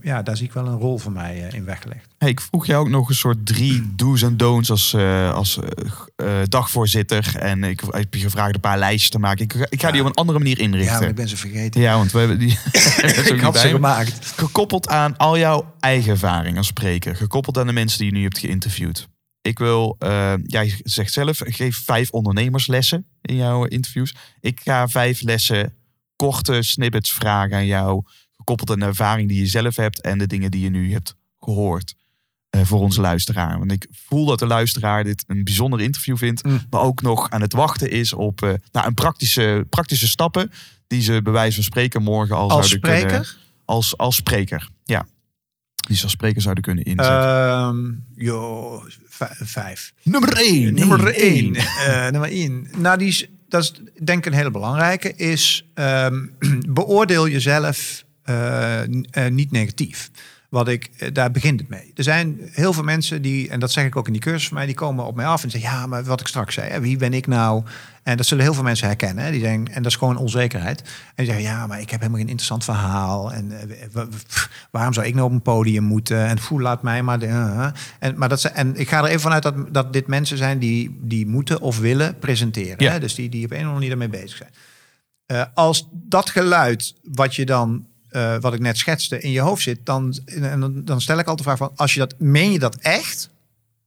ja, daar zie ik wel een rol voor mij in weggelegd. Hey, ik vroeg jou ook nog een soort drie do's en don'ts als, als dagvoorzitter. En ik heb je gevraagd een paar lijstjes te maken. Ik, ik ga die op een andere manier Ja, maar inrichten. ik ben ze vergeten. Ja, want we hebben die. ik had ze gemaakt. Gekoppeld aan al jouw jouw eigen ervaring als spreker, gekoppeld aan de mensen die je nu hebt geïnterviewd. Ik wil, eh, jij zegt zelf, geef vijf ondernemerslessen in jouw interviews. Ik ga vijf lessen, korte snippets vragen aan jou, gekoppeld aan de ervaring die je zelf hebt en de dingen die je nu hebt gehoord eh, voor onze luisteraar. Want ik voel dat de luisteraar dit een bijzonder interview vindt, Mm. maar ook nog aan het wachten is op nou, een praktische, praktische stappen die ze bij wijze van spreken morgen al Als zouden kunnen spreker? als, als spreker, ja. Die ze als spreker zouden kunnen inzetten. Ehm joh, vijf. nummer 1. Nummer één. Eh, nummer één. Nou, die is, dat is denk ik een hele belangrijke. Is ehm, beoordeel jezelf eh, eh, niet negatief. Wat ik, eh, daar begint het mee. Er zijn heel veel mensen die, en dat zeg ik ook in die cursus van mij, die komen op mij af en zeggen: Ja, maar wat ik straks zei, hè, wie ben ik nou? En dat zullen heel veel mensen herkennen. Hè? Die zeggen, en dat is gewoon onzekerheid. En die zeggen: Ja, maar ik heb helemaal geen interessant verhaal. En eh, pff, waarom zou ik nou op een podium moeten? En voel, laat mij maar. De, uh, en, maar dat en ik ga er even vanuit dat, dat dit mensen zijn die, die moeten of willen presenteren. Ja. Hè? Dus die, die op een of andere manier ermee bezig zijn. Eh, als dat geluid wat je dan, eh, wat ik net schetste, in je hoofd zit, dan, en dan, stel ik altijd de vraag van, als je dat, meen je dat echt?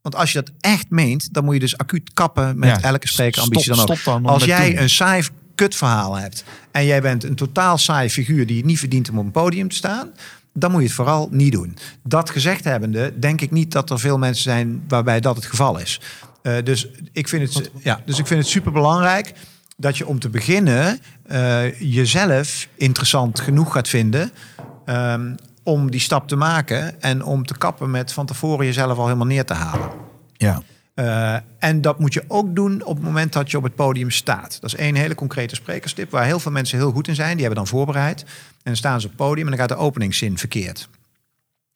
Want als je dat echt meent, dan moet je dus acuut kappen met Ja, elke sprekerambitie dan ook. stop dan als jij doen. een saai kutverhaal hebt en jij bent een totaal saai figuur die het niet verdient om op een podium te staan, dan moet je het vooral niet doen. Dat gezegd hebbende, denk ik niet dat er veel mensen zijn waarbij dat het geval is. Eh, dus, ik vind het, ja, dus ik vind het super belangrijk dat je om te beginnen eh, jezelf interessant genoeg gaat vinden ehm, om die stap te maken en om te kappen met van tevoren jezelf al helemaal neer te halen. Ja. Eh, en dat moet je ook doen op het moment dat je op het podium staat. Dat is één hele concrete sprekerstip waar heel veel mensen heel goed in zijn. Die hebben dan voorbereid. En dan staan ze op het podium en dan gaat de openingszin verkeerd.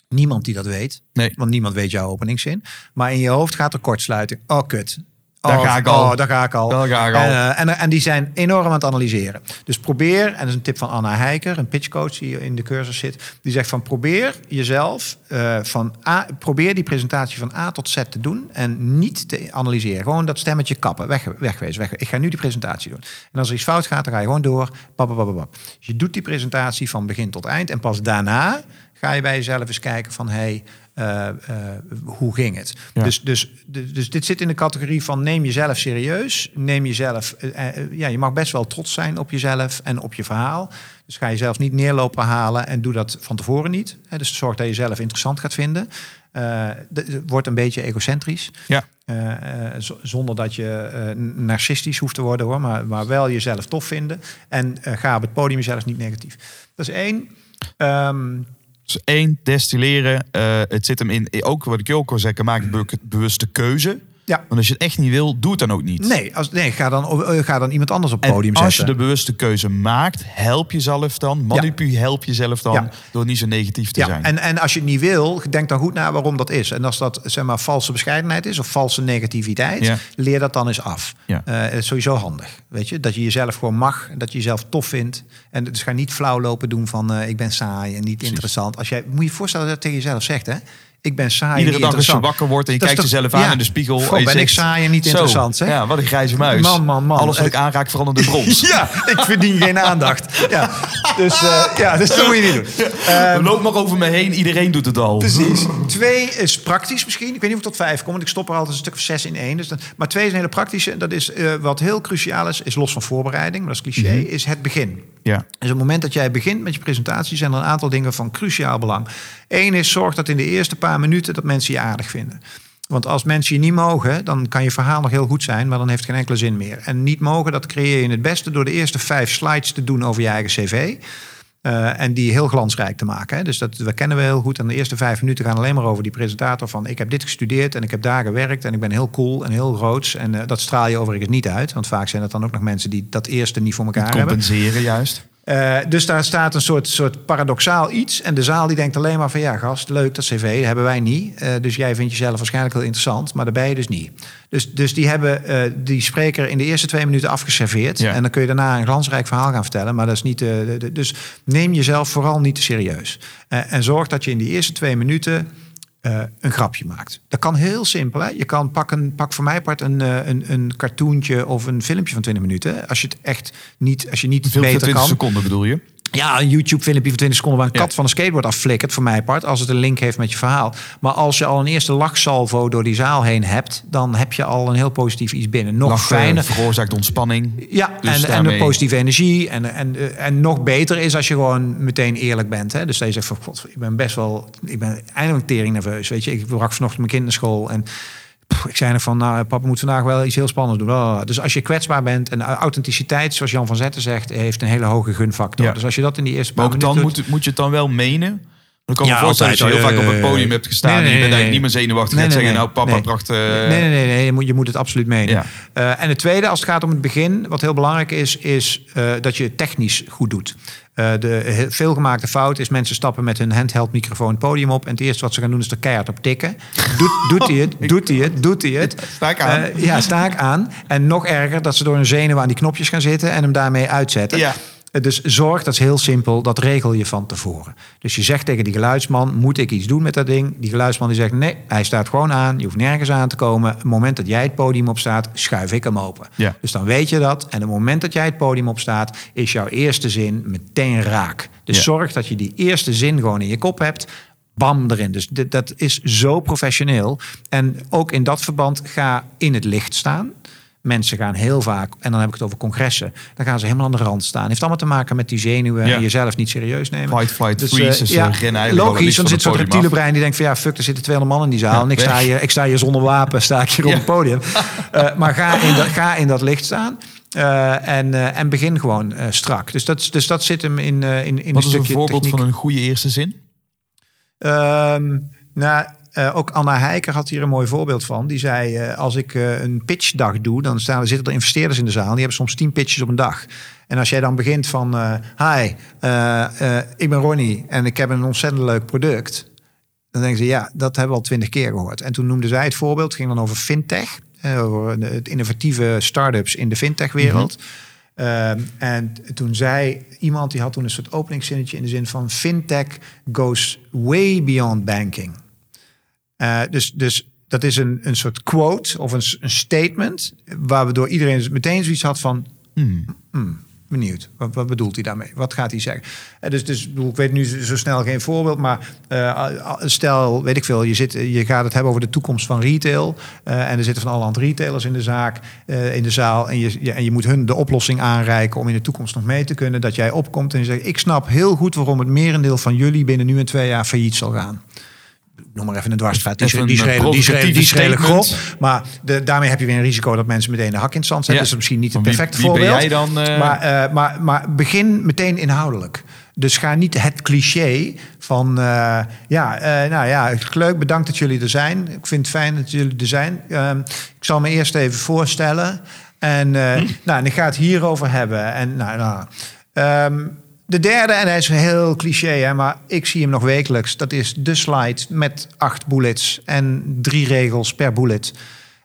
Niemand die dat weet, Nee. want niemand weet jouw openingszin. Maar in je hoofd gaat er kortsluiting. Oh, kut. Daar oh, ga ik al. Oh, daar ga ik al. Daar ga ik al. En, eh, en, en die zijn enorm aan het analyseren. Dus probeer, en dat is een tip van Anna Heiker, een pitchcoach die in de cursus zit. Die zegt van probeer jezelf eh, van A, probeer die presentatie van A tot Z te doen. En niet te analyseren. Gewoon dat stemmetje kappen. Weg, wegwezen. Weg. Ik ga nu die presentatie doen. En als er iets fout gaat, dan ga je gewoon door. Pap. Dus je doet die presentatie van begin tot eind. En pas daarna ga je bij jezelf eens kijken van... Hey, eh, eh, hoe ging het? Ja. Dus, dus, dus, dus dit zit in de categorie van neem jezelf serieus. Neem jezelf, eh, ja, je mag best wel trots zijn op jezelf en op je verhaal. Dus ga jezelf niet neerlopen halen en doe dat van tevoren niet. Hè, dus zorg dat je jezelf interessant gaat vinden. Eh, d- d- Word een beetje egocentrisch. Ja. Zonder dat je narcistisch hoeft te worden hoor, maar, maar wel jezelf tof vinden. En ga op het podium jezelf niet negatief. Dat is één. Ehm, Dus destilleren. Eh, het zit hem in, ook wat ik je ook al zeggen, maak bewuste keuze. Ja. Want als je het echt niet wil, doe het dan ook niet. Nee, als, nee ga, dan, eh, ga dan iemand anders op het En podium als zetten. je de bewuste keuze maakt, help jezelf dan. Manipuleer, help jezelf dan door niet zo negatief te Ja, zijn. en, en als je het niet wil, denk dan goed na waarom dat is. En als dat zeg maar valse bescheidenheid is of valse negativiteit, leer dat dan eens af. Ja. Eh, het is sowieso handig, weet je, dat je jezelf gewoon mag, dat je jezelf tof vindt. En dus ga niet flauw lopen doen van eh, ik ben saai en niet interessant. Als jij moet je je voorstellen dat je dat tegen jezelf zegt, hè? Ik ben saai. Iedere dag als je wakker wordt en je Dat kijkt toch- jezelf aan ja. in de spiegel. Goh, en ben ik saai en niet zo, interessant, hè? Ja, wat een grijze muis. Man, man, man. Alles wat ik aanraak verandert in brons. Ja, ik verdien geen aandacht. Ja, dus, eh, ja, dus dat moet je niet doen. Ehm, Loop maar over me heen, iedereen doet het al. Precies. Twee is praktisch misschien. Ik weet niet of ik tot vijf kom, want ik stop er altijd een stuk of zes in één. Dus dan, maar twee is een hele praktische. Dat is eh, wat heel cruciaal is, is los van voorbereiding, maar dat is cliché, is het begin. Ja. Dus op het moment dat jij begint met je presentatie, zijn er een aantal dingen van cruciaal belang. Eén is zorg dat in de eerste paar minuten dat mensen je aardig vinden. Want als mensen je niet mogen, dan kan je verhaal nog heel goed zijn, maar dan heeft het geen enkele zin meer. En niet mogen, dat creëer je het beste door de eerste vijf slides te doen over je eigen cv. Eh, en die heel glansrijk te maken. Hè. Dus dat, dat kennen we heel goed. En de eerste vijf minuten gaan alleen maar over die presentator van... ik heb dit gestudeerd en ik heb daar gewerkt... en ik ben heel cool en heel groots. En eh, dat straal je overigens niet uit. Want vaak zijn het dan ook nog mensen die dat eerste niet voor elkaar hebben. Compenseren juist. Eh, dus daar staat een soort, soort paradoxaal iets. En de zaal die denkt alleen maar van... ja, gast, leuk dat cv, hebben wij niet. Eh, dus jij vindt jezelf waarschijnlijk heel interessant... maar daar ben je dus niet. Dus, dus die hebben eh, die spreker in de eerste twee minuten afgeserveerd. Ja. En dan kun je daarna een glansrijk verhaal gaan vertellen. Maar dat is niet... de- dus neem jezelf vooral niet te serieus. En zorg dat je in die eerste twee minuten... eh, een grapje maakt. Dat kan heel simpel. Hè? Je kan pak, een, pak voor mij part een, eh, een, een cartoontje of een filmpje van 20 minuten. Als je het echt niet, als je niet Veel beter 20 kan. seconden bedoel je? Ja, een YouTube-filmpje van 20 seconden waar een Ja. kat van een skateboard afflikkert, voor mij part, als het een link heeft met je verhaal. Maar als je al een eerste lachsalvo door die zaal heen hebt, dan heb je al een heel positief iets binnen. Nog Lachen fijner. veroorzaakt ontspanning. Ja, Dus en, en daarmee- een positieve energie. En, en, eh, en nog beter is als je gewoon meteen eerlijk bent. Hè? Dus dat je zegt van, god, ik ben best wel... Ik ben eindelijk tering nerveus, weet je. Ik bracht vanochtend mijn kind naar school en... pff, Ik zei nog van, nou, papa moet vandaag wel iets heel spannends doen. Oh, Dus als je kwetsbaar bent en authenticiteit, zoals Jan van Zetten zegt, heeft een hele hoge gunfactor. Ja. Dus als je dat in die eerste Maar paar ook dan moet, moet je het dan wel menen. Dan kan Ja, me voorstellen dat je heel vaak op het podium hebt gestaan. nee, nee, en je bent nee, eigenlijk nee. niet meer zenuwachtig. Nee, nee, zeggen, nee. nou papa Nee. bracht... eh, Nee, nee, nee, nee. Je, moet, je moet het absoluut menen. Ja. Eh, en het tweede, als het gaat om het begin, wat heel belangrijk is, is eh, dat je het technisch goed doet. Eh, de veelgemaakte fout is mensen stappen met hun handheld microfoon het podium op. En het eerste wat ze gaan doen is er keihard op tikken. Doet, doet hij het? Doet hij het? Doet hij het? Sta ik aan? Eh, ja, sta ik aan. En nog erger, dat ze door hun zenuwen aan die knopjes gaan zitten en hem daarmee uitzetten. Ja. Dus zorg, dat is heel simpel, dat regel je van tevoren. Dus je zegt tegen die geluidsman, moet ik iets doen met dat ding? Die geluidsman die zegt, nee, hij staat gewoon aan. Je hoeft nergens aan te komen. Het moment dat jij het podium opstaat, schuif ik hem open. Ja. Dus dan weet je dat. En het moment dat jij het podium opstaat, is jouw eerste zin meteen raak. Dus Ja. zorg dat je die eerste zin gewoon in je kop hebt. Bam erin. Dus dit, dat is zo professioneel. En ook in dat verband ga in het licht staan. Mensen gaan heel vaak, en dan heb ik het over congressen, dan gaan ze helemaal aan de rand staan. Heeft allemaal te maken met die zenuwen Ja. en jezelf niet serieus nemen. Fight, flight, Dus, freeze. Dus, ja, logisch, van zit zo'n reptiele brein die denkt van ja, fuck, er zitten 200 man in die zaal. en ik sta, hier, ik sta hier zonder wapen, sta ik hier op het podium. Eh, maar ga in, dat, ga in dat licht staan. eh, en, en begin gewoon strak. Dus dat, dus dat zit hem in, in, in Wat een is een stukje voorbeeld techniek. van een goede eerste zin? Ehm, nou, eh, ook Anna Heiker had hier een mooi voorbeeld van. Die zei, eh, als ik eh, een pitchdag doe, dan staan, zitten er investeerders in de zaal. Die hebben soms tien pitches op een dag. En als jij dan begint van, hi, ik ben Ronnie en ik heb een ontzettend leuk product. Dan denken ze, ja, dat hebben we al twintig keer gehoord. En toen noemde zij het voorbeeld, het ging dan over fintech. Over het innovatieve start-ups in de fintech-wereld. Ehm, en toen zei iemand, die had toen een soort openingszinnetje in de zin van... fintech goes way beyond banking. Eh, dus, dus dat is een, een soort quote of een, een statement... waardoor iedereen meteen zoiets had van... hmm, benieuwd, wat, wat bedoelt hij daarmee? Wat gaat hij zeggen? Eh, dus, dus ik weet nu zo snel geen voorbeeld... maar eh, stel, weet ik veel, je, zit, je gaat het hebben over de toekomst van retail... en er zitten van alle hand retailers in de zaak, in de zaal... En je, je- en je moet hun de oplossing aanreiken om in de toekomst nog mee te kunnen... dat jij opkomt en je zegt... ik snap heel goed waarom het merendeel van jullie... binnen nu en twee jaar failliet zal gaan noem maar even een dwarsstraat. Die, die, schreeuwen- die, schreeuwen provocatieve grof. Maar de, daarmee heb je weer een risico dat mensen meteen de hak in het zand zetten. Ja. Dus dat is misschien niet het perfecte wie ben voorbeeld. jij dan, eh? Maar, eh, maar, maar begin meteen inhoudelijk. Dus ga niet het cliché van... eh, ja, eh, nou ja, leuk, bedankt dat jullie er zijn. Ik vind het fijn dat jullie er zijn. Ehm, ik zal me eerst even voorstellen. En, eh, Hm? nou, en ik ga het hierover hebben. En, nou, nou, ehm, de derde, en hij is heel cliché, hè, maar ik zie hem nog wekelijks. Dat is de slide met acht bullets en drie regels per bullet.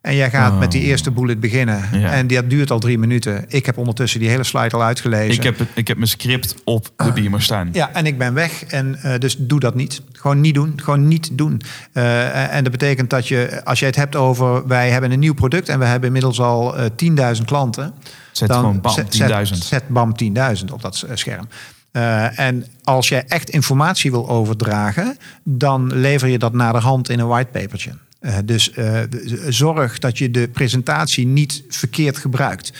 En jij gaat met die eerste bullet beginnen. Oh. Ja. En dat duurt al drie minuten. Ik heb ondertussen die hele slide al uitgelezen. Ik heb, ik heb mijn script op de beamer staan. Ja, en ik ben weg. En eh, dus doe dat niet. Gewoon niet doen. Gewoon niet doen. Eh, en dat betekent dat je, als je het hebt over... wij hebben een nieuw product en we hebben inmiddels al eh 10.000 klanten. Zet gewoon bam, zet- 10.000. Zet, zet bam 10.000 op dat eh, scherm. Eh, en als jij echt informatie wil overdragen... dan lever je dat naderhand in een whitepapertje. Eh, dus eh, zorg dat je de presentatie niet verkeerd gebruikt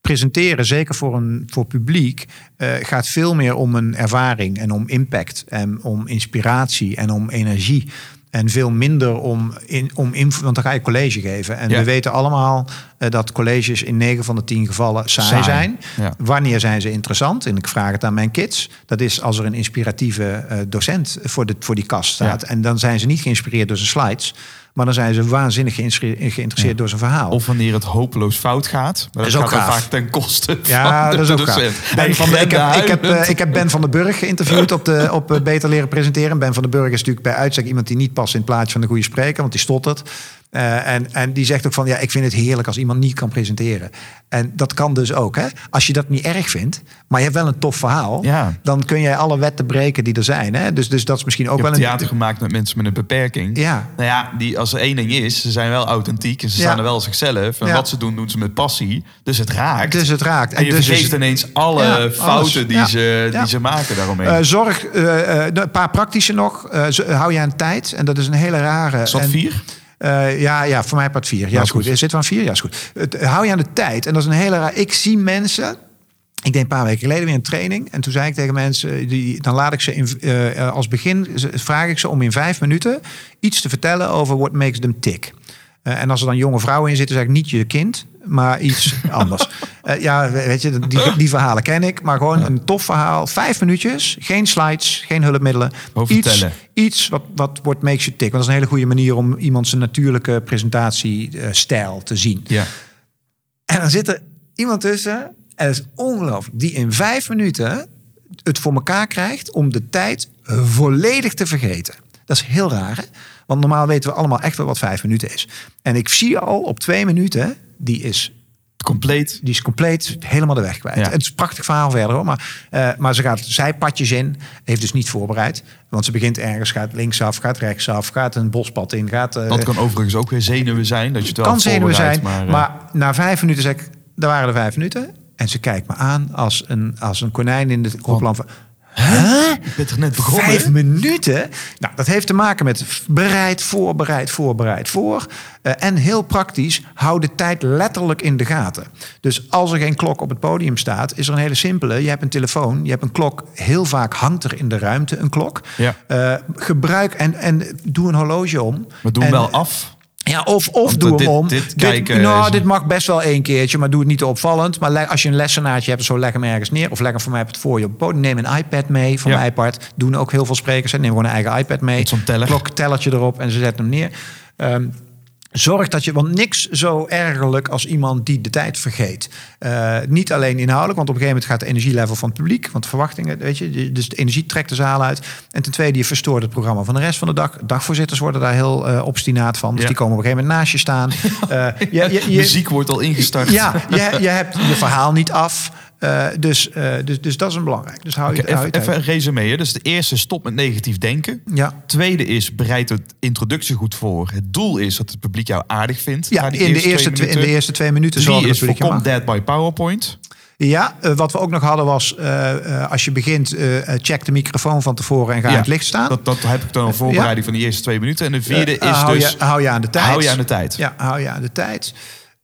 presenteren, zeker voor een voor publiek, gaat veel meer om een ervaring en om impact en om inspiratie en om energie. En veel minder om, in, om info, want dan ga je college geven. En Ja. we weten allemaal eh, dat colleges in 9 van de 10 gevallen saai, Saai, zijn. ja. Wanneer zijn ze interessant? En ik vraag het aan mijn kids. Dat is als er een inspiratieve eh, docent voor, de, voor die kast staat. Ja. En dan zijn ze niet geïnspireerd door zijn slides. Maar dan zijn ze waanzinnig geïnteresseerd door zijn verhaal. Of wanneer het hopeloos fout gaat. Maar is dat ook gaat vaak ten koste Ja, van dat is de ook docent. Ben van de, ik, heb, ik, heb, huilend. ik heb Ben van den Burg geïnterviewd op, de, op eh, Beter Leren Presenteren. Ben van den Burg is natuurlijk bij uitstek iemand die niet past in het plaatje van de goede spreker, want die stottert. Eh, en, en die zegt ook van, ja, ik vind het heerlijk als iemand niet kan presenteren. En dat kan dus ook, hè. Als je dat niet erg vindt, maar je hebt wel een tof verhaal... Ja. dan kun jij alle wetten breken die er zijn, hè. Dus, dus dat is misschien ook wel een... theater gemaakt met mensen met een beperking. Ja. Nou ja, die, als er één ding is, ze zijn wel authentiek en ze Ja. staan er wel zichzelf. En Ja. wat ze doen, doen ze met passie. Dus het raakt. Dus het raakt. en je dus vergeet ineens alle fouten die, ze, die ze maken daaromheen. Eh, zorg, eh, een paar praktische nog. Hou je aan tijd. En dat is een hele rare. is dat en- vier? Eh, ja, ja, voor mij part vier. Ja, is goed. Zit er aan vier? Ja, is goed. Het, eh, hou je aan de tijd. En dat is een hele raar. Ik zie mensen. Ik deed een paar weken geleden weer een training. En toen zei ik tegen mensen, die, dan laat ik ze in, eh, als begin, vraag ik ze om in vijf minuten iets te vertellen over what makes them tick. Eh, en als er dan jonge vrouwen in zitten, zeg ik niet je kind, maar iets anders. Eh, ja, weet je, die, die verhalen ken ik. Maar gewoon een tof verhaal. Vijf minuutjes, geen slides, geen hulpmiddelen. Iets, iets wat, wat what makes you tick. Want dat is een hele goede manier om iemand zijn natuurlijke presentatiestijl te zien. Ja. En dan zit er iemand tussen, en dat is ongelooflijk, die in vijf minuten het voor elkaar krijgt om de tijd volledig te vergeten. Dat is heel raar, hè? Want normaal weten we allemaal echt wel wat vijf minuten is. En ik zie al op twee minuten, die is, Compleet. die is compleet helemaal de weg kwijt. Ja. Het is een prachtig verhaal verder hoor. Maar, eh, maar ze gaat zijpadjes in, heeft dus niet voorbereid. Want ze begint ergens, gaat linksaf, gaat rechtsaf, gaat een bospad in, gaat... eh, Dat kan overigens ook weer zenuwen zijn. Dat je het wel kan zenuwen zijn. voorbereidt, Maar, Maar, eh, na vijf minuten zeg ik, daar waren de vijf minuten. En ze kijkt me aan als een, als een konijn in de koplamp. Huh? ik ben toch net begonnen? Vijf minuten? Nou, dat heeft te maken met bereid, voorbereid, voorbereid, voor. Eh, en heel praktisch, hou de tijd letterlijk in de gaten. Dus als er geen klok op het podium staat, is er een hele simpele. Je hebt een telefoon, je hebt een klok. Heel vaak hangt er in de ruimte een klok. Ja. Eh, gebruik en, en doe een horloge om. We doen En- wel af. Ja, of, of Want doe dit- hem om. dit kijken nou, dit mag best wel één keertje, maar doe het niet te opvallend. Maar als je een lessenaartje hebt, zo leg hem ergens neer. Of leg hem voor mij op het voor je op podium. Neem een iPad mee van Ja. mijn iPad. Doen ook heel veel sprekers. hè. Neem gewoon een eigen iPad mee. Zo'n teller. Klok, tellertje erop en ze zetten hem neer. Ehm, Zorg dat je, want niks zo ergerlijk als iemand die de tijd vergeet. Eh, niet alleen inhoudelijk, want op een gegeven moment gaat de energielevel van het publiek, want de verwachtingen, weet je, dus de energie trekt de zaal uit. En ten tweede, je verstoort het programma van de rest van de dag. Dagvoorzitters worden daar heel eh, obstinaat van, dus Ja. die komen op een gegeven moment naast je staan. Je, je, je- Muziek wordt al ingestart. ja, je, je hebt je verhaal niet af. Eh, dus, eh, dus, dus dat is een belangrijk. Dus hou je, hou je even een resume. hè. Dus de eerste, stop met negatief denken. Ja. Tweede is, bereid het introductie goed voor. Het doel is dat het publiek jou aardig vindt. Ja, die in de, eerste twee, in de minuten. eerste twee minuten Drie zorgen is, dat het publiek voorkom dead by PowerPoint. Ja, eh, wat we ook nog hadden was, als je begint, check de microfoon van tevoren en ga in Ja, het licht staan. Dat, dat heb ik dan een voorbereiding van die eerste twee minuten. En de vierde is hou, dus, je, hou je aan de tijd. hou je aan de tijd. Ja, hou je aan de tijd.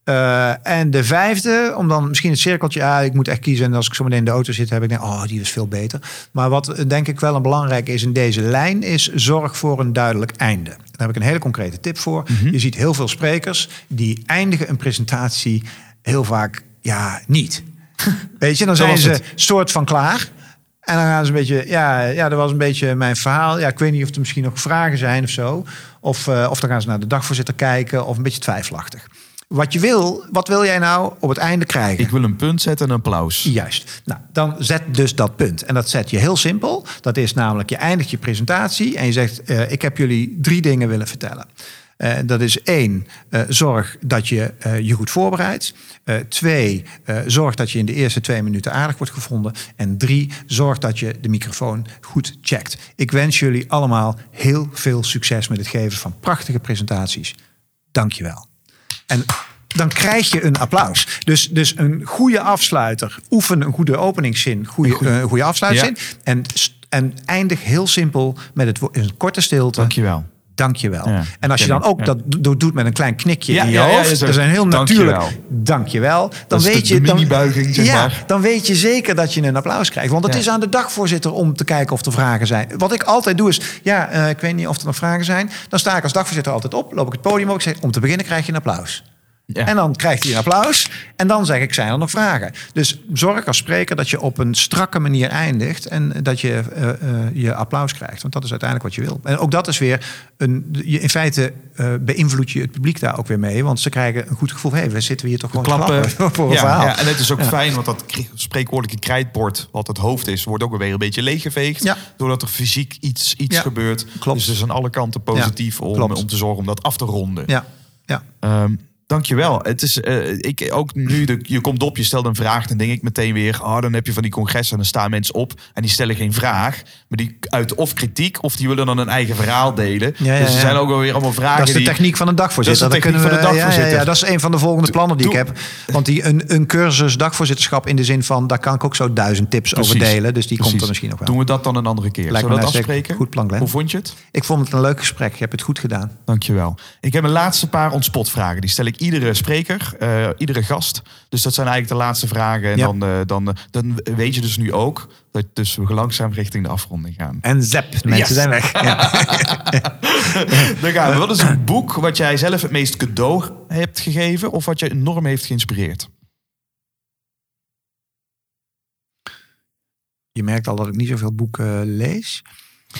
Eh, en de vijfde, om dan misschien het cirkeltje, ja, ik moet echt kiezen. En als ik zo meteen in de auto zit, heb ik denk, oh, die is veel beter. Maar wat eh, denk ik wel een belangrijk is in deze lijn, is zorg voor een duidelijk einde. Daar heb ik een hele concrete tip voor. Mhm. Je ziet heel veel sprekers die eindigen een presentatie heel vaak, ja, niet. Weet je, dan zijn ze het. soort van klaar. En dan gaan ze een beetje, ja, ja, dat was een beetje mijn verhaal. Ja, ik weet niet of er misschien nog vragen zijn of zo. Of, eh, of dan gaan ze naar de dagvoorzitter kijken of een beetje twijfelachtig. Wat je wil, wat wil jij nou op het einde krijgen? Ik wil een punt zetten en een applaus. Juist. Nou, dan zet dus dat punt. En dat zet je heel simpel. Dat is namelijk, je eindigt je presentatie en je zegt... eh, ik heb jullie drie dingen willen vertellen. Eh, dat is één, eh, zorg dat je je goed voorbereidt. Twee, zorg dat je in de eerste twee minuten aardig wordt gevonden. En drie, zorg dat je de microfoon goed checkt. Ik wens jullie allemaal heel veel succes met het geven van prachtige presentaties. Dank je wel. En dan krijg je een applaus. Dus, dus een goede afsluiter. Oefen een goede openingszin, goede, eh, goede afsluitzin. En, en eindig heel simpel met het, een korte stilte. Dankjewel. Dank je wel. Ja, en als je dan ook ja. dat do- doet met een klein knikje Ja, in je hoofd. dat is een heel natuurlijk. wel. Dank je wel. Dan Dat weet de- je de dan, zeg ja, maar. dan weet je zeker dat je een applaus krijgt. Want het is aan de dagvoorzitter om te kijken of er vragen zijn. Wat ik altijd doe is, ja, eh, ik weet niet of er nog vragen zijn. Dan sta ik als dagvoorzitter altijd op, loop ik het podium op. Ik zeg, om te beginnen krijg je een applaus. Ja. En dan krijgt hij een applaus. En dan zeg ik, zijn er nog vragen? Dus zorg als spreker dat je op een strakke manier eindigt. En dat je eh, eh, je applaus krijgt. Want dat is uiteindelijk wat je wil. En ook dat is weer een. Je, in feite eh beïnvloed je het publiek daar ook weer mee. Want ze krijgen een goed gevoel. Hé, we zitten hier toch gewoon te Klappen. klappen voor een ja, verhaal. ja, en het is ook fijn, want dat spreekwoordelijke krijtbord, wat het hoofd is, wordt ook weer een beetje leeggeveegd. Ja. Doordat er fysiek iets, iets Ja, gebeurt. klopt. Dus het is aan alle kanten positief Ja, om, om te zorgen om dat af te ronden. Ja. Ja. Ehm, dankjewel. Het is, eh, ik, ook nu de, je komt op, je stelt een vraag, dan denk ik meteen weer, oh, dan heb je van die congressen en dan staan mensen op en die stellen geen vraag, maar die uit of kritiek of die willen dan een eigen verhaal delen. Ja, ja, dus er zijn ook alweer allemaal vragen. Dat is de techniek van een dagvoorzitter. Dat is de Dan techniek kunnen van de we- ja, dagvoorzitter. Ja, ja, dat is een van de volgende plannen die ik heb. Want die, een, een cursus dagvoorzitterschap in de zin van... daar kan ik ook zo duizend tips over delen. Dus die komt er misschien nog wel. Doen we dat dan een andere keer? Lijkt Zullen we dat afspreken? goed plan, Glenn. Hoe vond je het? Ik vond het een leuk gesprek. Je hebt het goed gedaan. Dankjewel. Ik heb een laatste paar ontspotvragen. Die stel ik iedere spreker, eh, iedere gast. Dus dat zijn eigenlijk de laatste vragen. En Ja. dan, eh, dan, eh, dan weet je dus nu ook dat dus we langzaam richting de afronding gaan. En de mensen Yes. zijn weg. Ja. Dan gaan we. Wat is een boek wat jij zelf het meest cadeau hebt gegeven of wat je enorm heeft geïnspireerd? Je merkt al dat ik niet zoveel boeken lees.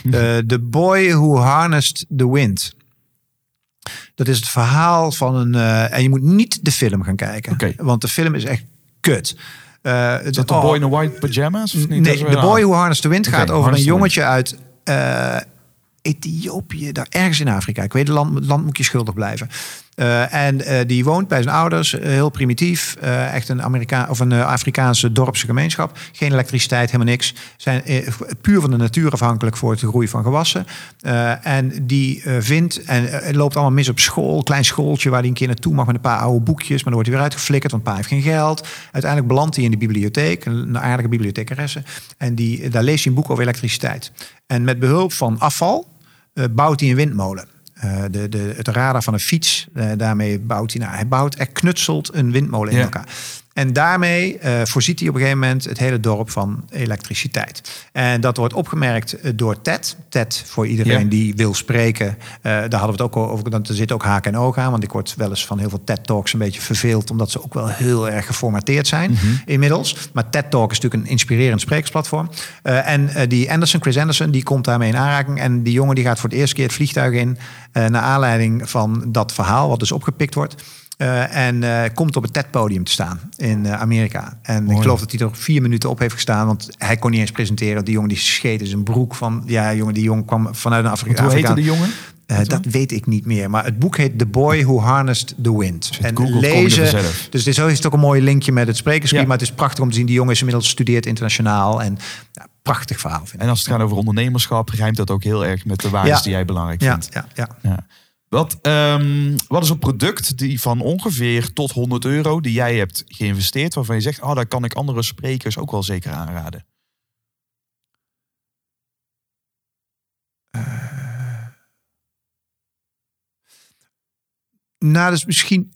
The Boy Who Harnessed the Wind. Dat is het verhaal van een... eh, en je moet niet de film gaan kijken. Want de film is echt kut. Eh, Is dat de oh, Boy in the White Pajamas? Of niet? Nee, een Boy. Who Harnessed the Wind gaat over een jongetje uit eh, Ethiopië, daar ergens in Afrika. Ik weet het land, het land moet je schuldig blijven. Eh, en eh, die woont bij zijn ouders, eh, heel primitief. echt een, Amerika of een Afrikaanse dorpse gemeenschap. Geen elektriciteit, helemaal niks. Zijn puur van de natuur afhankelijk voor het groei van gewassen. En die vindt, en loopt allemaal mis op school. Klein schooltje waar hij een keer naartoe mag met een paar oude boekjes. Maar dan wordt hij weer uitgeflikkerd, want pa heeft geen geld. Uiteindelijk belandt hij in de bibliotheek, een aardige bibliothecaresse. En die, daar leest hij een boek over elektriciteit. En met behulp van afval bouwt hij een windmolen. Eh, de, de, het radar van een fiets, eh, daarmee bouwt hij, nou, hij bouwt, er knutselt een windmolen in Ja. elkaar. En daarmee eh, voorziet hij op een gegeven moment het hele dorp van elektriciteit. En dat wordt opgemerkt eh, door TED. TED, voor iedereen Ja. die wil spreken, eh, daar hadden we het ook over. Er zit ook haak en oog aan. Want ik word wel eens van heel veel TED-talks een beetje verveeld. Omdat ze ook wel heel erg geformateerd zijn Mhm. inmiddels. Maar TED-talk is natuurlijk een inspirerend sprekersplatform. En die Anderson, Chris Anderson, die komt daarmee in aanraking. En die jongen die gaat voor het eerste keer het vliegtuig in. naar aanleiding van dat verhaal, wat dus opgepikt wordt. Eh, en eh, komt op het TED-podium te staan in eh, Amerika. En ik geloof dat hij er vier minuten op heeft gestaan. Want hij kon niet eens presenteren. Die jongen die scheet in zijn broek van... Ja, jongen, die jongen kwam vanuit een Afrika. Hoe heette de jongen? dat weet ik niet meer. Maar het boek heet The Boy Who Harnessed the Wind. kom je er lezen. Dus dit is, ook een mooi linkje met het sprekerscream. Ja. Maar het is prachtig om te zien. Die jongen is inmiddels gestudeerd internationaal. En ja, prachtig verhaal vind ik. En als het gaat over ondernemerschap, rijmt dat ook heel erg met de waarden Ja. die jij belangrijk Ja, vindt. ja, ja. Wat, ehm, wat is een product die van ongeveer tot 100 euro die jij hebt geïnvesteerd, waarvan je zegt, oh, daar kan ik andere sprekers ook wel zeker aanraden? Nou, dat is misschien.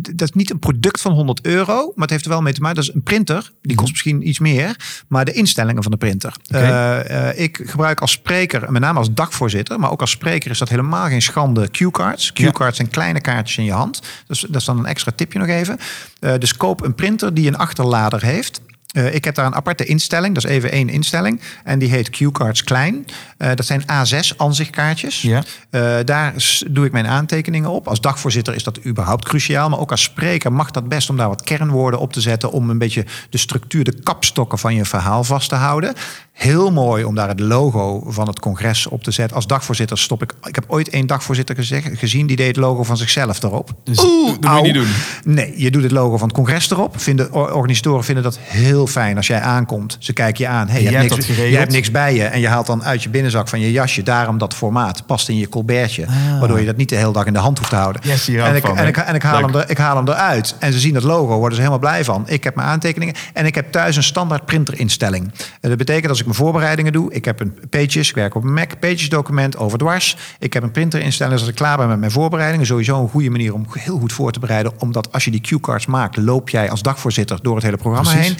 Dat is niet een product van 100 euro, maar het heeft er wel mee te maken. Dat is een printer. Die kost misschien iets meer. Maar de instellingen van de printer. Eh, eh, ik gebruik als spreker, met name als dagvoorzitter, maar ook als spreker is dat helemaal geen schande. Q-cards. Q-cards zijn kleine kaartjes in je hand. Dus dat is dan een extra tipje nog even. Eh, dus koop een printer die een achterlader heeft. Eh, ik heb daar een aparte instelling, dat is even één instelling. En die heet Q-cards klein. Eh, dat zijn A6 aanzichtkaartjes. Ja. Eh, daar doe ik mijn aantekeningen op. Als dagvoorzitter is dat überhaupt cruciaal. Maar ook als spreker mag dat best om daar wat kernwoorden op te zetten. Om een beetje de structuur, de kapstokken van je verhaal vast te houden. Heel mooi om daar het logo van het congres op te zetten. Als dagvoorzitter stop ik. Ik heb ooit één dagvoorzitter gezegd, gezien die deed het logo van zichzelf erop. Dus dat moet je niet doen. Nee, je doet het logo van het congres erop. Vinden, or- organisatoren vinden dat heel fijn als jij aankomt. Ze kijken je aan. Hey, je, Jij hebt hebt niks, je hebt niks bij je. En je haalt dan uit je binnenzak van je jasje. Daarom dat formaat. Past in je colbertje. Waardoor je dat niet de hele dag in de hand hoeft te houden. Ah. Yes, en, ik van, en, ik, en ik, haal Leuk. hem er, ik haal hem eruit. En ze zien dat logo. Worden ze helemaal blij van. Ik heb mijn aantekeningen. En ik heb thuis een standaard printerinstelling. En dat betekent als ik mijn voorbereidingen doe. Ik heb een Pages. Ik werk op een Mac. Pages document overdwars. Ik heb een printerinstelling. Dus als ik klaar ben met mijn voorbereidingen. Sowieso een goede manier om heel goed voor te bereiden. Omdat als je die Q-cards maakt. Loop jij als dagvoorzitter door het hele programma heen.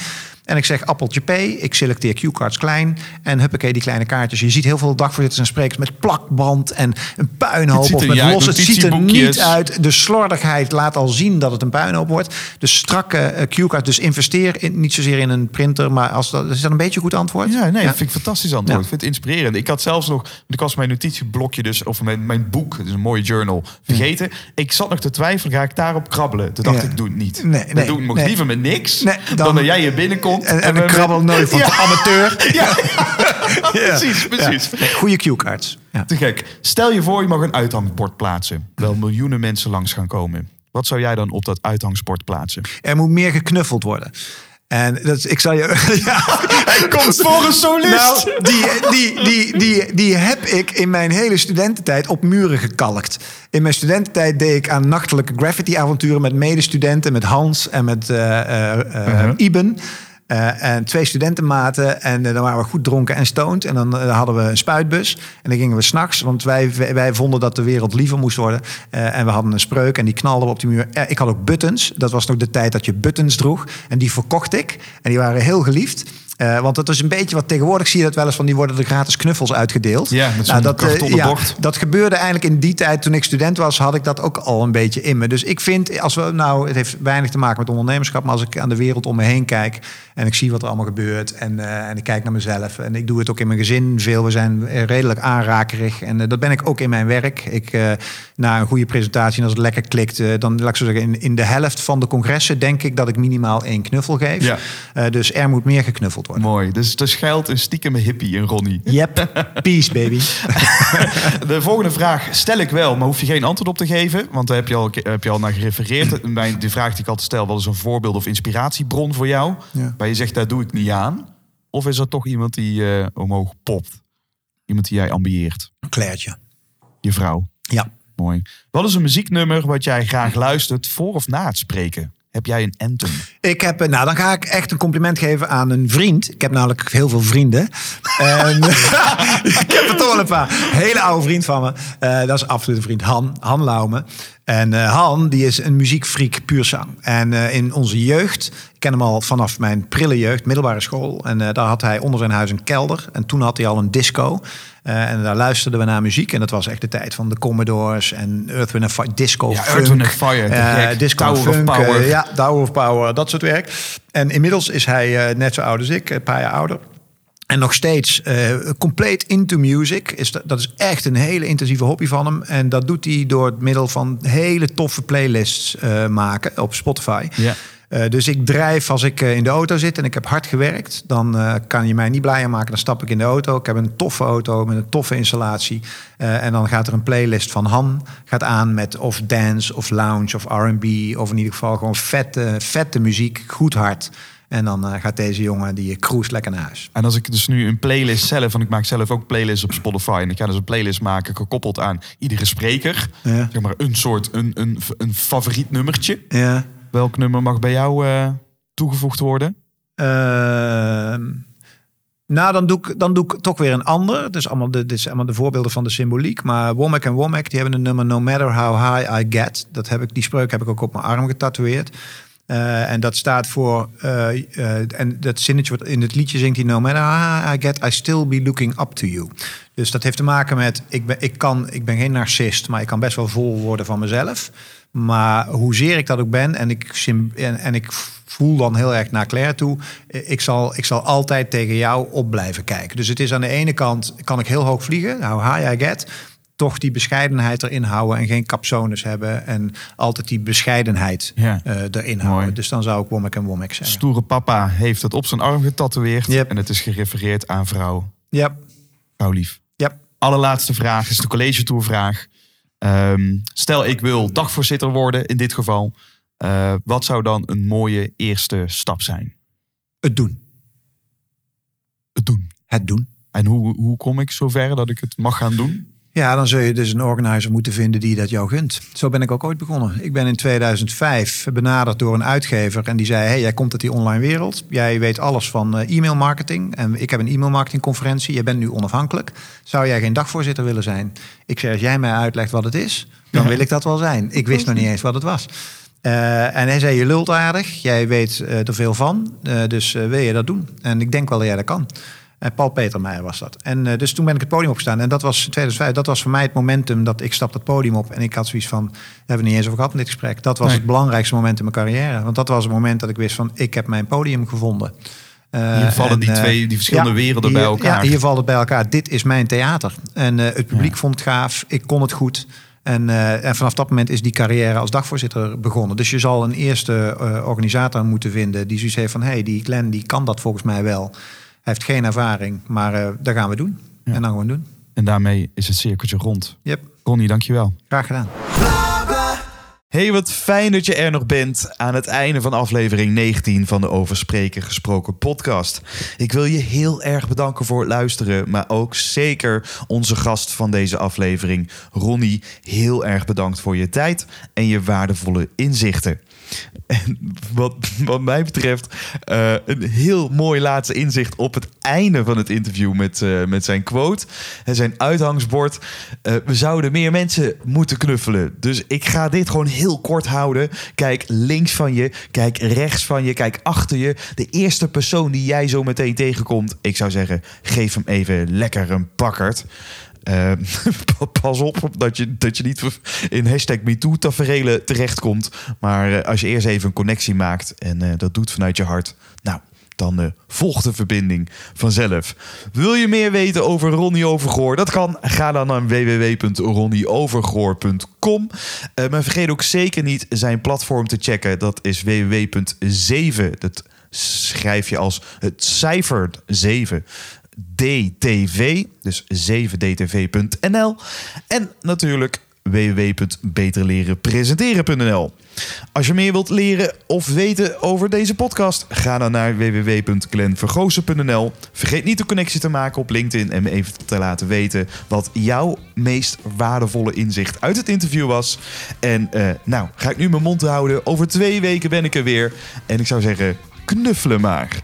En ik zeg appeltje P, ik selecteer Q-cards klein. En huppakee, die kleine kaartjes. Je ziet heel veel dagvoorzitters en sprekers met plakband en een puinhoop. Of met ja, los. Het ziet er niet uit. De slordigheid laat al zien dat het een puinhoop wordt. De strakke eh, Q-cards. Dus investeer in, niet zozeer in een printer. Maar als dat, is dat een beetje een goed antwoord? Ja, nee, dat vind ik een fantastisch antwoord. Ja. Ik vind het inspirerend. Ik had zelfs nog, ik was mijn notitieblokje dus, of mijn, mijn boek, dus een mooie journal, vergeten. Ik zat nog te twijfelen, ga ik daarop krabbelen? Toen dacht Ja. ik, doe het niet. Nee, Dan nee, doe ik nog nee. liever met niks, dan, dan- dat jij hier binnenkomt En, en krabbel nooit van de amateur. Ja, Ja. precies, precies. Ja. Goede cue-cards. Ja. Te gek. Stel je voor, je mag een uithangbord plaatsen. Wel miljoenen mensen langs gaan komen. Wat zou jij dan op dat uithangbord plaatsen? Er moet meer geknuffeld worden. En dat, is- ik zal je. Ja, hij komt voor een solist. Nou, die, die, die, die, die heb ik in mijn hele studententijd op muren gekalkt. In mijn studententijd deed ik aan nachtelijke graffiti-avonturen met medestudenten, met Hans en met eh eh, eh, Iben. Eh, en twee studentenmaten. En eh, dan waren we goed dronken en stoned. En dan eh, hadden we een spuitbus. En dan gingen we s'nachts. Want wij, wij vonden dat de wereld liever moest worden. En we hadden een spreuk. En die knalden we op die muur. Ik had ook buttons. Dat was nog de tijd dat je buttons droeg. En die verkocht ik. En die waren heel geliefd. Eh, want dat is een beetje wat tegenwoordig zie je dat wel eens van die worden er gratis knuffels uitgedeeld. Ja, met Nou, dat, eh, ja, dat gebeurde eigenlijk in die tijd toen ik student was, had ik dat ook al een beetje in me. Dus ik vind, als we nou, het heeft weinig te maken met ondernemerschap, maar als ik aan de wereld om me heen kijk en ik zie wat er allemaal gebeurt en, eh, en ik kijk naar mezelf en ik doe het ook in mijn gezin veel. We zijn redelijk aanrakerig en dat ben ik ook in mijn werk. Ik na een goede presentatie en als het lekker klikt, dan laat ik zo zeggen in, in de helft van de congressen denk ik dat ik minimaal één knuffel geef. Ja. Dus er moet meer geknuffeld worden. Mooi. Dus er schuilt een stiekeme hippie in Ronnie. Yep, peace baby. De volgende vraag stel ik wel, maar hoef je geen antwoord op te geven. Want daar heb je al, heb je al naar gerefereerd. Mijn, de vraag die ik altijd stel, wat is een voorbeeld of inspiratiebron voor jou? Ja. Waar je zegt, daar doe ik niet aan. Of is er toch iemand die eh, omhoog popt? Iemand die jij ambieert? Clairtje. Je vrouw? Ja. Mooi. Wat is een muzieknummer wat jij graag luistert voor of na het spreken? Heb jij een anthem? Ik heb, nou, dan ga ik echt een compliment geven aan een vriend. Ik heb namelijk heel veel vrienden. en, ik heb er toch wel een paar. Hele oude vriend van me. Eh, dat is absoluut een vriend. Han, Han Laume. En eh, Han, die is een muziekfreak puur zang. En eh, in onze jeugd, ik ken hem al vanaf mijn prille jeugd, middelbare school. En eh, daar had hij onder zijn huis een kelder. En toen had hij al een disco. En daar luisterden we naar muziek. En dat was echt de tijd van de Commodores en Earth, Wind Fire, disco, Ja, funk. Earth, Fire, disco, Tower of funk, Power. ja, Tower of Power, dat soort werk. En inmiddels is hij net zo oud als ik, een paar jaar ouder. En nog steeds eh, compleet into music. Is dat, dat is echt een hele intensieve hobby van hem. En dat doet hij door het middel van hele toffe playlists eh, maken op Spotify. Ja. Eh, dus ik drijf als ik in de auto zit en ik heb hard gewerkt, dan kan je mij niet blijer maken. Dan stap ik in de auto. Ik heb een toffe auto met een toffe installatie. En dan gaat er een playlist van Han gaat aan met of dance of lounge of R&B. Of in ieder geval gewoon vette, vette muziek, goed hard. En dan eh, gaat deze jongen, die cruise lekker naar huis. En als ik dus nu een playlist zelf, want ik maak zelf ook playlists op Spotify. En ik ga dus een playlist maken gekoppeld aan iedere spreker. Ja. Zeg maar een soort, een, een, een favoriet nummertje. Ja. Welk nummer mag bij jou eh, toegevoegd worden? Ehm, nou, dan doe, ik, dan doe ik toch weer een ander. Dus allemaal de, dit is allemaal de voorbeelden van de symboliek. Maar Womack en Womack, die hebben een nummer No Matter How High I Get. Dat heb ik, die spreuk heb ik ook op mijn arm getatoeëerd. Eh, en dat staat voor, eh, eh, en dat zinnetje wat in het liedje zingt hij, no matter I get, I still be looking up to you. Dus dat heeft te maken met, ik ben, ik kan, ik ben geen narcist, maar ik kan best wel vol worden van mezelf. Maar hoezeer ik dat ook ben, en ik, en, en ik voel dan heel erg naar Claire toe, ik zal, ik zal altijd tegen jou op blijven kijken. Dus het is aan de ene kant, kan ik heel hoog vliegen, how high I get, toch die bescheidenheid erin houden en geen capsones hebben. En altijd die bescheidenheid Ja. eh, erin houden. Dus dan zou ik Womack en Womack zeggen. Stoere papa heeft het op zijn arm getatoeëerd. Yep. En het is gerefereerd aan vrouw. Ja, Vrouw lief. ja. Allerlaatste vraag is de college tour vraag. Ehm, stel ik wil dagvoorzitter worden in dit geval. Eh, wat zou dan een mooie eerste stap zijn? Het doen. Het doen. Het doen. En hoe, hoe kom ik zover dat ik het mag gaan doen? Ja, dan zul je dus een organizer moeten vinden die dat jou gunt. Zo ben ik ook ooit begonnen. Ik ben in 2005 benaderd door een uitgever en die zei: Hey, jij komt uit die online wereld. Jij weet alles van eh, e-mail marketing. En ik heb een e-mail marketing conferentie. Je bent nu onafhankelijk. Zou jij geen dagvoorzitter willen zijn? Ik zei: Als jij mij uitlegt wat het is, dan wil ik dat wel zijn. Ik wist nog niet eens wat het was. Eh, en hij zei: Je lult aardig. Jij weet eh, er veel van. Dus wil je dat doen? En ik denk wel dat jij dat kan. En Paul Petermeijer was dat. En eh, dus toen ben ik het podium opgestaan. En dat was 2005. Dat was voor mij het momentum dat ik stapte het podium op. En ik had zoiets van, daar hebben we niet eens over gehad in dit gesprek. Dat was Nee. het belangrijkste moment in mijn carrière. Want dat was het moment dat ik wist van, ik heb mijn podium gevonden. Eh, Hier vallen en, die eh, twee, die verschillende werelden bij elkaar. Ja, hier valt het bij elkaar. Dit is mijn theater. En eh, het publiek Ja. vond het gaaf. Ik kon het goed. En, eh, en vanaf dat moment is die carrière als dagvoorzitter begonnen. Dus je zal een eerste eh, organisator moeten vinden die zoiets heeft van... hé, hey, die Glenn die kan dat volgens mij wel. Hij heeft geen ervaring, maar eh dat gaan we doen. Ja. En dan gewoon doen. En daarmee is het cirkeltje rond. Yep, Ronnie, dankjewel. graag gedaan. Hey, wat fijn dat je er nog bent aan het einde van aflevering 19 van de Over Spreken Gesproken podcast. Ik wil je heel erg bedanken voor het luisteren, maar ook zeker onze gast van deze aflevering, Ronnie, heel erg bedankt voor je tijd en je waardevolle inzichten. En wat, mij betreft, eh, een heel mooi laatste inzicht op het einde van het interview met, eh, met zijn quote. En zijn uithangsbord. eh, we zouden meer mensen moeten knuffelen. Dus ik ga dit gewoon heel kort houden. Kijk links van je, kijk rechts van je, kijk achter je. De eerste persoon die jij zo meteen tegenkomt, ik zou zeggen, geef hem even lekker een pakkerd. Eh, pas op dat je, dat je niet in hashtag MeToo-taferelen terechtkomt. Maar eh, als je eerst even een connectie maakt en eh, dat doet vanuit je hart... nou, dan volgt de verbinding vanzelf. Wil je meer weten over Ronnie Overgoor? Dat kan. Ga dan naar www.ronnieovergoor.com. Maar vergeet ook zeker niet zijn platform te checken. Dat is www.7. Dat schrijf je als het cijfer 7. DTV, dus 7dtv.nl. En natuurlijk www.beterlerenpresenteren.nl. Als je meer wilt leren of weten over deze podcast, ga dan naar www.glenvergoosen.nl. Vergeet niet de connectie te maken op LinkedIn en me even te laten weten wat jouw meest waardevolle inzicht uit het interview was. En eh, nou, ga ik nu mijn mond houden. Over twee weken ben ik er weer. En ik zou zeggen, knuffelen maar.